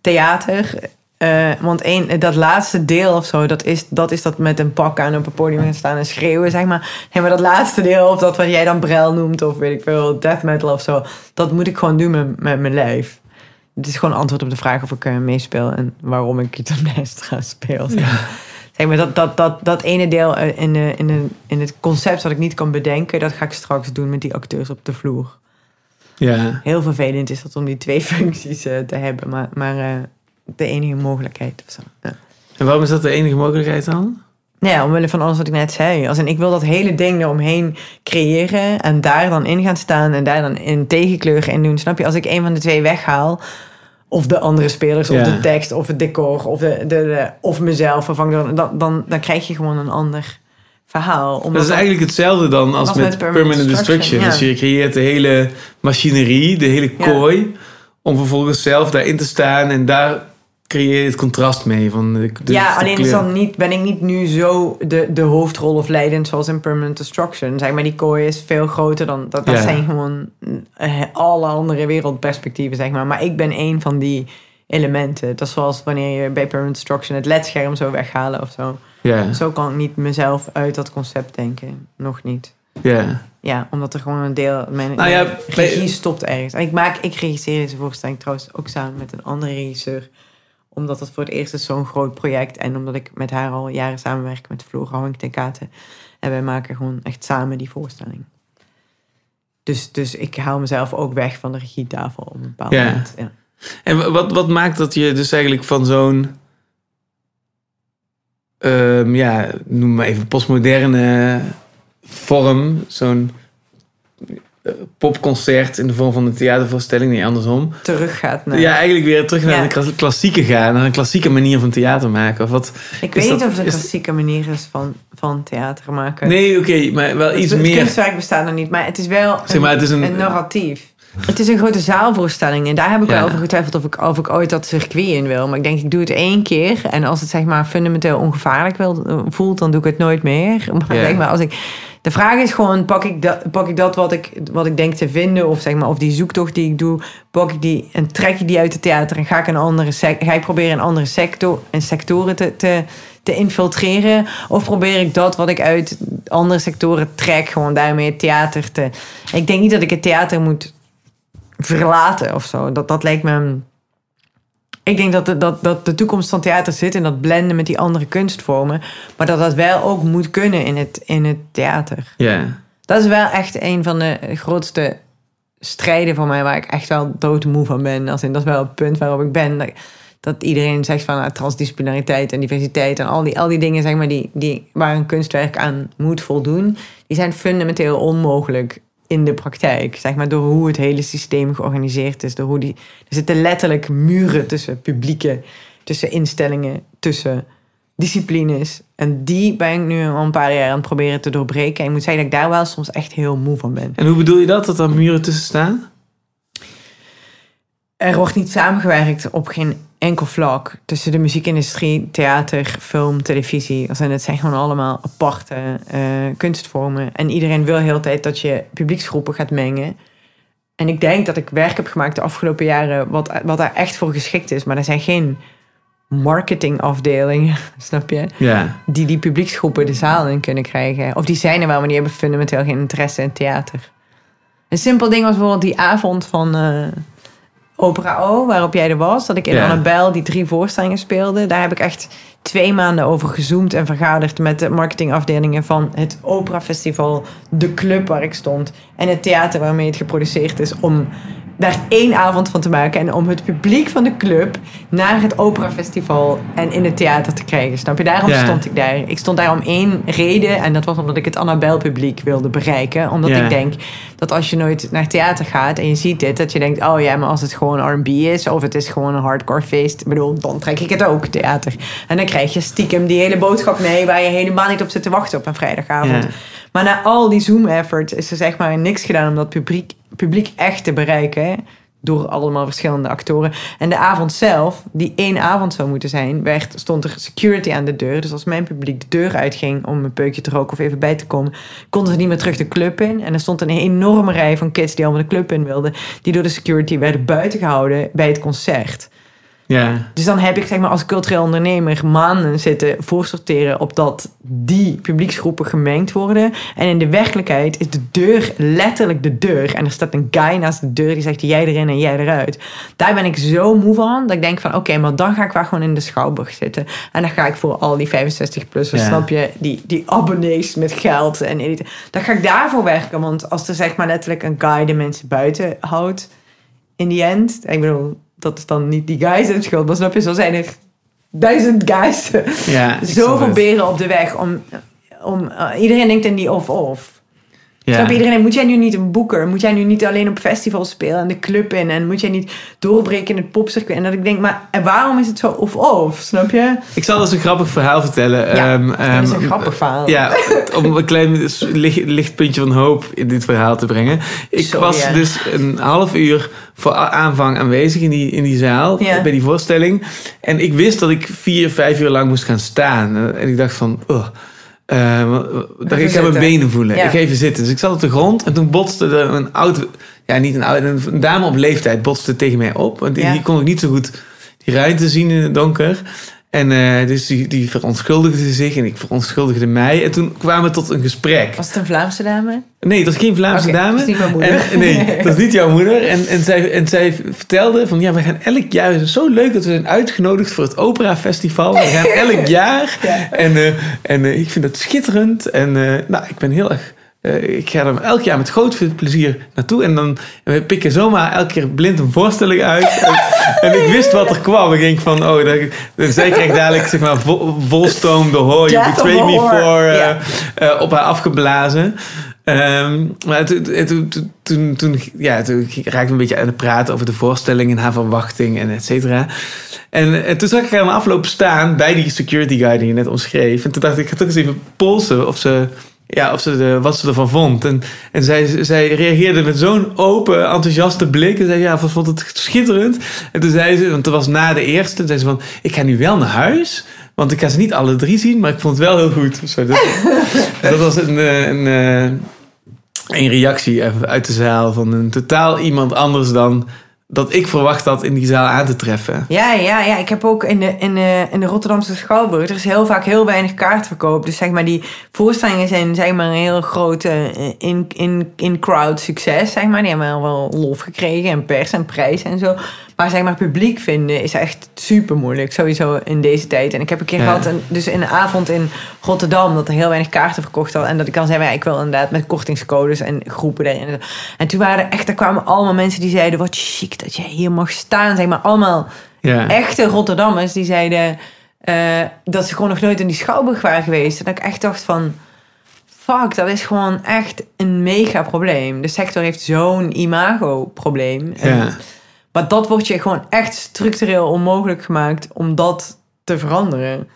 theater. Eh, want één, dat laatste deel of zo, dat is, dat is dat met een pak aan op een podium gaan staan en schreeuwen, zeg maar. Nee, maar dat laatste deel, of dat wat jij dan brel noemt, of weet ik veel, death metal of zo, dat moet ik gewoon doen met, met mijn lijf. Het is gewoon antwoord op de vraag of ik eh, meespeel en waarom ik Clytemnestra speel. Zeg maar, dat, dat, dat, dat ene deel eh, in, de, in, de, in het concept wat ik niet kan bedenken, dat ga ik straks doen met die acteurs op de vloer. Ja. Heel vervelend is dat om die twee functies te hebben, maar, maar de enige mogelijkheid of zo. Ja. En waarom is dat de enige mogelijkheid dan? Nou ja, omwille van alles wat ik net zei. Als in, ik wil dat hele ding eromheen creëren en daar dan in gaan staan en daar dan in tegenkleuren in doen. Snap je? Als ik een van de twee weghaal, of de andere spelers, of Ja. de tekst, of het decor, of, de, de, de- of mezelf vervang, dan, dan, dan, dan krijg je gewoon een ander verhaal. Omdat Dat is eigenlijk hetzelfde dan als Als met, met permanent, permanent destruction. destruction, Dus je creëert de hele machinerie, de hele Ja. kooi, om vervolgens zelf daarin te staan en daar creëer je het contrast mee. Van de, de- ja, de alleen is dan niet, ben ik niet nu zo de, de hoofdrol of leidend zoals in Permanent Destruction. Zeg maar, die kooi is veel groter dan... Dat, dat Ja. zijn gewoon eh, alle andere wereldperspectieven, zeg maar. Maar ik ben één van die elementen. Dat is zoals wanneer je bij Permanent Destruction het ledscherm zou weghalen of zo. Ja, Zo kan ik niet mezelf uit dat concept denken. Nog niet. ja. Ja, omdat er gewoon een deel... Mijn, Nou ja, bij- regie stopt ergens. En ik, maak, ik regisseer deze voorstelling trouwens ook samen met een andere regisseur. Omdat het voor het eerst is zo'n groot project. En omdat ik met haar al jaren samenwerk met Floor Houwing ten Katen. En wij maken gewoon echt samen die voorstelling. Dus, dus ik haal mezelf ook weg van de regietafel op een bepaald Ja. moment. Ja. En wa- wat, wat maakt dat je dus eigenlijk van zo'n, ehm, ja, noem maar even postmoderne vorm, zo'n popconcert in de vorm van een theatervoorstelling, nee, andersom. Teruggaat naar... Ja, eigenlijk weer terug naar Ja. de kla- klassieke gaan, naar een klassieke manier van theater maken. Of wat? ik weet dat- niet of het een is- klassieke manier is van, van theater maken. Nee, oké, maar wel Het- iets het meer. kunstwerk bestaat nog niet, maar het is wel Zeg maar, het is een- narratief. Het is een grote zaalvoorstelling en daar heb ik Ja. wel over getwijfeld of ik, of ik ooit dat circuit in wil. Maar ik denk, ik doe het één keer en als het zeg maar fundamenteel ongevaarlijk wil, eh, voelt, dan doe ik het nooit meer. Maar, Ja. zeg maar als ik, de vraag is gewoon, pak ik dat, pak ik dat wat, ik, wat ik denk te vinden of zeg maar, of die zoektocht die ik doe, pak ik die en trek ik die uit het theater en ga ik een andere ga ik proberen een andere sector en sectoren te, te, te infiltreren? Of probeer ik dat wat ik uit andere sectoren trek, gewoon daarmee het theater te. Ik denk niet dat ik het theater moet verlaten of zo. Dat, dat lijkt me. Ik denk dat de, dat, dat de toekomst van theater zit in dat blenden met die andere kunstvormen. Maar dat dat wel ook moet kunnen in het, in het theater. Ja, Dat is wel echt een van de grootste strijden voor mij waar ik echt wel doodmoe van ben. Als in, dat is wel het punt waarop ik ben. Dat, dat iedereen zegt van ah, transdisciplinariteit en diversiteit en al die, al die dingen zeg maar, die, die, waar een kunstwerk aan moet voldoen, die zijn fundamenteel onmogelijk in de praktijk. Zeg maar, door hoe het hele systeem georganiseerd is. Door hoe die, er zitten letterlijk muren tussen publieken, tussen instellingen, tussen disciplines. En die ben ik nu al een paar jaar aan het proberen te doorbreken. En ik moet zeggen dat ik daar wel soms echt heel moe van ben. en hoe bedoel je dat, dat er muren tussen staan? er wordt niet samengewerkt op geen enkel vlak tussen de muziekindustrie, theater, film, televisie. Het zijn gewoon allemaal aparte eh, kunstvormen. En iedereen wil heel de tijd dat je publieksgroepen gaat mengen. En ik denk dat ik werk heb gemaakt de afgelopen jaren wat, wat daar echt voor geschikt is. Maar er zijn geen marketingafdelingen, snap je? Ja. Die die publieksgroepen de zaal in kunnen krijgen. Of die zijn er wel, maar die hebben fundamenteel geen interesse in theater. Een simpel ding was bijvoorbeeld die avond van eh, Opera O, waarop jij er was. Dat ik in Ja. Annabel die drie voorstellingen speelde. Daar heb ik echt twee maanden over gezoomd en vergaderd met de marketingafdelingen van het Opera Festival, de club waar ik stond en het theater waarmee het geproduceerd is. Om daar één avond van te maken en om het publiek van de club naar het Opera Festival en in het theater te krijgen. Snap je? Daarom stond ik daar. Ik stond daar om één reden en dat was omdat ik het Annabel publiek wilde bereiken. Omdat ik denk dat als je nooit naar theater gaat en je ziet dit, dat je denkt, oh ja, maar als het gewoon R&B is of het is gewoon een hardcore feest, ik bedoel, dan trek ik het ook, theater. En dan krijg je stiekem die hele boodschap mee waar je helemaal niet op zit te wachten op een vrijdagavond. Ja. Maar na al die Zoom-efforts is er zeg maar niks gedaan om dat publiek, publiek echt te bereiken. Door allemaal verschillende actoren. En de avond zelf, die één avond zou moeten zijn, werd, stond er security aan de deur. Dus als mijn publiek de deur uitging om een peukje te roken of even bij te komen, konden ze niet meer terug de club in. En er stond een enorme rij van kids die allemaal de club in wilden, die door de security werden buiten gehouden bij het concert. Ja. Dus dan heb ik zeg maar, als cultureel ondernemer maanden zitten voorsorteren op dat die publieksgroepen gemengd worden. En in de werkelijkheid is de deur letterlijk de deur. En er staat een guy naast de deur die zegt jij erin en jij eruit. Daar ben ik zo moe van dat ik denk van oké, maar dan ga ik wel gewoon in de schouwburg zitten. En dan ga ik voor al die 65-plussers, Ja. snap je, die, die abonnees met geld en editen. Dan ga ik daarvoor werken. Want als er zeg maar letterlijk een guy de mensen buiten houdt, in die end, ik bedoel, dat is dan niet die guys in schuld, maar snap je, zo zijn er duizend guys. Ja, Zoveel beren op de weg om, om eh, iedereen denkt in die of-of. Ja. Snap je, iedereen, moet jij nu niet een boeker? Moet jij nu niet alleen op festivals spelen en de club in? En moet jij niet doorbreken in het popcircuit? En dat ik denk, maar en waarom is het zo of-of? Snap je? Ik zal eens een grappig verhaal vertellen. Ja, Ehm, dat is een ehm, grappig verhaal. Ja, om een klein licht, lichtpuntje van hoop in dit verhaal te brengen. Ik Sorry, was dus een half uur voor aanvang aanwezig in die, in die zaal, Ja. bij die voorstelling. En ik wist dat ik vier, vijf uur lang moest gaan staan. En ik dacht van, oh, eh, wat- ik ga mijn benen voelen. Ja. Ik even zitten. Dus ik zat op de grond en toen botste er een oud, ja niet een oud, een dame op leeftijd botste tegen mij op. Want die, Ja. die kon ik niet zo goed die ruimte zien in het donker. En eh, dus die, die verontschuldigde zich en ik verontschuldigde mij. En toen kwamen we tot een gesprek. Was het een Vlaamse dame? Nee, dat is geen Vlaamse dame. dat is niet mijn moeder. En, nee, dat is niet jouw moeder. En, en, zij, en zij vertelde van ja, we gaan elk jaar. Het is zo leuk dat we zijn uitgenodigd voor het Opera Festival. We gaan elk jaar. Ja. En, eh, en eh, ik vind het schitterend. En nou, ik ben heel erg. Eh, ik ga er elk jaar met groot veel plezier naartoe. En dan en we pikken zomaar elke keer blind een voorstelling uit. en, en ik wist wat er kwam. Ik denk van, oh, dat, dat- zij krijgt dadelijk zeg maar vol, volstoom de of betray me for. eh, eh, op haar afgeblazen. Ehm, maar toen, toen, toen- ja, toen raakte ik een beetje aan het praten over de voorstelling en haar verwachting en et cetera. En, en toen zag ik haar aan de afloop staan bij die security guy die je net omschreef. En toen dacht ik, ik ga toch eens even polsen of ze, ja, of ze de, wat ze ervan vond. En, en zij, zij reageerde met zo'n open, enthousiaste blik. En zei, ja, ze vond het schitterend. En toen zei ze, want het was na de eerste, zei ze van, ik ga nu wel naar huis. Want ik ga ze niet alle drie zien, maar ik vond het wel heel goed. Zo, dat, dat was een, eh, een, eh, een reactie even uit de zaal van een totaal iemand anders dan dat ik verwacht had in die zaal aan te treffen. Ja, ja, ja. Ik heb ook in de, in, de, in de Rotterdamse Schouwburg... er is heel vaak heel weinig kaartverkoop. Dus zeg maar, die voorstellingen zijn zeg maar, een heel groot eh, in, in, in-crowd succes. Zeg maar. Die hebben wel lof gekregen en pers en prijs en zo. Maar zeg maar, publiek vinden is echt super moeilijk. Sowieso in deze tijd. En ik heb een keer Ja. gehad, dus in de avond in Rotterdam... dat er heel weinig kaarten verkocht hadden. En dat ik dan zei, ja, ik wil inderdaad met kortingscodes en groepen erin. En, toen waren er echt, er kwamen allemaal mensen die zeiden... wat chic dat jij hier mag staan. Zeg maar, allemaal Ja, echte Rotterdammers die zeiden eh, dat ze gewoon nog nooit in die schouwburg waren geweest. En dat ik echt dacht van, fuck, dat is gewoon echt een mega probleem. De sector heeft zo'n imago-probleem. En- ja, Maar dat wordt je gewoon echt structureel onmogelijk gemaakt om dat te veranderen.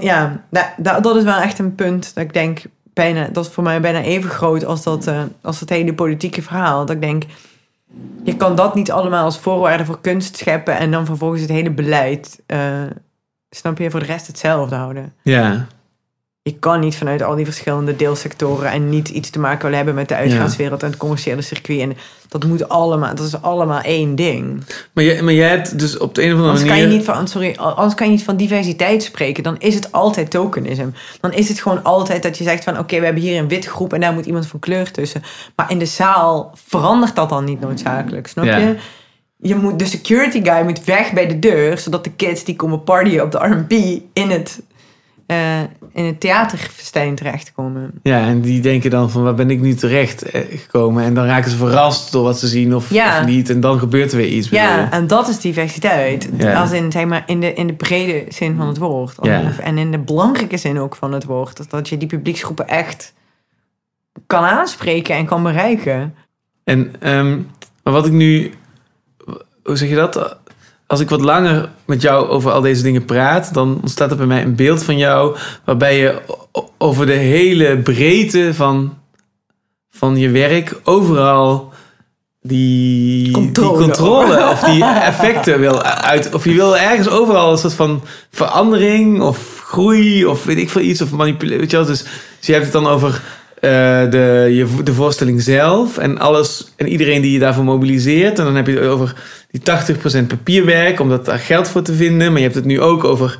Ja, da- da- dat is wel echt een punt dat ik denk, bijna, dat is voor mij bijna even groot als dat, eh, als dat hele politieke verhaal. Dat ik denk, je kan dat niet allemaal als voorwaarde voor kunst scheppen en dan vervolgens het hele beleid, eh, snap je, voor de rest hetzelfde houden. Ja. Je kan niet vanuit al die verschillende deelsectoren en niet iets te maken willen hebben met de uitgaanswereld en het commerciële circuit. En dat moet allemaal, dat is allemaal één ding. Maar, jij, maar jij hebt dus op de een of andere Anders kan, manier... je niet van, sorry, anders kan je niet van diversiteit spreken. Dan is het altijd tokenisme. Dan is het gewoon altijd dat je zegt van... oké, we hebben hier een wit groep en daar moet iemand van kleur tussen. Maar in de zaal verandert dat dan niet noodzakelijk, snap Ja. je? je moet, de security guy moet weg bij de deur... zodat de kids die komen partyen op de R&B in het, eh in het theaterfestijn terechtkomen. Ja, en die denken dan van waar ben ik nu terecht eh, gekomen? En dan raken ze verrast door wat ze zien of, Ja. of niet. En dan gebeurt er weer iets. Ja, en dat is diversiteit. Ja. Als in, zeg maar, in de, in de brede zin van het woord. Ja. Of- En in de belangrijke zin ook van het woord. Dat, dat je die publieksgroepen echt kan aanspreken en kan bereiken. En, ehm, maar wat ik nu, hoe zeg je dat? Als ik wat langer met jou over al deze dingen praat, dan ontstaat er bij mij een beeld van jou waarbij je over de hele breedte van, van je werk overal die Controle. die controle of die effecten wil uit. Of je wil ergens overal een soort van verandering of groei of weet ik veel iets of manipuleren. Weet je wel? Dus, dus je hebt het dan over eh, de, je, de voorstelling zelf en alles en iedereen die je daarvoor mobiliseert. En dan heb je het over die 80% papierwerk, om daar geld voor te vinden. Maar je hebt het nu ook over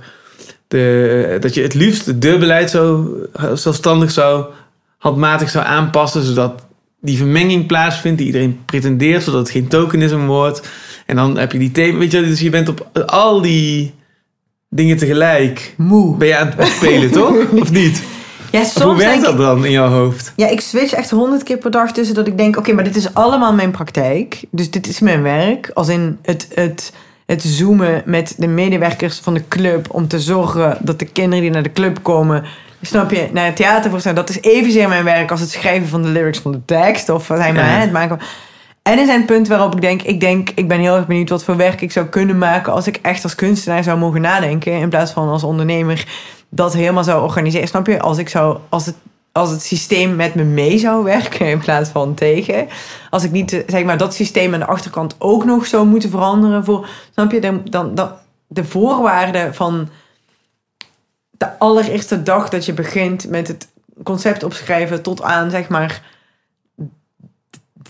de, dat je het liefst het deurbeleid zo zelfstandig zou, handmatig zou aanpassen, zodat die vermenging plaatsvindt die iedereen pretendeert, zodat het geen tokenisme wordt. En dan heb je die thema, weet je, dus je bent op al die dingen tegelijk. Moe. Ben je aan het spelen, toch? Of niet? Ja, hoe werkt dat ik... dan in jouw hoofd? Ja, ik switch echt honderd keer per dag tussen dat ik denk... oké, maar dit is allemaal mijn praktijk. Dus dit is mijn werk. Als in het, het, het zoomen met de medewerkers van de club... om te zorgen dat de kinderen die naar de club komen... snap je, naar het theatervoorstelling... dat is evenzeer mijn werk als het schrijven van de lyrics van de tekst... of zeg maar, Ja. het maken van... En er zijn punten waarop ik denk, ik denk, ik ben heel erg benieuwd wat voor werk ik zou kunnen maken als ik echt als kunstenaar zou mogen nadenken in plaats van als ondernemer dat helemaal zou organiseren. Snap je? Als ik zou, als het, als het systeem met me mee zou werken in plaats van tegen. Als ik niet, zeg maar, dat systeem aan de achterkant ook nog zou moeten veranderen voor, snap je? Dan, dan, de voorwaarden van de allereerste dag dat je begint met het concept opschrijven tot aan, zeg maar,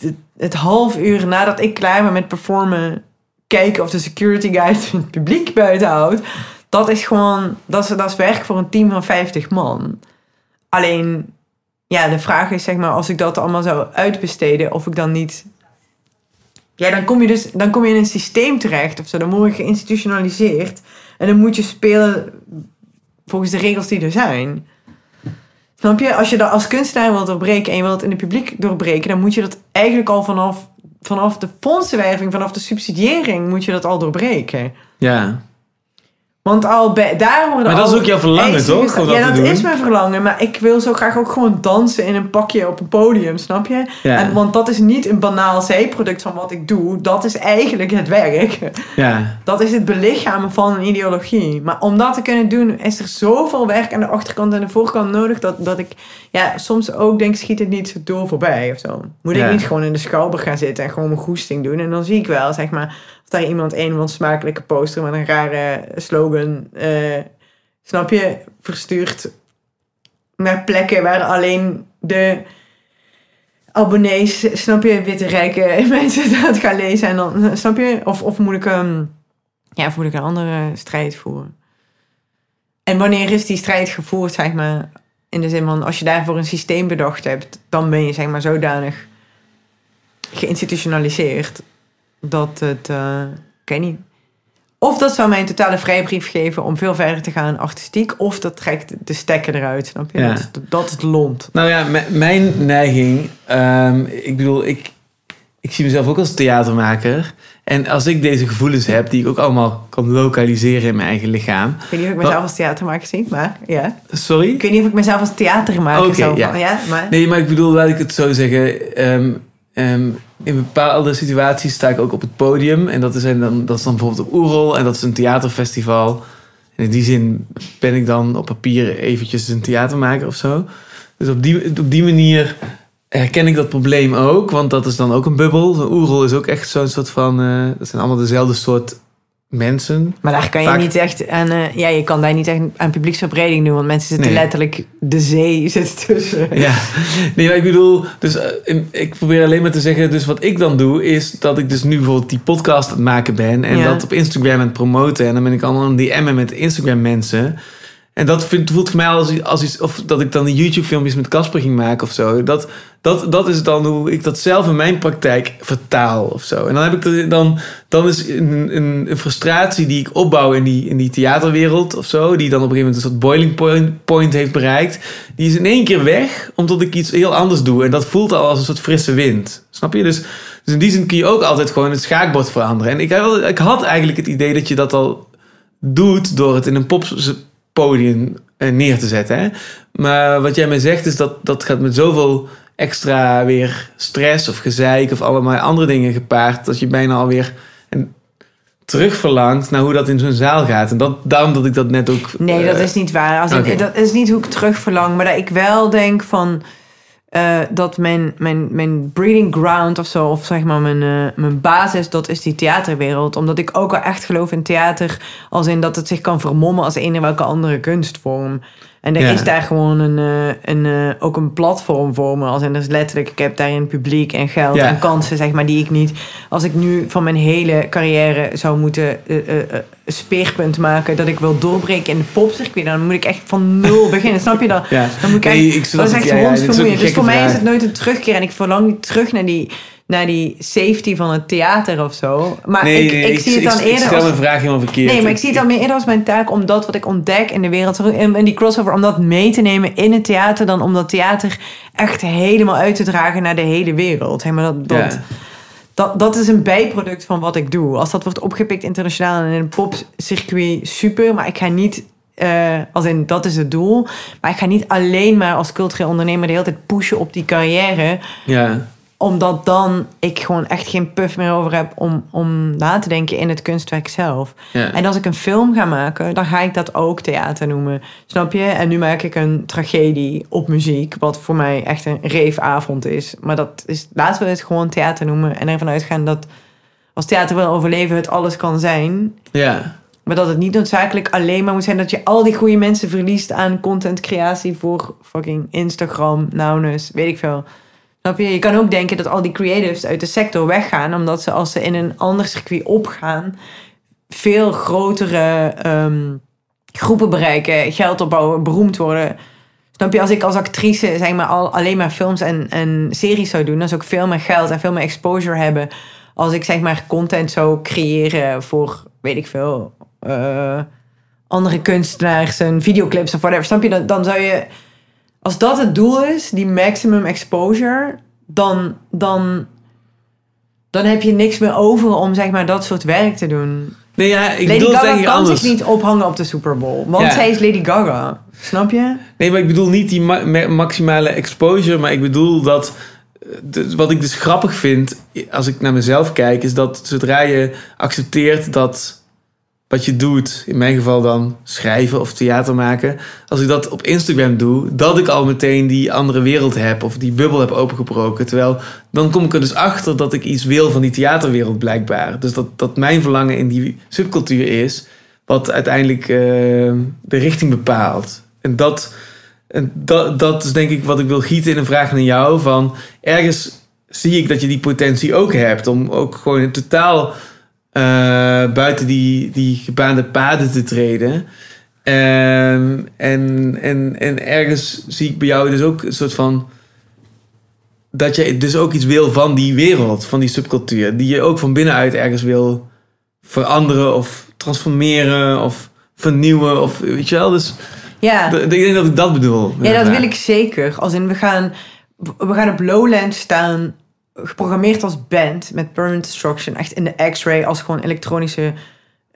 het, het half uur nadat ik klaar ben met performen, kijken of de security guide het publiek buiten houdt. Dat is gewoon, dat is, dat is werk voor een team van 50 man. Alleen, ja, de vraag is zeg maar, als ik dat allemaal zou uitbesteden, of ik dan niet. Ja, dan kom je dus dan kom je in een systeem terecht of zo. Dan word je geïnstitutionaliseerd. En dan moet je spelen volgens de regels die er zijn. Snap je? Als je dat als kunstenaar wilt doorbreken en je wilt het in het publiek doorbreken, dan moet je dat eigenlijk al vanaf, vanaf de fondsenwerving, vanaf de subsidiëring, moet je dat al doorbreken. Ja. Want al bij, daar worden Maar dat al is ook jouw verlangen, toch? gesteld. Om dat ja, te dat doen? is mijn verlangen. Maar ik wil zo graag ook gewoon dansen in een pakje op een podium, snap je? Ja. En, want dat is niet een banaal zijproduct van wat ik doe. Dat is eigenlijk het werk. Ja. Dat is het belichamen van een ideologie. Maar om dat te kunnen doen, is er zoveel werk aan de achterkant en de voorkant nodig. Dat, dat ik ja, soms ook denk, schiet het niet zo door voorbij of zo. Moet Ja. ik niet gewoon in de schouwburg gaan zitten en gewoon mijn goesting doen. En dan zie ik wel, zeg maar, daar iemand een van smakelijke poster met een rare slogan, eh, snap je, verstuurt naar plekken waar alleen de abonnees, snap je, witte rijke mensen dat gaan lezen. En dan, snap je, of, of moet ik een, ja, of moet ik een andere strijd voeren? En wanneer is die strijd gevoerd, zeg maar, in de zin van, als je daarvoor een systeem bedacht hebt, dan ben je, zeg maar, zodanig geïnstitutionaliseerd dat het, eh, ik weet niet. Of dat zou mij een totale vrijbrief geven om veel verder te gaan artistiek, of dat trekt de stekker eruit, snap je? Ja. Dat, is, dat is het lont. Nou ja, mijn neiging, ehm, ik bedoel, ik, ik zie mezelf ook als theatermaker. En als ik deze gevoelens heb, die ik ook allemaal kan lokaliseren in mijn eigen lichaam. Ik weet niet of ik mezelf als theatermaker zie, maar ja. Sorry? Ik weet niet of ik mezelf als theatermaker zou... ja. ja, maar... Nee, maar ik bedoel, laat ik het zo zeggen. ehm, ehm, in bepaalde situaties sta ik ook op het podium. En dat is, dan, dat is dan bijvoorbeeld op Oerol. En dat is een theaterfestival. En in die zin ben ik dan op papier eventjes een theatermaker of zo. Dus op die, op die manier herken ik dat probleem ook. Want dat is dan ook een bubbel. Een oerol is ook echt zo'n soort van... eh, dat zijn allemaal dezelfde soort mensen. Maar daar kan je Vaak- niet echt aan... eh, ja, je kan daar niet echt aan publieksverbreding doen. Want mensen zitten Nee. letterlijk... De zee zit tussen. Ja, nee, maar ik bedoel, dus eh, in- ik probeer alleen maar te zeggen, dus wat ik dan doe, is dat ik dus nu bijvoorbeeld die podcast aan het maken ben en Ja. dat op Instagram aan het promoten en dan ben ik allemaal aan het DM'en met Instagram mensen. En dat vind, voelt voor mij als, als iets, of dat ik dan die YouTube filmpjes met Casper ging maken of zo. Dat, dat, dat is dan hoe ik dat zelf in mijn praktijk vertaal of zo. En dan heb ik dan, dan is een, een, frustratie die ik opbouw in die, in die theaterwereld of zo, die dan op een gegeven moment een soort boiling point, point heeft bereikt, die is in één keer weg, omdat ik iets heel anders doe. En dat voelt al als een soort frisse wind. Snap je? Dus, dus in die zin kun je ook altijd gewoon het schaakbord veranderen. En ik, ik had eigenlijk het idee dat je dat al doet door het in een poppodium eh, neer te zetten. Hè? Maar wat jij mij zegt is dat dat gaat met zoveel extra weer stress of gezeik of allemaal andere dingen gepaard, dat je bijna alweer een, terug verlangt naar hoe dat in zo'n zaal gaat. En dat, daarom dat ik dat net ook... Nee, dat eh, is niet waar. Als oké. dat is niet hoe ik terug verlang. Maar dat ik wel denk van... eh, dat mijn, mijn, mijn breeding ground of zo... of zeg maar mijn, eh, mijn basis, dat is die theaterwereld. Omdat ik ook wel echt geloof in theater... als in dat het zich kan vermommen als een welke andere kunstvorm. En er Ja. is daar gewoon een, eh, een, eh, ook een platform voor me. Als in, dus letterlijk, ik heb daarin publiek en geld Ja. en kansen, zeg maar, die ik niet... Als ik nu van mijn hele carrière zou moeten een speerpunt maken... dat ik wil doorbreken in de popcircuit... dan moet ik echt van nul beginnen. Snap je dat? Ja. Dan moet ik Nee, echt, ik snap dat is echt Ja, ja, is. Dus voor mij is het nooit een terugkeer. En ik verlang niet terug naar die, naar die safety van het theater of zo. Maar nee, ik, nee, ik, zie het dan ik, eerder stel als... mijn vraag helemaal verkeerd. Nee, maar ik zie het dan meer eerder als mijn taak om dat wat ik ontdek in de wereld, en die crossover, om dat mee te nemen in het theater, dan om dat theater echt helemaal uit te dragen naar de hele wereld. Zeg maar dat, dat, Ja. dat, dat is een bijproduct van wat ik doe. Als dat wordt opgepikt internationaal en in een popcircuit, super. Maar ik ga niet, eh, als in dat is het doel. Maar ik ga niet alleen maar als cultureel ondernemer de hele tijd pushen op die carrière Ja, omdat dan ik gewoon echt geen puff meer over heb om, om na te denken in het kunstwerk zelf. ja. En als ik een film ga maken, dan ga ik dat ook theater noemen. Snap je? En nu maak ik een tragedie op muziek, wat voor mij echt een reefavond is. Maar dat is, laten we het gewoon theater noemen en ervan uitgaan dat als theater wil overleven, het alles kan zijn. ja. Maar dat het niet noodzakelijk alleen maar moet zijn dat je al die goede mensen verliest aan contentcreatie voor fucking Instagram, Nowness, weet ik veel. Snap je? Je kan ook denken dat al die creatives uit de sector weggaan, omdat ze als ze in een ander circuit opgaan, veel grotere ehm, groepen bereiken, geld opbouwen, beroemd worden. Snap je? Als ik als actrice zeg maar, al, alleen maar films en, en series zou doen, dan zou ik veel meer geld en veel meer exposure hebben. Als ik zeg maar content zou creëren voor, weet ik veel, eh, andere kunstenaars en videoclips of whatever. Snap je? Dan, dan zou je, als dat het doel is, die maximum exposure, dan, dan, dan heb je niks meer over om zeg maar dat soort werk te doen. Nee, ja, ik Lady bedoel Gaga kan anders. zich niet ophangen op de Super Bowl, want Ja. zij is Lady Gaga. Snap je? Nee, maar ik bedoel niet die ma- ma- maximale exposure, maar ik bedoel dat... eh, de- wat ik dus grappig vind, als ik naar mezelf kijk, is dat zodra je accepteert dat wat je doet, in mijn geval dan schrijven of theater maken, als ik dat op Instagram doe, dat ik al meteen die andere wereld heb of die bubbel heb opengebroken. Terwijl dan kom ik er dus achter dat ik iets wil van die theaterwereld blijkbaar. Dus dat, dat mijn verlangen in die subcultuur is, wat uiteindelijk eh, de richting bepaalt. En dat, en dat, dat is denk ik wat ik wil gieten in een vraag naar jou. Van ergens zie ik dat je die potentie ook hebt om ook gewoon totaal buiten die, die gebaande paden te treden. Ehm, en, en, en ergens zie ik bij jou dus ook een soort van. Dat je dus ook iets wil van die wereld, van die subcultuur. Die je ook van binnenuit ergens wil veranderen of transformeren of vernieuwen. Of weet je wel. Dus Ja. ik denk dat ik dat bedoel. Ja, dat wil ik zeker. Als in, we gaan, we gaan op Lowland staan, geprogrammeerd als band met Permanent Destruction, echt in de X-ray als gewoon elektronische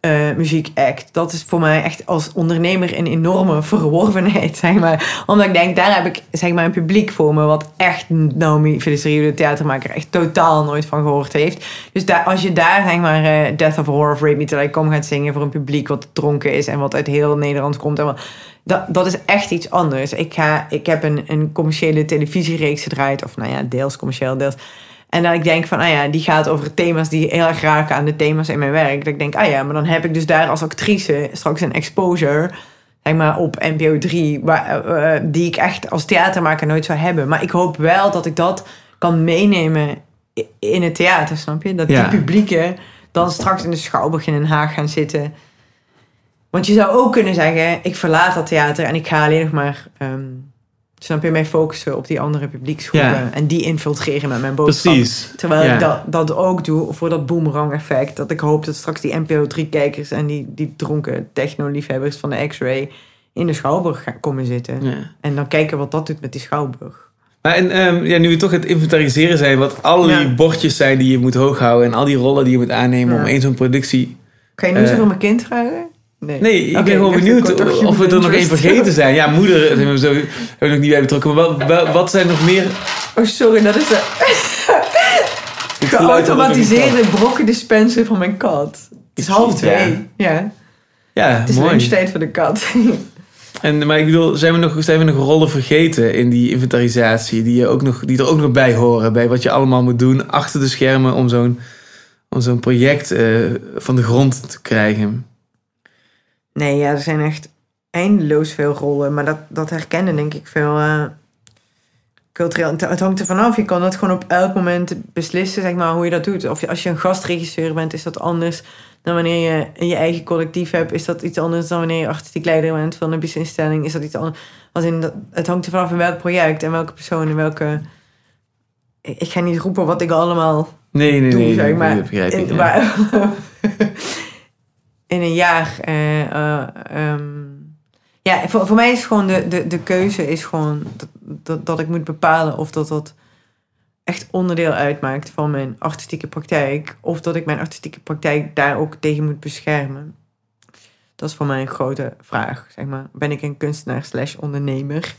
eh, muziekact. Dat is voor mij echt als ondernemer een enorme verworvenheid, zeg maar. Omdat ik denk, daar heb ik zeg maar een publiek voor me... wat echt Naomi Felicerio, de theatermaker, echt totaal nooit van gehoord heeft. Dus als je daar, zeg maar, eh, Death of War of Rape Me Till I gaat zingen... voor een publiek wat dronken is en wat uit heel Nederland komt... En dat, dat is echt iets anders. Ik, ga, ik heb een, een commerciële televisiereeks gedraaid... of nou ja, deels commercieel, deels... En dat ik denk van, ah ja, die gaat over thema's die heel erg raken aan de thema's in mijn werk. Dat ik denk, ah ja, maar dan heb ik dus daar als actrice straks een exposure, zeg maar, op NPO 3, waar, eh, die ik echt als theatermaker nooit zou hebben. Maar ik hoop wel dat ik dat kan meenemen in het theater, snap je? Dat Ja. die publieken dan straks in de Schouwburg in Den Haag gaan zitten. Want je zou ook kunnen zeggen, ik verlaat dat theater en ik ga alleen nog maar... ehm, Snap je, mij focussen op die andere publieksgroepen Ja. en die infiltreren met mijn boodschap. Precies. Terwijl Ja. ik dat, dat ook doe voor dat boomerang effect. Dat ik hoop dat straks die NPO 3 kijkers en die, die dronken techno-liefhebbers van de X-Ray in de Schouwburg gaan komen zitten. Ja. En dan kijken wat dat doet met die Schouwburg. Maar en, ehm, ja, nu we toch het inventariseren zijn, wat al die bordjes zijn die je moet hooghouden en al die rollen die je moet aannemen om één zo'n productie. Kan je nu Eh. zo voor mijn kind vragen? Nee, ik ben gewoon benieuwd of we er nog één vergeten zijn. Ja, moeder hebben we zo hebben we nog niet bij betrokken. Maar wat, zijn nog meer? Oh, sorry, dat is de geautomatiseerde brokkendispenser van mijn kat. Het is half het, ja. twee. Ja. Ja, Het is mooi. lunchtijd voor de kat. En, maar ik bedoel, zijn we, nog, zijn we nog rollen vergeten in die inventarisatie die, je ook nog, die er ook nog bij horen? Bij wat je allemaal moet doen achter de schermen om zo'n om zo'n project eh, van de grond te krijgen. Nee, ja, er zijn echt eindeloos veel rollen. Maar dat, dat herkennen denk ik veel eh, cultureel. Het, hangt er vanaf. Je kan dat gewoon op elk moment beslissen, zeg maar, hoe je dat doet. Of je, als je een gastregisseur bent, is dat anders dan wanneer je je eigen collectief hebt. Is dat iets anders dan wanneer je artistiek leider bent van een businessinstelling. Is dat iets anders. Als in dat, het hangt er vanaf in welk project en welke persoon en welke... Ik, ik ga niet roepen wat ik allemaal Nee, nee, doe, nee. zeg nee, maar. dat begrijp ik. in. in een jaar. eh, eh, ehm, ja, voor, voor mij is gewoon de, de, de keuze is gewoon dat, dat, dat ik moet bepalen of dat dat echt onderdeel uitmaakt van mijn artistieke praktijk. Of dat ik mijn artistieke praktijk daar ook tegen moet beschermen. Dat is voor mij een grote vraag. Zeg maar. Ben ik een kunstenaar slash ondernemer?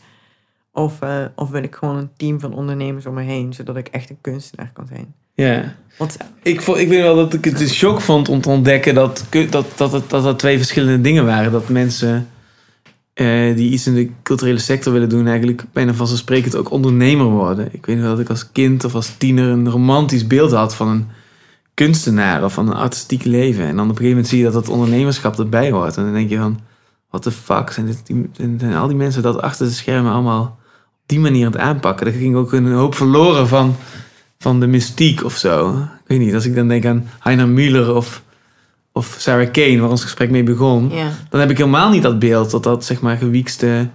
Of, eh, of wil ik gewoon een team van ondernemers om me heen, zodat ik echt een kunstenaar kan zijn? Ja. Want Ik, vond, ik weet wel dat ik het een shock vond om te ontdekken dat, dat, dat, dat, dat dat twee verschillende dingen waren. Dat mensen eh, die iets in de culturele sector willen doen, eigenlijk bijna vanzelfsprekend ook ondernemer worden. Ik weet nog dat ik als kind of als tiener een romantisch beeld had van een kunstenaar of van een artistiek leven. En dan op een gegeven moment zie je dat dat ondernemerschap erbij hoort. En dan denk je van, what the fuck, zijn, dit, die, zijn al die mensen dat achter de schermen allemaal die manier aan het aanpakken? Er ging ook een hoop verloren van van de mystiek of zo. Ik weet niet, als ik dan denk aan Heiner Müller of, of Sarah Kane, waar ons gesprek mee begon, ja. dan heb ik helemaal niet dat beeld dat dat zeg maar gewiekste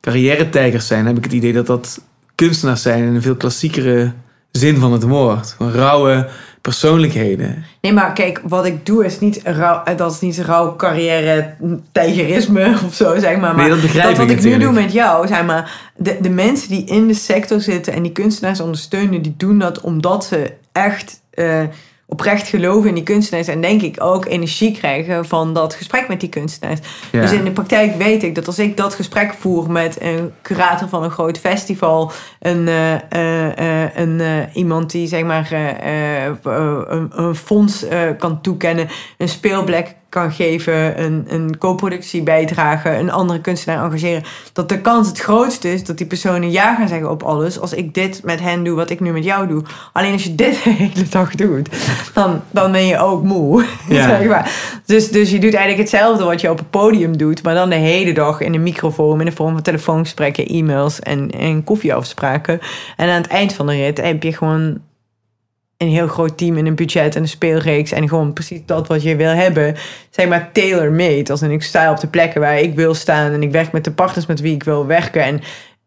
carrière-tijgers zijn. Dan heb ik het idee dat dat kunstenaars zijn in een veel klassiekere zin van het woord. Gewoon rauwe persoonlijkheden. Nee, maar kijk, wat ik doe is niet rauw, eh, dat is niet rauw carrière tijgerisme of zo, zeg maar. maar Nee, dat begrijp wat ik nu doe met jou, zeg maar, de, de mensen die in de sector zitten en die kunstenaars ondersteunen, die doen dat omdat ze echt eh, oprecht geloven in die kunstenaars en denk ik ook energie krijgen van dat gesprek met die kunstenaars. Ja. Dus in de praktijk weet ik dat als ik dat gesprek voer met een curator van een groot festival, een, eh, eh, eh, een, iemand die zeg maar een, een fonds kan toekennen, een speelplek kan geven, een, een co-productie bijdragen, een andere kunstenaar engageren, dat de kans het grootste is dat die personen ja gaan zeggen op alles als ik dit met hen doe wat ik nu met jou doe. Alleen als je dit de hele dag doet, dan, dan ben je ook moe. Ja. zeg maar. dus, dus je doet eigenlijk hetzelfde wat je op het podium doet, maar dan de hele dag in een microfoon, in de vorm van telefoongesprekken, e-mails en, en koffieafspraken. En aan het eind van de rit heb je gewoon een heel groot team en een budget en een speelreeks en gewoon precies dat wat je wil hebben, zeg maar tailor-made. Als in ik sta op de plekken waar ik wil staan en ik werk met de partners met wie ik wil werken en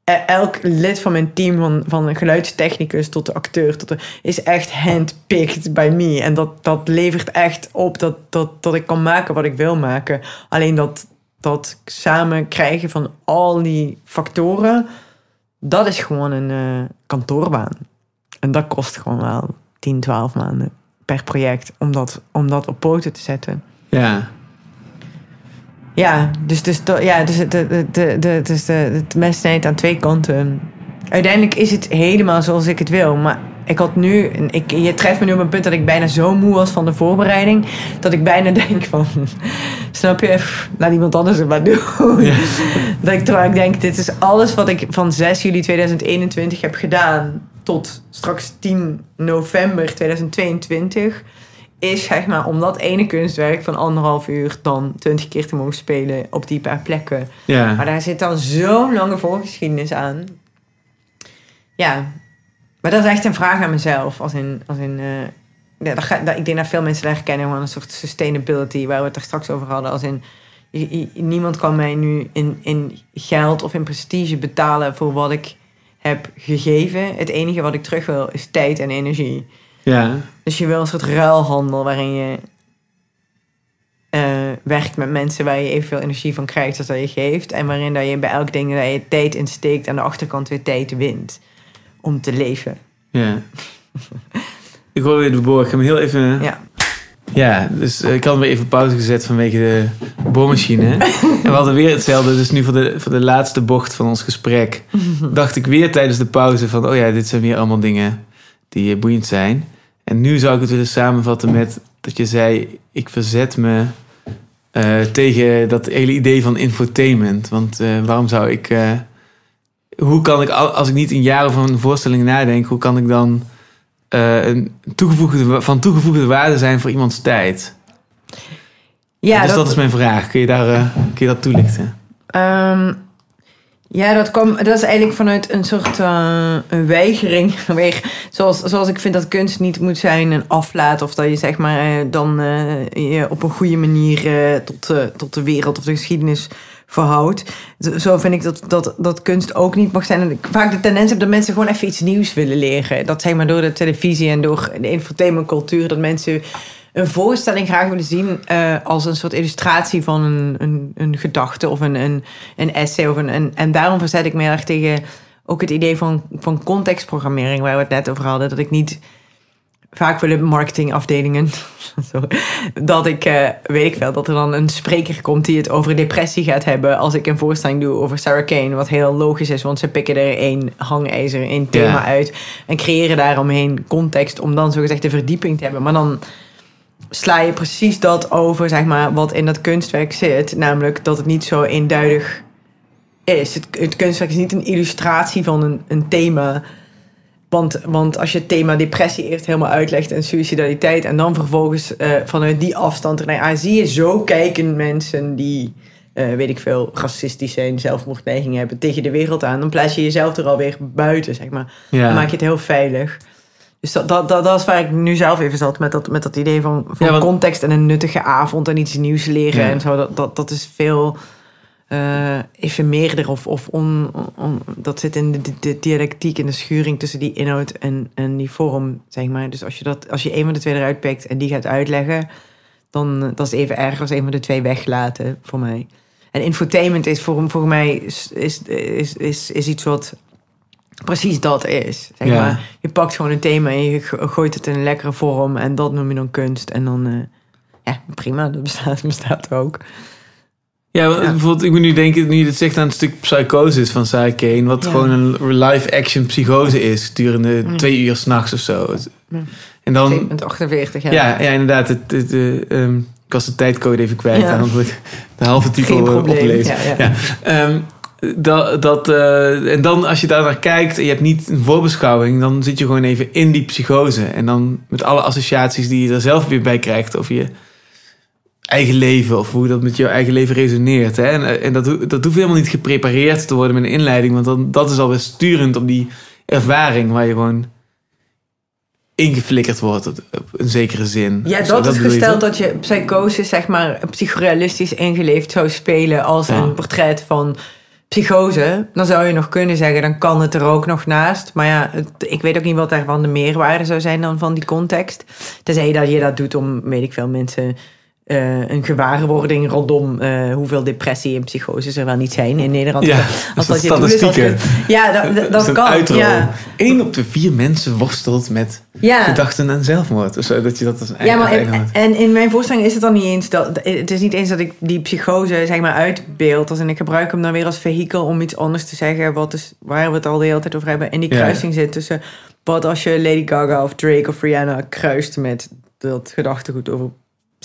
eh, elk lid van mijn team, van, van een geluidstechnicus tot de acteur, tot de, is echt handpicked bij me. En dat, dat levert echt op dat, dat, dat ik kan maken wat ik wil maken. Alleen dat, dat samen krijgen van al die factoren, dat is gewoon een eh, kantoorbaan. En dat kost gewoon wel 10, 12 maanden per project om dat, om dat op poten te zetten. Ja. Ja, dus, dus, ja, dus, de, de, de, de, dus de, het mes snijdt aan twee kanten. Uiteindelijk is het helemaal zoals ik het wil. Maar ik had nu... Ik, je treft me nu op een punt dat ik bijna zo moe was van de voorbereiding... dat ik bijna denk van... Snap je? Pff, Laat iemand anders het maar doen. Ja. Dat ik, terwijl ik denk, dit is alles wat ik van 6 juli 2021 heb gedaan... tot straks 10 november 2022 is zeg maar om dat ene kunstwerk van anderhalf uur dan twintig keer te mogen spelen op die paar plekken. Ja. Maar daar zit dan zo'n lange voorgeschiedenis aan. Ja, maar dat is echt een vraag aan mezelf. Als in, als in, eh, ja, dat ga, dat, ik denk dat veel mensen daar herkennen van een soort sustainability, waar we het er straks over hadden. Als in, niemand kan mij nu in, in geld of in prestige betalen voor wat ik heb gegeven. Het enige wat ik terug wil is tijd en energie. Ja. Dus je wil een soort ruilhandel waarin je eh, werkt met mensen waar je evenveel energie van krijgt als dat je geeft. En waarin dat je bij elk ding dat je tijd insteekt aan de achterkant weer tijd wint om te leven. Ja. Ik hoor weer de boor. Ik ga hem heel even... Ja. Ja, dus eh, ik had weer even pauze gezet vanwege de boormachine. en we hadden weer hetzelfde. Dus nu voor de, voor de laatste bocht van ons gesprek... dacht ik weer tijdens de pauze van... oh ja, dit zijn weer allemaal dingen die eh, boeiend zijn. En nu zou ik het willen samenvatten met dat je zei... ik verzet me eh, tegen dat hele idee van infotainment. Want waarom zou ik... hoe kan ik, al- als ik niet een jaar over een voorstelling nadenk... hoe kan ik dan eh, een toegevoegde, van toegevoegde waarde zijn voor iemands tijd? Ja, dus dat, is mijn vraag. Kun je, daar, eh, kun je dat toelichten? Ehm, ja, dat, kwam, dat is eigenlijk vanuit een soort eh, een weigering. Weer, zoals, zoals ik vind dat kunst niet moet zijn een aflaat. Of dat je zeg maar dan je op een goede manier tot, tot de wereld of de geschiedenis verhoudt. Zo- vind ik dat, dat, dat kunst ook niet mag zijn. En ik vaak de tendens heb dat mensen gewoon even iets nieuws willen leren. Dat zeg maar door de televisie en door de infotainmentcultuur. Dat mensen een voorstelling graag willen zien eh, als een soort illustratie van een, een, een gedachte of een, een, een essay. Of een, en daarom verzet ik me erg tegen ook het idee van, van contextprogrammering, waar we het net over hadden. Dat ik niet vaak willen marketingafdelingen. Dat ik, eh, weet ik wel, dat er dan een spreker komt die het over depressie gaat hebben. Als ik een voorstelling doe over Sarah Kane. Wat heel logisch is, want ze pikken er één hangijzer, één thema uit. En creëren daaromheen context om dan zogezegd de verdieping te hebben. Maar dan sla je precies dat over, zeg maar, wat in dat kunstwerk zit. Namelijk dat het niet zo eenduidig is. Het, het kunstwerk is niet een illustratie van een, een thema. Want, want als je het thema depressie eerst helemaal uitlegt en suicidaliteit... en dan vervolgens eh, vanuit die afstand ernaar aan... zie je zo kijken mensen die, eh, weet ik veel, racistisch zijn... zelfmoordneigingen hebben tegen de wereld aan... dan plaats je jezelf er alweer buiten, zeg maar. Ja. Dan maak je het heel veilig. Dus dat, dat, dat, dat is waar ik nu zelf even zat met dat, met dat idee van, van Ja, want- context en een nuttige avond en iets nieuws leren Ja. en zo. Dat, dat, dat is veel eh efemeerder of, of on, on- dat zit in de, de, dialectiek en de schuring tussen die inhoud en, en die vorm, zeg maar. Dus als je, dat, als je een van de twee eruit pikt en die gaat uitleggen, dan eh, dat is even erg als een van de twee weglaten voor mij. En infotainment is voor, voor mij is, is, is, is, is iets wat precies dat is. Zeg Ja. maar. Je pakt gewoon een thema en je go- gooit het in een lekkere vorm en dat noem je dan kunst. En dan, eh, ja, prima, dat bestaat, bestaat ook. Ja, want Ja. bijvoorbeeld, ik moet nu denken, nu je het zegt aan het stuk psychosis van Sarah Kane, wat Ja. gewoon een live-action psychose is, durende Mm. twee uur s'nachts of zo. Ja. En dan, 48 jaar. ja, ja, inderdaad, het, het, eh, ehm, ik was de tijdcode even kwijt, Ja. aan ik de halve titel oplezen. Ja, ja. Ja. Ehm, dat, dat, eh, en dan als je daar naar kijkt en je hebt niet een voorbeschouwing, dan zit je gewoon even in die psychose. En dan met alle associaties die je er zelf weer bij krijgt over je eigen leven of hoe dat met jouw eigen leven resoneert. Hè? En, en dat, dat hoeft helemaal niet geprepareerd te worden met een inleiding, want dan, dat is alweer sturend op die ervaring waar je gewoon ingeflikkerd wordt op, een zekere zin. Ja, dat, is gesteld dat je psychose, zeg maar, psychorealistisch ingeleefd zou spelen als Ja. een portret van psychose. Dan zou je nog kunnen zeggen, dan kan het er ook nog naast. Maar ja, het- ik weet ook niet wat daarvan de meerwaarde zou zijn dan van die context. Tenzij dat je dat doet om, weet ik veel, mensen eh, een gewaarwording rondom eh, hoeveel depressie en psychose er wel niet zijn in Nederland. Ja, als dat dat je Ja, dat, dat, dat kan. uitrol. Ja. Eén op de vier mensen worstelt met Ja. gedachten aan zelfmoord. Dus eh, dat je dat als Ja, maar en, en in mijn voorstelling is het dan niet eens dat. Het is niet eens dat ik die psychose zeg maar uitbeeld. Als in ik gebruik hem dan weer als vehikel om iets anders te zeggen. Wat is waar we het al de hele tijd over hebben. En die Ja. kruising zit tussen. Wat als je Lady Gaga of Drake of Rihanna kruist met dat gedachtegoed over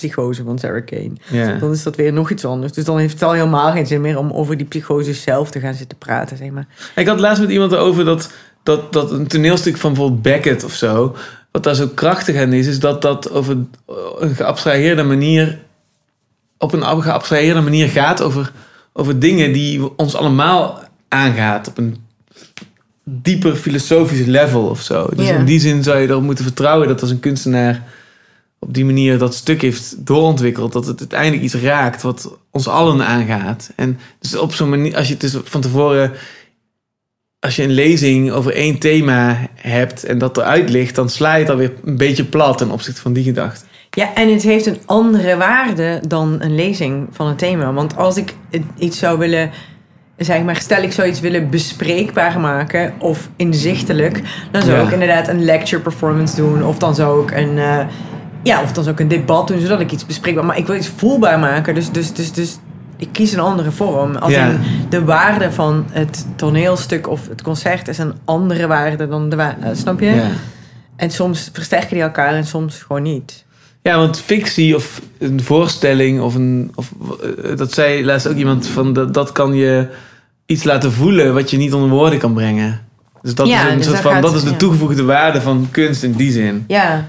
psychose van Sarah Kane. Dan is dat weer nog iets anders. Dus dan heeft het al helemaal geen zin meer om over die psychose zelf te gaan zitten praten, zeg maar. Ik had laatst met iemand erover dat, dat, dat een toneelstuk van bijvoorbeeld Beckett of zo, wat daar zo krachtig aan is, is dat dat over een geabstraheerde manier, op een geabstraheerde manier gaat over, over dingen die ons allemaal aangaat op een dieper filosofisch level of zo. Dus in die zin zou je erop moeten vertrouwen dat als een kunstenaar op die manier dat stuk heeft doorontwikkeld, dat het uiteindelijk iets raakt wat ons allen aangaat. En dus op zo'n manier, als je het dus van tevoren, als je een lezing over één thema hebt en dat eruit ligt, dan sla je het alweer een beetje plat ten opzichte van die gedachte. Ja, en het heeft een andere waarde dan een lezing van een thema. Want als ik het- iets zou willen, zeg maar, stel ik zou iets willen bespreekbaar maken of inzichtelijk, dan zou Ja. ik inderdaad een lecture performance doen. Of dan zou ik een, eh, ja, of dan ik een debat doen, zodat ik iets bespreekbaar. Maar ik wil iets voelbaar maken, dus, dus, dus, dus ik kies een andere vorm. Als Ja. de waarde van het toneelstuk of het concert is een andere waarde dan de waarde, snap je? Ja. En soms versterken die elkaar en soms gewoon niet. Ja, want fictie of een voorstelling of een. Of, eh, dat zei laatst ook iemand van dat, dat kan je iets laten voelen wat je niet onder woorden kan brengen. Dus dat Ja, is een dus soort van. gaat- dat is de toegevoegde waarde van kunst in die zin. Ja,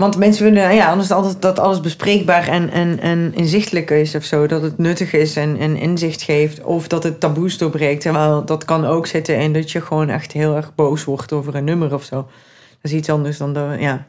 want mensen willen, ja, anders altijd dat alles bespreekbaar en, en, en inzichtelijk is of zo. Dat het nuttig is en, en inzicht geeft. Of dat het taboes doorbreekt. Terwijl dat kan ook zitten in dat je gewoon echt heel erg boos wordt over een nummer of zo. Dat is iets anders dan de, ja.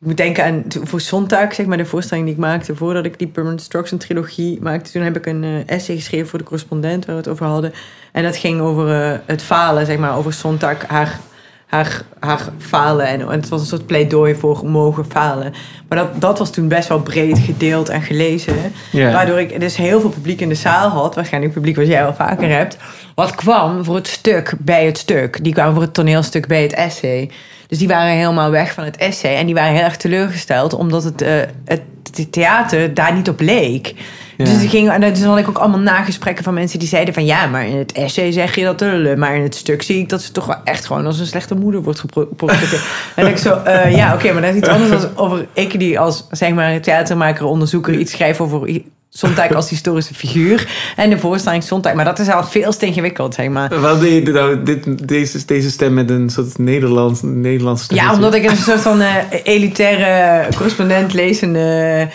Ik moet denken aan voor Sontag, zeg maar, de voorstelling die ik maakte voordat ik die Permanent Destruction trilogie maakte. Toen heb ik een eh, essay geschreven voor de correspondent waar we het over hadden. En dat ging over eh, het falen, zeg maar, over Sontag, haar, haar, haar falen. En, en het was een soort pleidooi voor mogen falen. Maar dat, dat was toen best wel breed gedeeld en gelezen. Waardoor ik dus heel veel publiek in de zaal had. Waarschijnlijk publiek wat jij wel vaker hebt. Wat kwam voor het stuk bij het stuk. Die kwamen voor het toneelstuk bij het essay. Dus die waren helemaal weg van het essay. En die waren heel erg teleurgesteld. Omdat het, eh, het, het theater daar niet op leek. Ja. Dus, die gingen, en dus had ik ook allemaal nagesprekken van mensen die zeiden van... ja, maar in het essay zeg je dat maar in het stuk zie ik dat ze toch wel echt gewoon als een slechte moeder wordt geportretteerd. en ik zo, eh, ja, oké, maar dat is iets anders dan over ik die als zeg maar theatermaker, onderzoeker iets schrijf over Sontag als historische figuur en de voorstelling Sontag. Maar dat is al veel te ingewikkeld, zeg maar. Wat deed je nou dit, deze, deze stem met een soort Nederlands, Nederlands Ja, omdat ik een soort van eh, elitaire correspondent lezende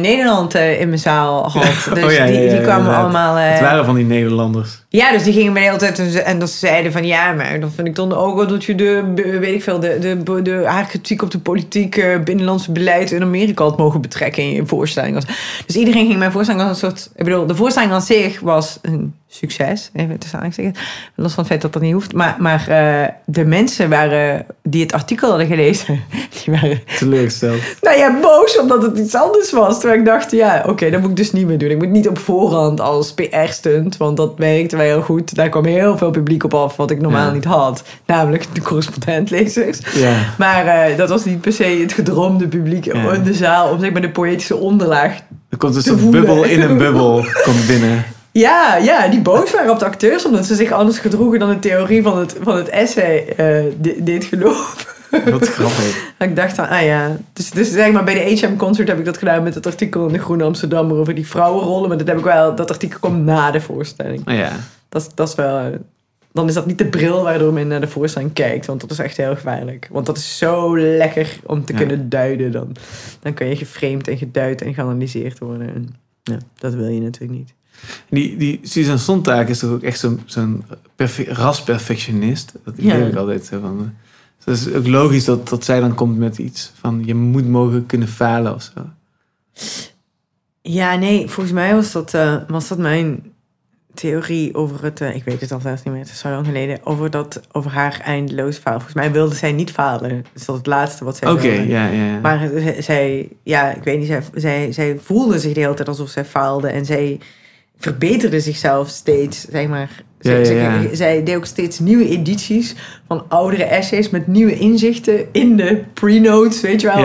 Nederland eh, in mijn zaal had. Dus Oh ja, die, ja, ja, die kwamen allemaal... eh, Het waren van die Nederlanders. Ja, dus die gingen mij de hele tijd en ze zeiden van ja, maar dan vind ik dan ook wel dat je de, weet ik veel, de, de, de, haar kritiek op de politiek, eh, binnenlandse beleid in Amerika had mogen betrekken in je voorstelling. Dus iedereen ging mijn voorstelling als een soort, ik bedoel, de voorstelling aan zich was een succes, even tussen aanhalingstekens, los van het feit dat dat niet hoeft. Maar, maar eh, de mensen waren, die het artikel hadden gelezen, die waren Teleurgesteld. nou ja, boos omdat het iets anders was. Terwijl ik dacht, ja, oké, dat moet ik dus niet meer doen. Ik moet niet op voorhand als PR-stunt, want dat werkte wel heel goed. Daar kwam heel veel publiek op af, wat ik normaal Ja. niet had. Namelijk de correspondentlezers. Ja. Maar eh, dat was niet per se het gedroomde publiek Ja. in de zaal, om zeg maar de poëtische onderlaag. Er komt een soort voelen. bubbel in een bubbel komt binnen. Ja, ja, die boos waren op de acteurs, omdat ze zich anders gedroegen dan de theorie van het, van het essay eh, de- deed geloven. Wat grappig. Ik dacht van, ah ja. Dus, dus zeg maar, bij de HM Concert heb ik dat gedaan met het artikel in de Groene Amsterdammer over die vrouwenrollen. Maar dat heb ik wel, dat artikel komt na de voorstelling. Nou ja. Dat, is- dat is wel, eh, dan is dat niet de bril waardoor men naar de voorstelling kijkt. Want dat is echt heel gevaarlijk. Want dat is zo lekker om te Ja. kunnen duiden. Dan, dan kun je geframed en geduid en geanalyseerd worden. En, ja, dat wil je natuurlijk niet. Die, die Susan Sontag is toch ook echt zo'n zo'n perfe- rasperfectionist. Dat Ja. heb ik altijd. zo Van, dus het is ook logisch dat, dat zij dan komt met iets van... je moet mogen kunnen falen of zo. Ja, nee, volgens mij was dat, eh, was dat mijn theorie over het, eh, ik weet het al zelfs niet meer, het is zo lang geleden, over, dat, over haar eindeloos falen. Volgens mij wilde zij niet falen. Dus dat is het laatste wat zij Oké, wilde. ja, ja. ja. Maar zij, ja, ik weet niet, zij, zij, zij voelde zich de hele tijd alsof zij faalde. En zij verbeterde zichzelf steeds, zeg maar. Zij, Ja, ja, zij- ja. zij deed ook steeds nieuwe edities van oudere essays met nieuwe inzichten in de pre-notes, weet je wel.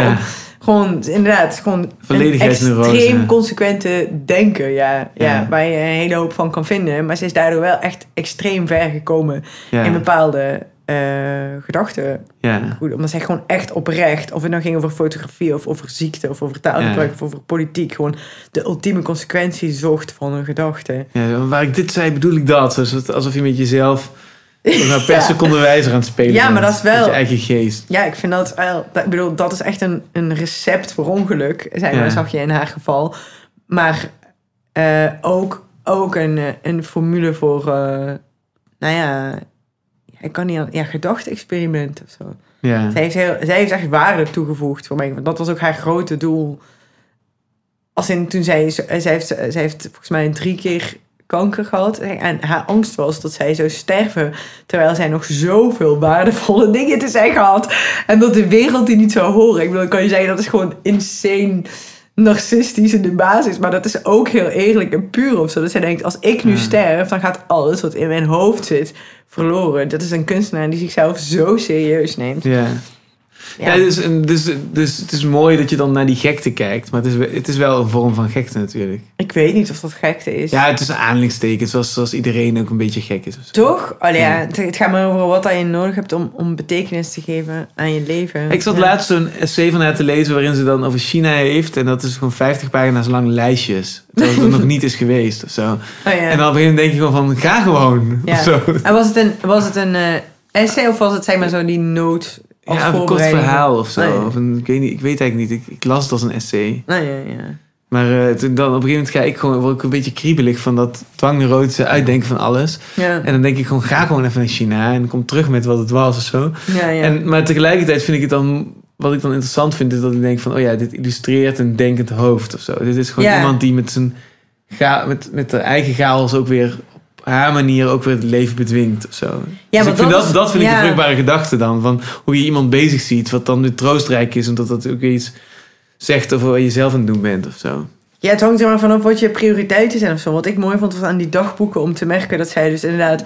Gewoon, inderdaad, gewoon een extreem consequente denken, ja, ja. Waar je een hele hoop van kan vinden. Maar ze is daardoor wel echt extreem ver gekomen in bepaalde eh, gedachten. ja. Goed, omdat zij gewoon echt oprecht, of het nou ging over fotografie of over ziekte of over taalgebruik Ja. of over politiek, gewoon de ultieme consequentie zocht van een gedachte. Ja, waar ik dit zei, bedoel ik dat. Dus alsof je met jezelf nou, per seconde wijzer aan het spelen Ja, maar dat is wel- je eigen geest. Ja, ik vind dat wel, dat, ik bedoel, dat is echt een, een recept voor ongeluk, zeg maar, zag je in haar geval. Maar eh, ook, ook een, eh, een formule voor, nou ja, ik kan niet aan, ja, gedachte-experiment of zo. Ja. Zij heeft, heel, zij heeft echt waarde toegevoegd voor mij. Want dat was ook haar grote doel. Als in toen zij, zij heeft, zij heeft volgens mij drie keer kanker gehad. En haar angst was dat zij zou sterven. Terwijl zij nog zoveel waardevolle dingen te zeggen had. En dat de wereld die niet zou horen. Ik bedoel, dan kan je zeggen dat is gewoon insane narcistisch in de basis. Maar dat is ook heel eerlijk en puur of zo. Dat zij denkt, als ik nu Ja. sterf, dan gaat alles wat in mijn hoofd zit verloren. Dat is een kunstenaar die zichzelf zo serieus neemt. Ja. Ja. Ja, dus, dus, dus het is mooi dat je dan naar die gekte kijkt. Maar het is, het is wel een vorm van gekte natuurlijk. Ik weet niet of dat gekte is. Ja, het is een. Zoals, zoals iedereen ook een beetje gek is. Toch? Allee, ja. Ja. het, gaat maar over wat dat je nodig hebt om, om betekenis te geven aan je leven. Ik zat Ja. laatst zo'n essay van haar te lezen waarin ze dan over China heeft. En dat is gewoon 50 pagina's lang lijstjes. Terwijl het er nog niet is geweest of zo. Oh, ja. En dan op een gegeven moment denk je gewoon van, ga gewoon. Ja. Of zo. En was het een, was het een eh, essay of was het zeg maar zo die noot als Ja, of een kort verhaal of zo. Of een, ik, weet niet, ik weet eigenlijk niet. Ik, ik las het als een essay. Nou ja, ja. Maar eh, toen dan op een gegeven moment ga ik gewoon, word ik een beetje kriebelig van dat dwangneurotische uitdenken van alles. Ja, En dan denk ik gewoon, ga gewoon even naar China en kom terug met wat het was of zo. ja, ja. En, maar tegelijkertijd vind ik het dan, wat ik dan interessant vind, is dat ik denk van, oh ja, dit illustreert een denkend hoofd of zo. Dit is gewoon iemand die met zijn, ga, met, met de eigen chaos ook weer haar manier ook weer het leven bedwingt of zo. Ja, dus ik vind dat dat, vind ik een vruchtbare gedachte dan, van hoe je iemand bezig ziet, wat dan weer troostrijk is, omdat dat ook iets zegt over wat je zelf aan het doen bent of zo. Ja, het hangt er maar vanaf wat je prioriteiten zijn of zo. Wat ik mooi vond was aan die dagboeken om te merken dat zij dus inderdaad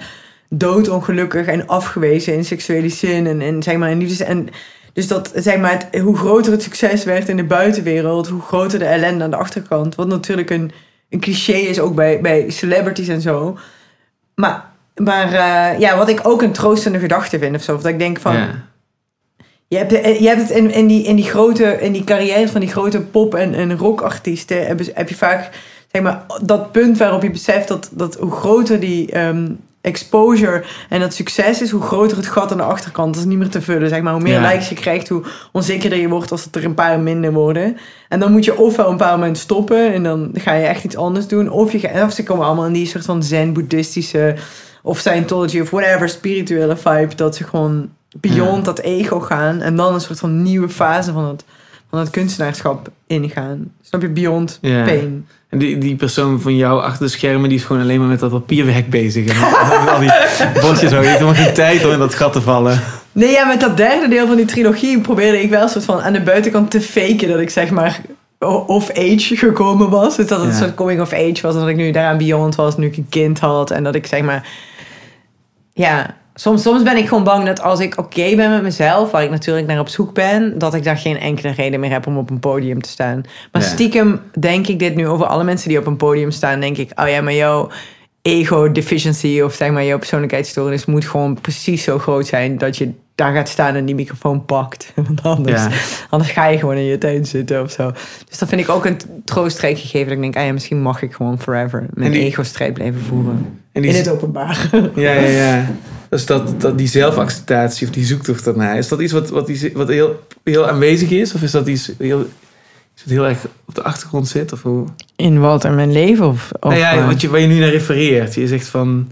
doodongelukkig en afgewezen in seksuele zin en, en zeg maar in liefdes en dus dat zeg maar het, hoe groter het succes werd in de buitenwereld, hoe groter de ellende aan de achterkant. Wat natuurlijk een, een cliché is ook bij, bij celebrities en zo. Maar, maar eh, ja, wat ik ook een troostende gedachte vind of zo. Dat ik denk van, ja. je hebt, je hebt het in, in, die, in die grote, in die carrières van die grote pop- en, en rockartiesten heb, heb je vaak zeg maar, dat punt waarop je beseft dat, dat hoe groter die ehm, exposure en dat succes is, hoe groter het gat aan de achterkant. Dat is niet meer te vullen. Zeg maar. Hoe meer Ja. likes je krijgt, hoe onzekerder je wordt als het er een paar minder worden. En dan moet je ofwel een paar moment stoppen en dan ga je echt iets anders doen. Of, je, of ze komen allemaal in die soort van zen-boeddhistische of Scientology of whatever spirituele vibe. Dat ze gewoon beyond dat ego gaan. En dan een soort van nieuwe fase van het, van het kunstenaarschap ingaan. Snap je? Beyond Ja. pain. En die, die persoon van jou achter de schermen, die is gewoon alleen maar met dat papierwerk bezig. En al die bosjes zo. Die heeft helemaal geen tijd om in dat gat te vallen. Nee, ja, met dat derde deel van die trilogie probeerde ik wel een soort van aan de buitenkant te faken dat ik zeg maar of age gekomen was. Dus dat het Ja. een soort coming of age was. En dat ik nu daaraan beyond was, nu ik een kind had. En dat ik zeg maar... Ja, soms, soms ben ik gewoon bang dat als ik oké ben met mezelf, waar ik natuurlijk naar op zoek ben, dat ik daar geen enkele reden meer heb om op een podium te staan. Maar stiekem denk ik dit nu over alle mensen die op een podium staan. Denk ik, oh ja, maar jouw ego deficiency of zeg maar jouw persoonlijkheidsstoornis moet gewoon precies zo groot zijn dat je daar gaat staan en die microfoon pakt. Want anders, Ja. anders ga je gewoon in je tuin zitten of zo. Dus dat vind ik ook een troostrijk gegeven. Dat ik denk, ah ja, misschien mag ik gewoon forever mijn die- ego-strijd blijven voeren. En die, In het openbaar. ja, ja, ja. Dus dat, dat die zelfacceptatie of die zoektocht daarna, is dat iets wat, wat, die, wat heel, heel aanwezig is? Of is dat iets heel, iets wat heel erg op de achtergrond zit? Of hoe? In wat? In mijn leven? Of, of nou ja, eh, wat je, waar je nu naar refereert. Je zegt van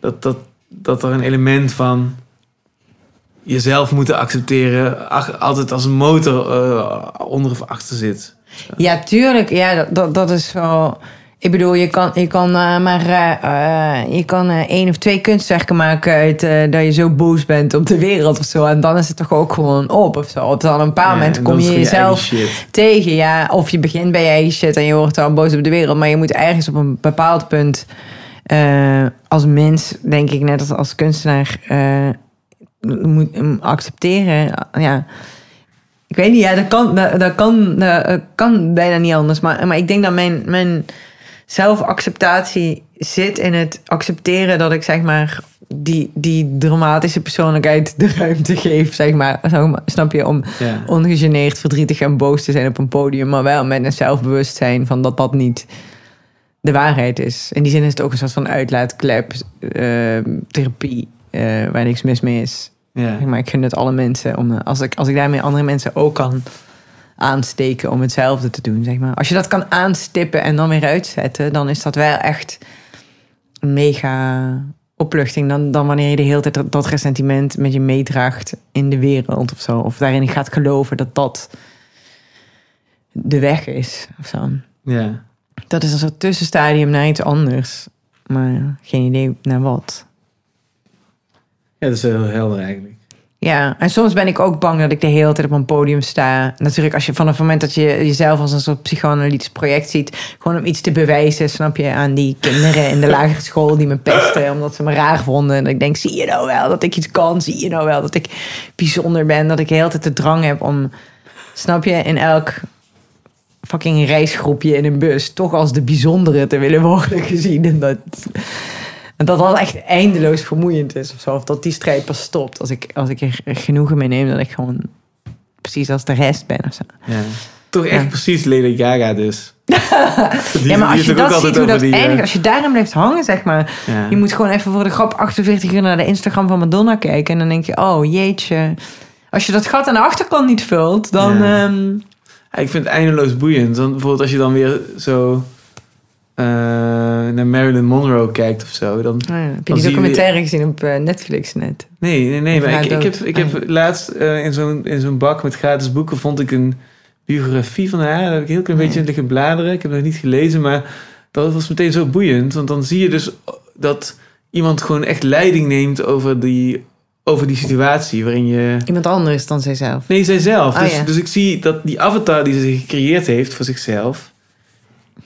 dat, dat, dat er een element van jezelf moeten accepteren ach- altijd als een motor eh, onder of achter zit. Ja, tuurlijk. Ja, dat, dat, dat is zo... Ik bedoel, je kan, je kan eh, maar eh, eh, je kan eh, één of twee kunstwerken maken uit dat je zo boos bent op de wereld of zo. En dan is het toch ook gewoon op of zo. Op dan een paar Ja, momenten en kom je jezelf tegen. Ja, of je begint bij je eigen shit en je wordt dan boos op de wereld. Maar je moet ergens op een bepaald punt als mens, denk ik, net als als kunstenaar, moet accepteren. Ja. Ik weet niet, ja, dat kan, dat, dat kan, dat kan bijna niet anders. Maar, maar ik denk dat mijn, mijn zelfacceptatie zit in het accepteren dat ik zeg maar die, die dramatische persoonlijkheid de ruimte geef, zeg maar. Snap je? Om Ja. ongegeneerd, verdrietig en boos te zijn op een podium, maar wel met een zelfbewustzijn van dat dat niet de waarheid is. In die zin is het ook een soort van uitlaatklep, eh, therapie, eh, waar niks mis mee is. Ja. Maar ik gun het alle mensen. Om, als, ik, als ik daarmee andere mensen ook kan aansteken om hetzelfde te doen, zeg maar. Als je dat kan aanstippen en dan weer uitzetten, dan is dat wel echt een mega opluchting. Dan, dan wanneer je de hele tijd dat, dat ressentiment met je meedraagt in de wereld of zo. Of daarin gaat geloven dat dat de weg is of zo. ja. Dat is een soort tussenstadium naar iets anders. Maar geen idee naar wat. Ja, dat is heel helder eigenlijk. Ja, en soms ben ik ook bang dat ik de hele tijd op een podium sta. Natuurlijk, als je vanaf het moment dat je jezelf als een soort psychoanalytisch project ziet, gewoon om iets te bewijzen, snap je, aan die kinderen in de lagere school die me pesten, omdat ze me raar vonden. En ik denk, zie je nou wel dat ik iets kan? Zie je nou wel dat ik bijzonder ben? Dat ik de hele tijd de drang heb om, snap je, in elk fucking reisgroepje in een bus toch als de bijzondere te willen worden gezien. En dat, en dat dat echt eindeloos vermoeiend is of zo. Of dat die strijd pas stopt als ik, als ik er genoegen mee neem dat ik gewoon precies als de rest ben of zo. Ja. Toch echt Ja. precies Lady Gaga dus. Die- ja, maar als je dat ziet hoe dat die, eh, eindigt, als je daarin blijft hangen, zeg maar. ja. Je moet gewoon even voor de grap 48 uur naar de Instagram van Madonna kijken. En dan denk je, oh jeetje. Als je dat gat aan de achterkant niet vult, dan... Ja. ehm, Ja, ik vind het eindeloos boeiend. Want bijvoorbeeld als je dan weer zo eh, naar Marilyn Monroe kijkt of zo. Dan, ja, heb je die je documentaire gezien op eh, Netflix net? nee, nee, nee. Of Maar ik, ik, heb, ik heb Ah, laatst eh, in zo'n in zo'n bak met gratis boeken vond ik een biografie van haar. Daar heb ik een heel klein beetje in liggen bladeren. Ik heb het nog niet gelezen, maar dat was meteen zo boeiend. Want dan zie je dus dat iemand gewoon echt leiding neemt over die, over die situatie waarin je... Iemand anders dan zijzelf. Nee, zijzelf. Oh, dus, ja. dus ik zie dat die avatar die ze gecreëerd heeft voor zichzelf,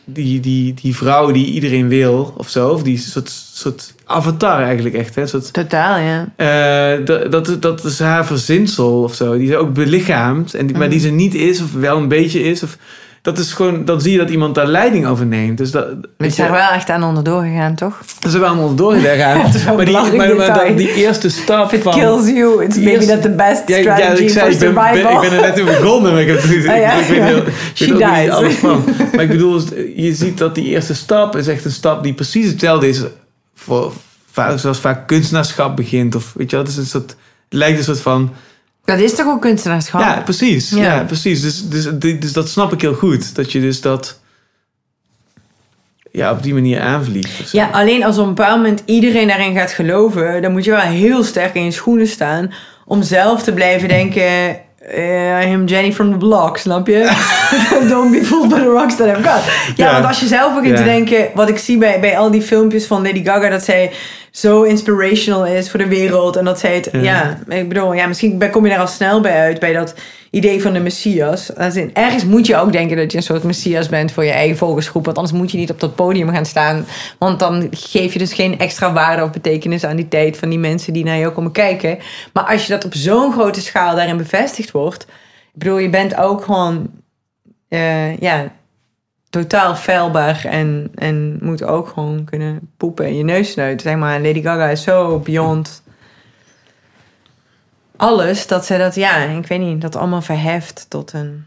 die, die, die vrouw die iedereen wil of zo, of die soort, soort avatar eigenlijk echt, hè? Soort, Totaal, ja. eh, dat, dat, dat is haar verzinsel of zo, die ze ook belichaamt, en die, maar die ze niet is of wel een beetje is. Of, dat is gewoon, dan zie je dat iemand daar leiding over neemt. Dus dat, is daar wel echt aan onderdoor gegaan, toch? dat is wel. Het is wel maar, die, maar, maar dan die eerste stap If it van... kills you, it's maybe not the best Ja, strategy ja, ik zei, for ik ben, ben- survival. ik ben er net in begonnen, maar ik, heb, het- Ah, ja? ik weet, heel, She weet ook niet dies. alles van. Maar ik bedoel, je ziet dat die eerste stap is echt een stap die precies hetzelfde is voor, zoals vaak kunstenaarschap begint. Of weet je het, is een soort, het lijkt een soort van... Dat is toch ook kunstenaarschap? Ja, precies. Ja, Ja. precies. Dus, dus, dus dat snap ik heel goed. Dat je dus dat ja, op die manier aanvliegt. Ja, alleen als op een bepaald moment iedereen daarin gaat geloven, dan moet je wel heel sterk in je schoenen staan om zelf te blijven denken. eh, I am Jenny from the block, snap je? Don't be fooled by the rocks that I've got. Ja, Ja. want als je zelf begint Ja. te denken, wat ik zie bij, bij al die filmpjes van Lady Gaga, dat zij zo inspirational is voor de wereld. En dat zij het, Ja. ja, ik bedoel, ja, misschien kom je daar al snel bij uit, bij dat idee van de Messias. In, ergens moet je ook denken dat je een soort Messias bent voor je eigen volgersgroep. Want anders moet je niet op dat podium gaan staan. Want dan geef je dus geen extra waarde of betekenis aan die tijd van die mensen die naar jou komen kijken. Maar als je dat op zo'n grote schaal daarin bevestigd wordt. Ik bedoel, je bent ook gewoon, eh, ja, totaal feilbaar en, en moet ook gewoon kunnen poepen in je neus snuiten. Zeg maar, Lady Gaga is zo beyond alles dat ze dat, ja, ik weet niet, dat allemaal verheft tot een.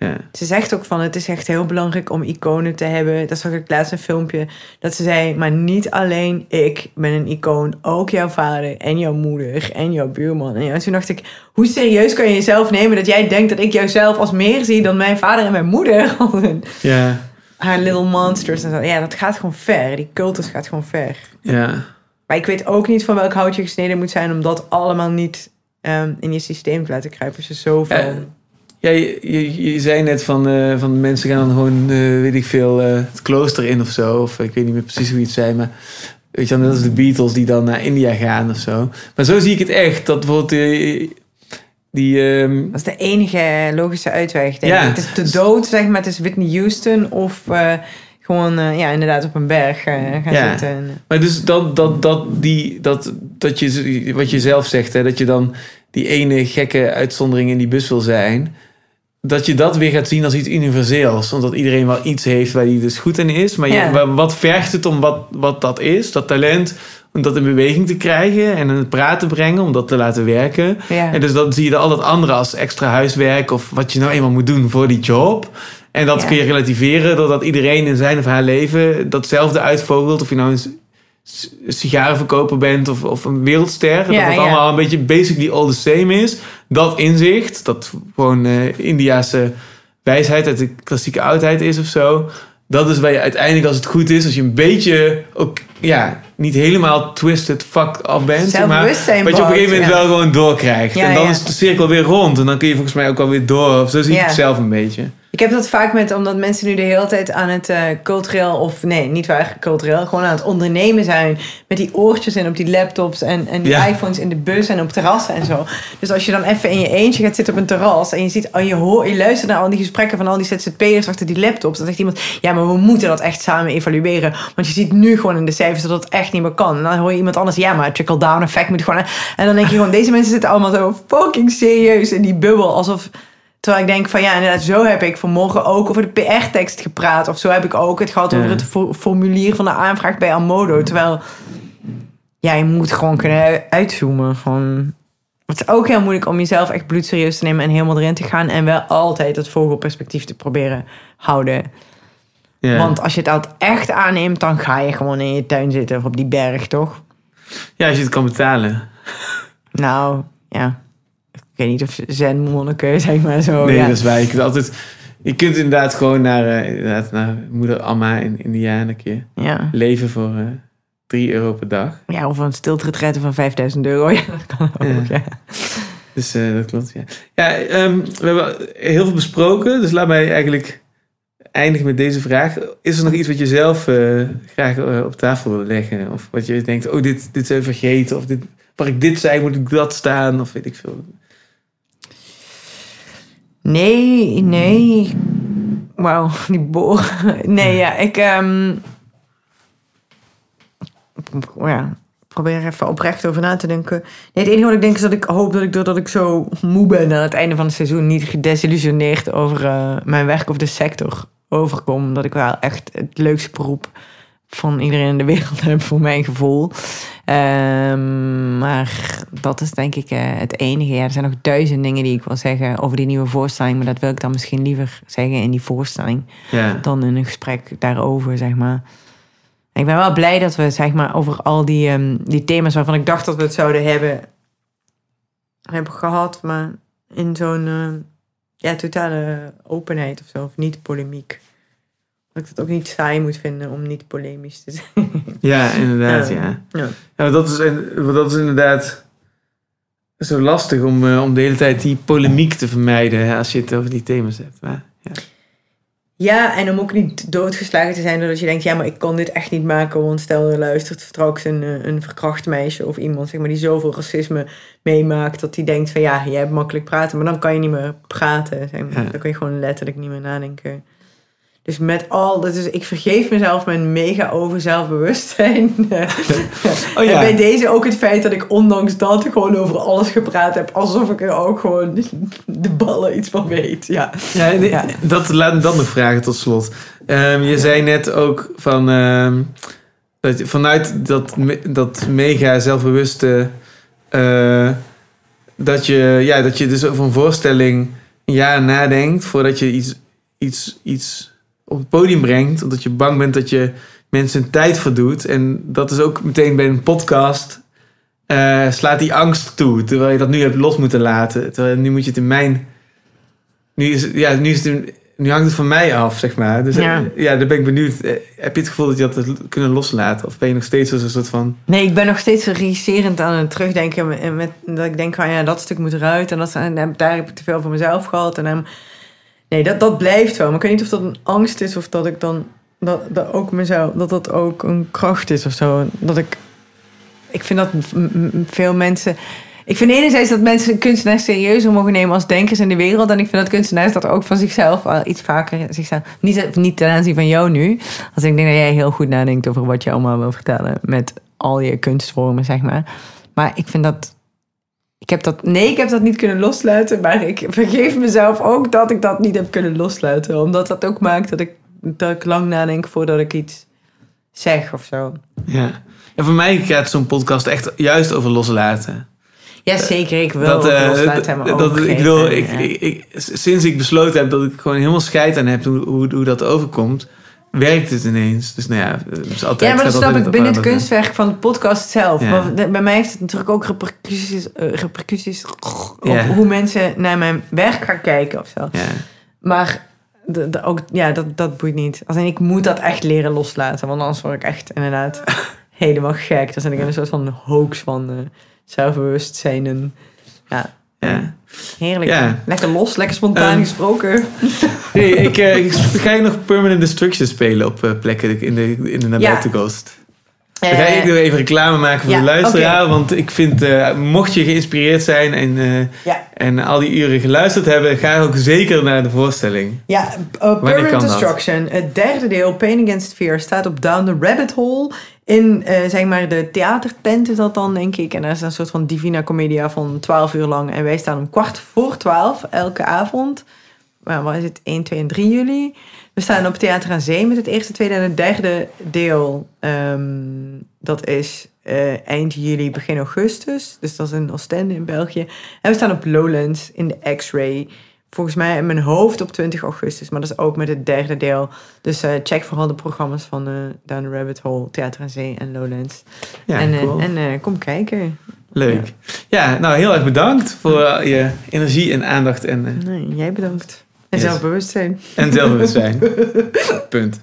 Ja. Ze zegt ook van, het is echt heel belangrijk om iconen te hebben. Dat zag ik laatst een filmpje. Dat ze zei, maar niet alleen ik ben een icoon. Ook jouw vader en jouw moeder en jouw buurman. En, toen dacht ik, hoe serieus kan je jezelf nemen... dat jij denkt dat ik jouzelf als meer zie dan mijn vader en mijn moeder? Ja, Haar little monsters en zo. Ja, dat gaat gewoon ver. Die cultus gaat gewoon ver. ja. Maar ik weet ook niet van welk hout je gesneden moet zijn... om dat allemaal niet ehm, in je systeem te laten kruipen. Als je zoveel... Eh, Ja, je, je, je zei net van, eh, van mensen gaan dan gewoon, eh, weet ik veel, eh, het klooster in of zo. Of ik weet niet meer precies hoe je het zei, maar weet je net als de Beatles die dan naar India gaan of zo. Maar zo zie ik het echt, dat bijvoorbeeld eh, die... ehm, Dat is de enige logische uitweg. Denk Ja. ik. Het is de dood, zeg maar. Het is Whitney Houston of gewoon, ja, inderdaad op een berg eh, gaan Ja. zitten. En, Maar dus dat, dat, dat, die, dat, dat je, wat je zelf zegt, hè, dat je dan die ene gekke uitzondering in die bus wil zijn. Dat je dat weer gaat zien als iets universeels. Omdat iedereen wel iets heeft waar hij dus goed in is. Maar je- Ja. wat vergt het om wat, wat dat is? Dat talent om dat in beweging te krijgen en in het praten brengen, om dat te laten werken. ja. En dus dan zie je al het andere als extra huiswerk of wat je nou eenmaal moet doen voor die job. En dat Ja. kun je relativeren doordat iedereen in zijn of haar leven datzelfde uitvogelt. Of je nou een sigarenverkoper bent of, of een wereldster. Dat het allemaal een beetje basically all the same is. Dat inzicht, dat gewoon eh Indiase wijsheid uit de klassieke oudheid is of zo. Dat is waar je uiteindelijk, als het goed is, als je een beetje ook, ja, niet helemaal twisted, fucked up bent. maar, wat je op een gegeven moment wel gewoon doorkrijgt. Ja, en dan ja. is de cirkel weer rond. En dan kun je volgens mij ook alweer door. Of zo zie ik het zelf een beetje. Ik heb dat vaak met, omdat mensen nu de hele tijd aan het eh, cultureel, of nee, niet waar cultureel, gewoon aan het ondernemen zijn. Met die oortjes en op die laptops en, en die Ja. iPhones in de bus en op terrassen en zo. Dus als je dan even in je eentje gaat zitten op een terras en je ziet, oh, je, hoort, je luistert naar al die gesprekken van al die ZZP'ers achter die laptops. Dan zegt iemand, ja, maar we moeten dat echt samen evalueren. Want je ziet nu gewoon in de cijfers dat het echt niet meer kan. En dan hoor je iemand anders, ja, maar trickle-down effect moet gewoon... En dan denk je gewoon, deze mensen zitten allemaal zo fucking serieus in die bubbel. Alsof Terwijl ik denk van ja, inderdaad, zo heb ik vanmorgen ook over de PR-tekst gepraat. Of zo heb ik ook het gehad Ja. over het fo- formulier van de aanvraag bij Amodo. Terwijl, ja, je moet gewoon kunnen uitzoomen. Van... Het is ook heel moeilijk om jezelf echt bloedserieus te nemen en helemaal erin te gaan. En wel altijd het vogelperspectief te proberen houden. Ja. Want als je het altijd echt aanneemt, dan ga je gewoon in je tuin zitten of op die berg, toch? ja, als je het kan betalen. Nou, ja. Ik weet niet of zen-monniken, zeg maar zo. nee, ja. dat is waar. Je kunt, altijd, je kunt inderdaad gewoon naar, eh, inderdaad, naar moeder Amma in Indiana een keer ja. leven voor eh 3 euro per dag. Ja, of een stiltretretten van 5000 euro. Ja, dat kan ook, Ja. ja. Dus eh, dat klopt, ja. Ja, ehm, we hebben heel veel besproken. Dus laat mij eigenlijk eindigen met deze vraag. Is er nog iets wat je zelf graag op tafel wil leggen? Of wat je denkt, oh, dit, dit zijn vergeten. Of dit, waar ik dit zei, moet ik dat staan. Of weet ik veel. Nee, nee. Wauw, die boor. Nee, ja, ik... ehm ja, probeer er even oprecht over na te denken. Nee, het enige wat ik denk is dat ik hoop dat ik doordat ik zo moe ben aan het einde van het seizoen niet gedesillusioneerd over eh, mijn werk of de sector overkom. Dat ik wel echt het leukste beroep van iedereen in de wereld heb voor mijn gevoel. Ehm, maar dat is denk ik eh, het enige. Ja, er zijn nog duizend dingen die ik wil zeggen over die nieuwe voorstelling. Maar dat wil ik dan misschien liever zeggen in die voorstelling Ja, dan in een gesprek daarover, zeg maar. Ik ben wel blij dat we, zeg maar, over al die, ehm, die thema's waarvan ik dacht dat we het zouden hebben, hebben gehad. Maar in zo'n ehm, ja, totale openheid of zo, of niet polemiek. Dat ik het ook niet saai moet vinden om niet polemisch te zijn. ja inderdaad, Ja. ja. Ja. Ja, maar dat is, dat is inderdaad zo lastig om, eh, om de hele tijd die polemiek te vermijden hè, als je het over die thema's hebt. Maar, ja. Ja, en om ook niet doodgeslagen te zijn doordat je denkt, ja, maar ik kan dit echt niet maken, want stel er luistert straks een, eh, een verkracht meisje of iemand zeg maar, die zoveel racisme meemaakt dat die denkt van ja, jij hebt makkelijk praten, maar dan kan je niet meer praten. Zeg maar. Ja. Dan kan je gewoon letterlijk niet meer nadenken. Dus met al, dat is, ik vergeef mezelf mijn mega over zelfbewustzijn. Oh ja. En bij deze ook het feit dat ik ondanks dat gewoon over alles gepraat heb, alsof ik er ook gewoon de ballen iets van weet. Ja. Ja, nee, Ja. Dat, laat me dat nog vragen tot slot. Ehm, je zei net ook van, ehm, dat je vanuit dat, dat mega zelfbewuste, eh, dat, je, ja, dat je dus over een voorstelling een jaar nadenkt voordat je iets, iets, iets op het podium brengt, omdat je bang bent dat je mensen een tijd verdoet. En dat is ook meteen bij een podcast. eh, slaat die angst toe, terwijl je dat nu hebt los moeten laten. Terwijl nu moet je het in mijn nu is, ja, nu is het in, nu hangt het van mij af, zeg maar. Dus Ja. ja, ja daar ben ik benieuwd. Eh, Heb je het gevoel dat je dat kunnen loslaten? Of ben je nog steeds als een soort van... Nee, ik ben nog steeds regisserend aan het terugdenken. Met, met- dat ik denk van ja, dat stuk moet eruit. En, dat, en daar- daar heb ik te veel voor mezelf gehad. En dan, nee, dat, dat blijft wel. Maar ik weet niet of dat een angst is of dat ik dan. Dat, dat ook mezelf, dat dat ook een kracht is of zo. Dat ik. Ik vind dat veel mensen. Ik vind enerzijds dat mensen kunstenaars serieuzer mogen nemen als denkers in de wereld. En ik vind dat kunstenaars dat ook van zichzelf wel iets vaker zichzelf. Niet, niet ten aanzien van jou nu. Als ik denk dat jij heel goed nadenkt over wat je allemaal wil vertellen. Met al je kunstvormen, zeg maar. Maar ik vind dat. Ik heb dat. Nee, ik heb dat niet kunnen loslaten. Maar ik vergeef mezelf ook dat ik dat niet heb kunnen loslaten. Omdat dat ook maakt dat ik, dat ik lang nadenk voordat ik iets zeg of zo. Ja. En voor mij gaat zo'n podcast echt juist over loslaten. Ja, zeker. Ik wil dat, eh, loslaten. maar dat, ik wil, ik, ja. ik, ik- sinds ik besloten heb dat ik gewoon helemaal scheid aan heb hoe, hoe, hoe dat overkomt, werkt het ineens. Dus nou ja, het is altijd, Ja, maar dat snap ik binnen het kunstwerk van de podcast zelf. Ja. Bij mij heeft het natuurlijk ook repercussies, eh, repercussies op hoe mensen naar mijn werk gaan kijken of zo. Ja. Maar de, de- ook, ja, dat, dat boeit niet. Als ik moet dat echt leren loslaten. Want anders word ik echt inderdaad helemaal gek. Dan zit ik in een soort van hoax van eh, zelfbewustzijn. En, ja, Ja. heerlijk. Ja. Lekker los, lekker spontaan Ehm, gesproken. Hey, ik, eh, ik, ga je nog Permanent Destruction spelen op eh, plekken in de, in de nabij Ja. toekomst? Ga ik Eh, er even reclame maken voor ja, de luisteraar. Want ik vind, eh, mocht je geïnspireerd zijn en, eh, ja. en al die uren geluisterd hebben, ga ook zeker naar de voorstelling. Ja, Permanent dat? Destruction. Het derde deel, Pain Against Fear, staat op Down the Rabbit Hole. In, zeg maar, de theatertent is dat dan, denk ik. En dat is een soort van Divina Commedia van 12 uur lang. En wij staan om kwart voor 12 elke avond. Maar wat is het? 1, 2 en 3 juli. We staan op Theater aan Zee met het eerste, tweede en het derde deel. Ehm, dat is eh, eind juli, begin augustus. Dus dat is in Oostende in België. En we staan op Lowlands in de X-Ray. Volgens mij in mijn hoofd op 20 augustus. Maar dat is ook met het derde deel. Dus eh, check vooral de programma's van eh Down the Rabbit Hole, Theater aan Zee en Lowlands. Ja, en cool. en kom kijken. Leuk. Ja, nou heel erg bedankt voor je energie en aandacht en, Nee, jij bedankt. En Yes. zelfbewustzijn. en zelfbewustzijn. Punt.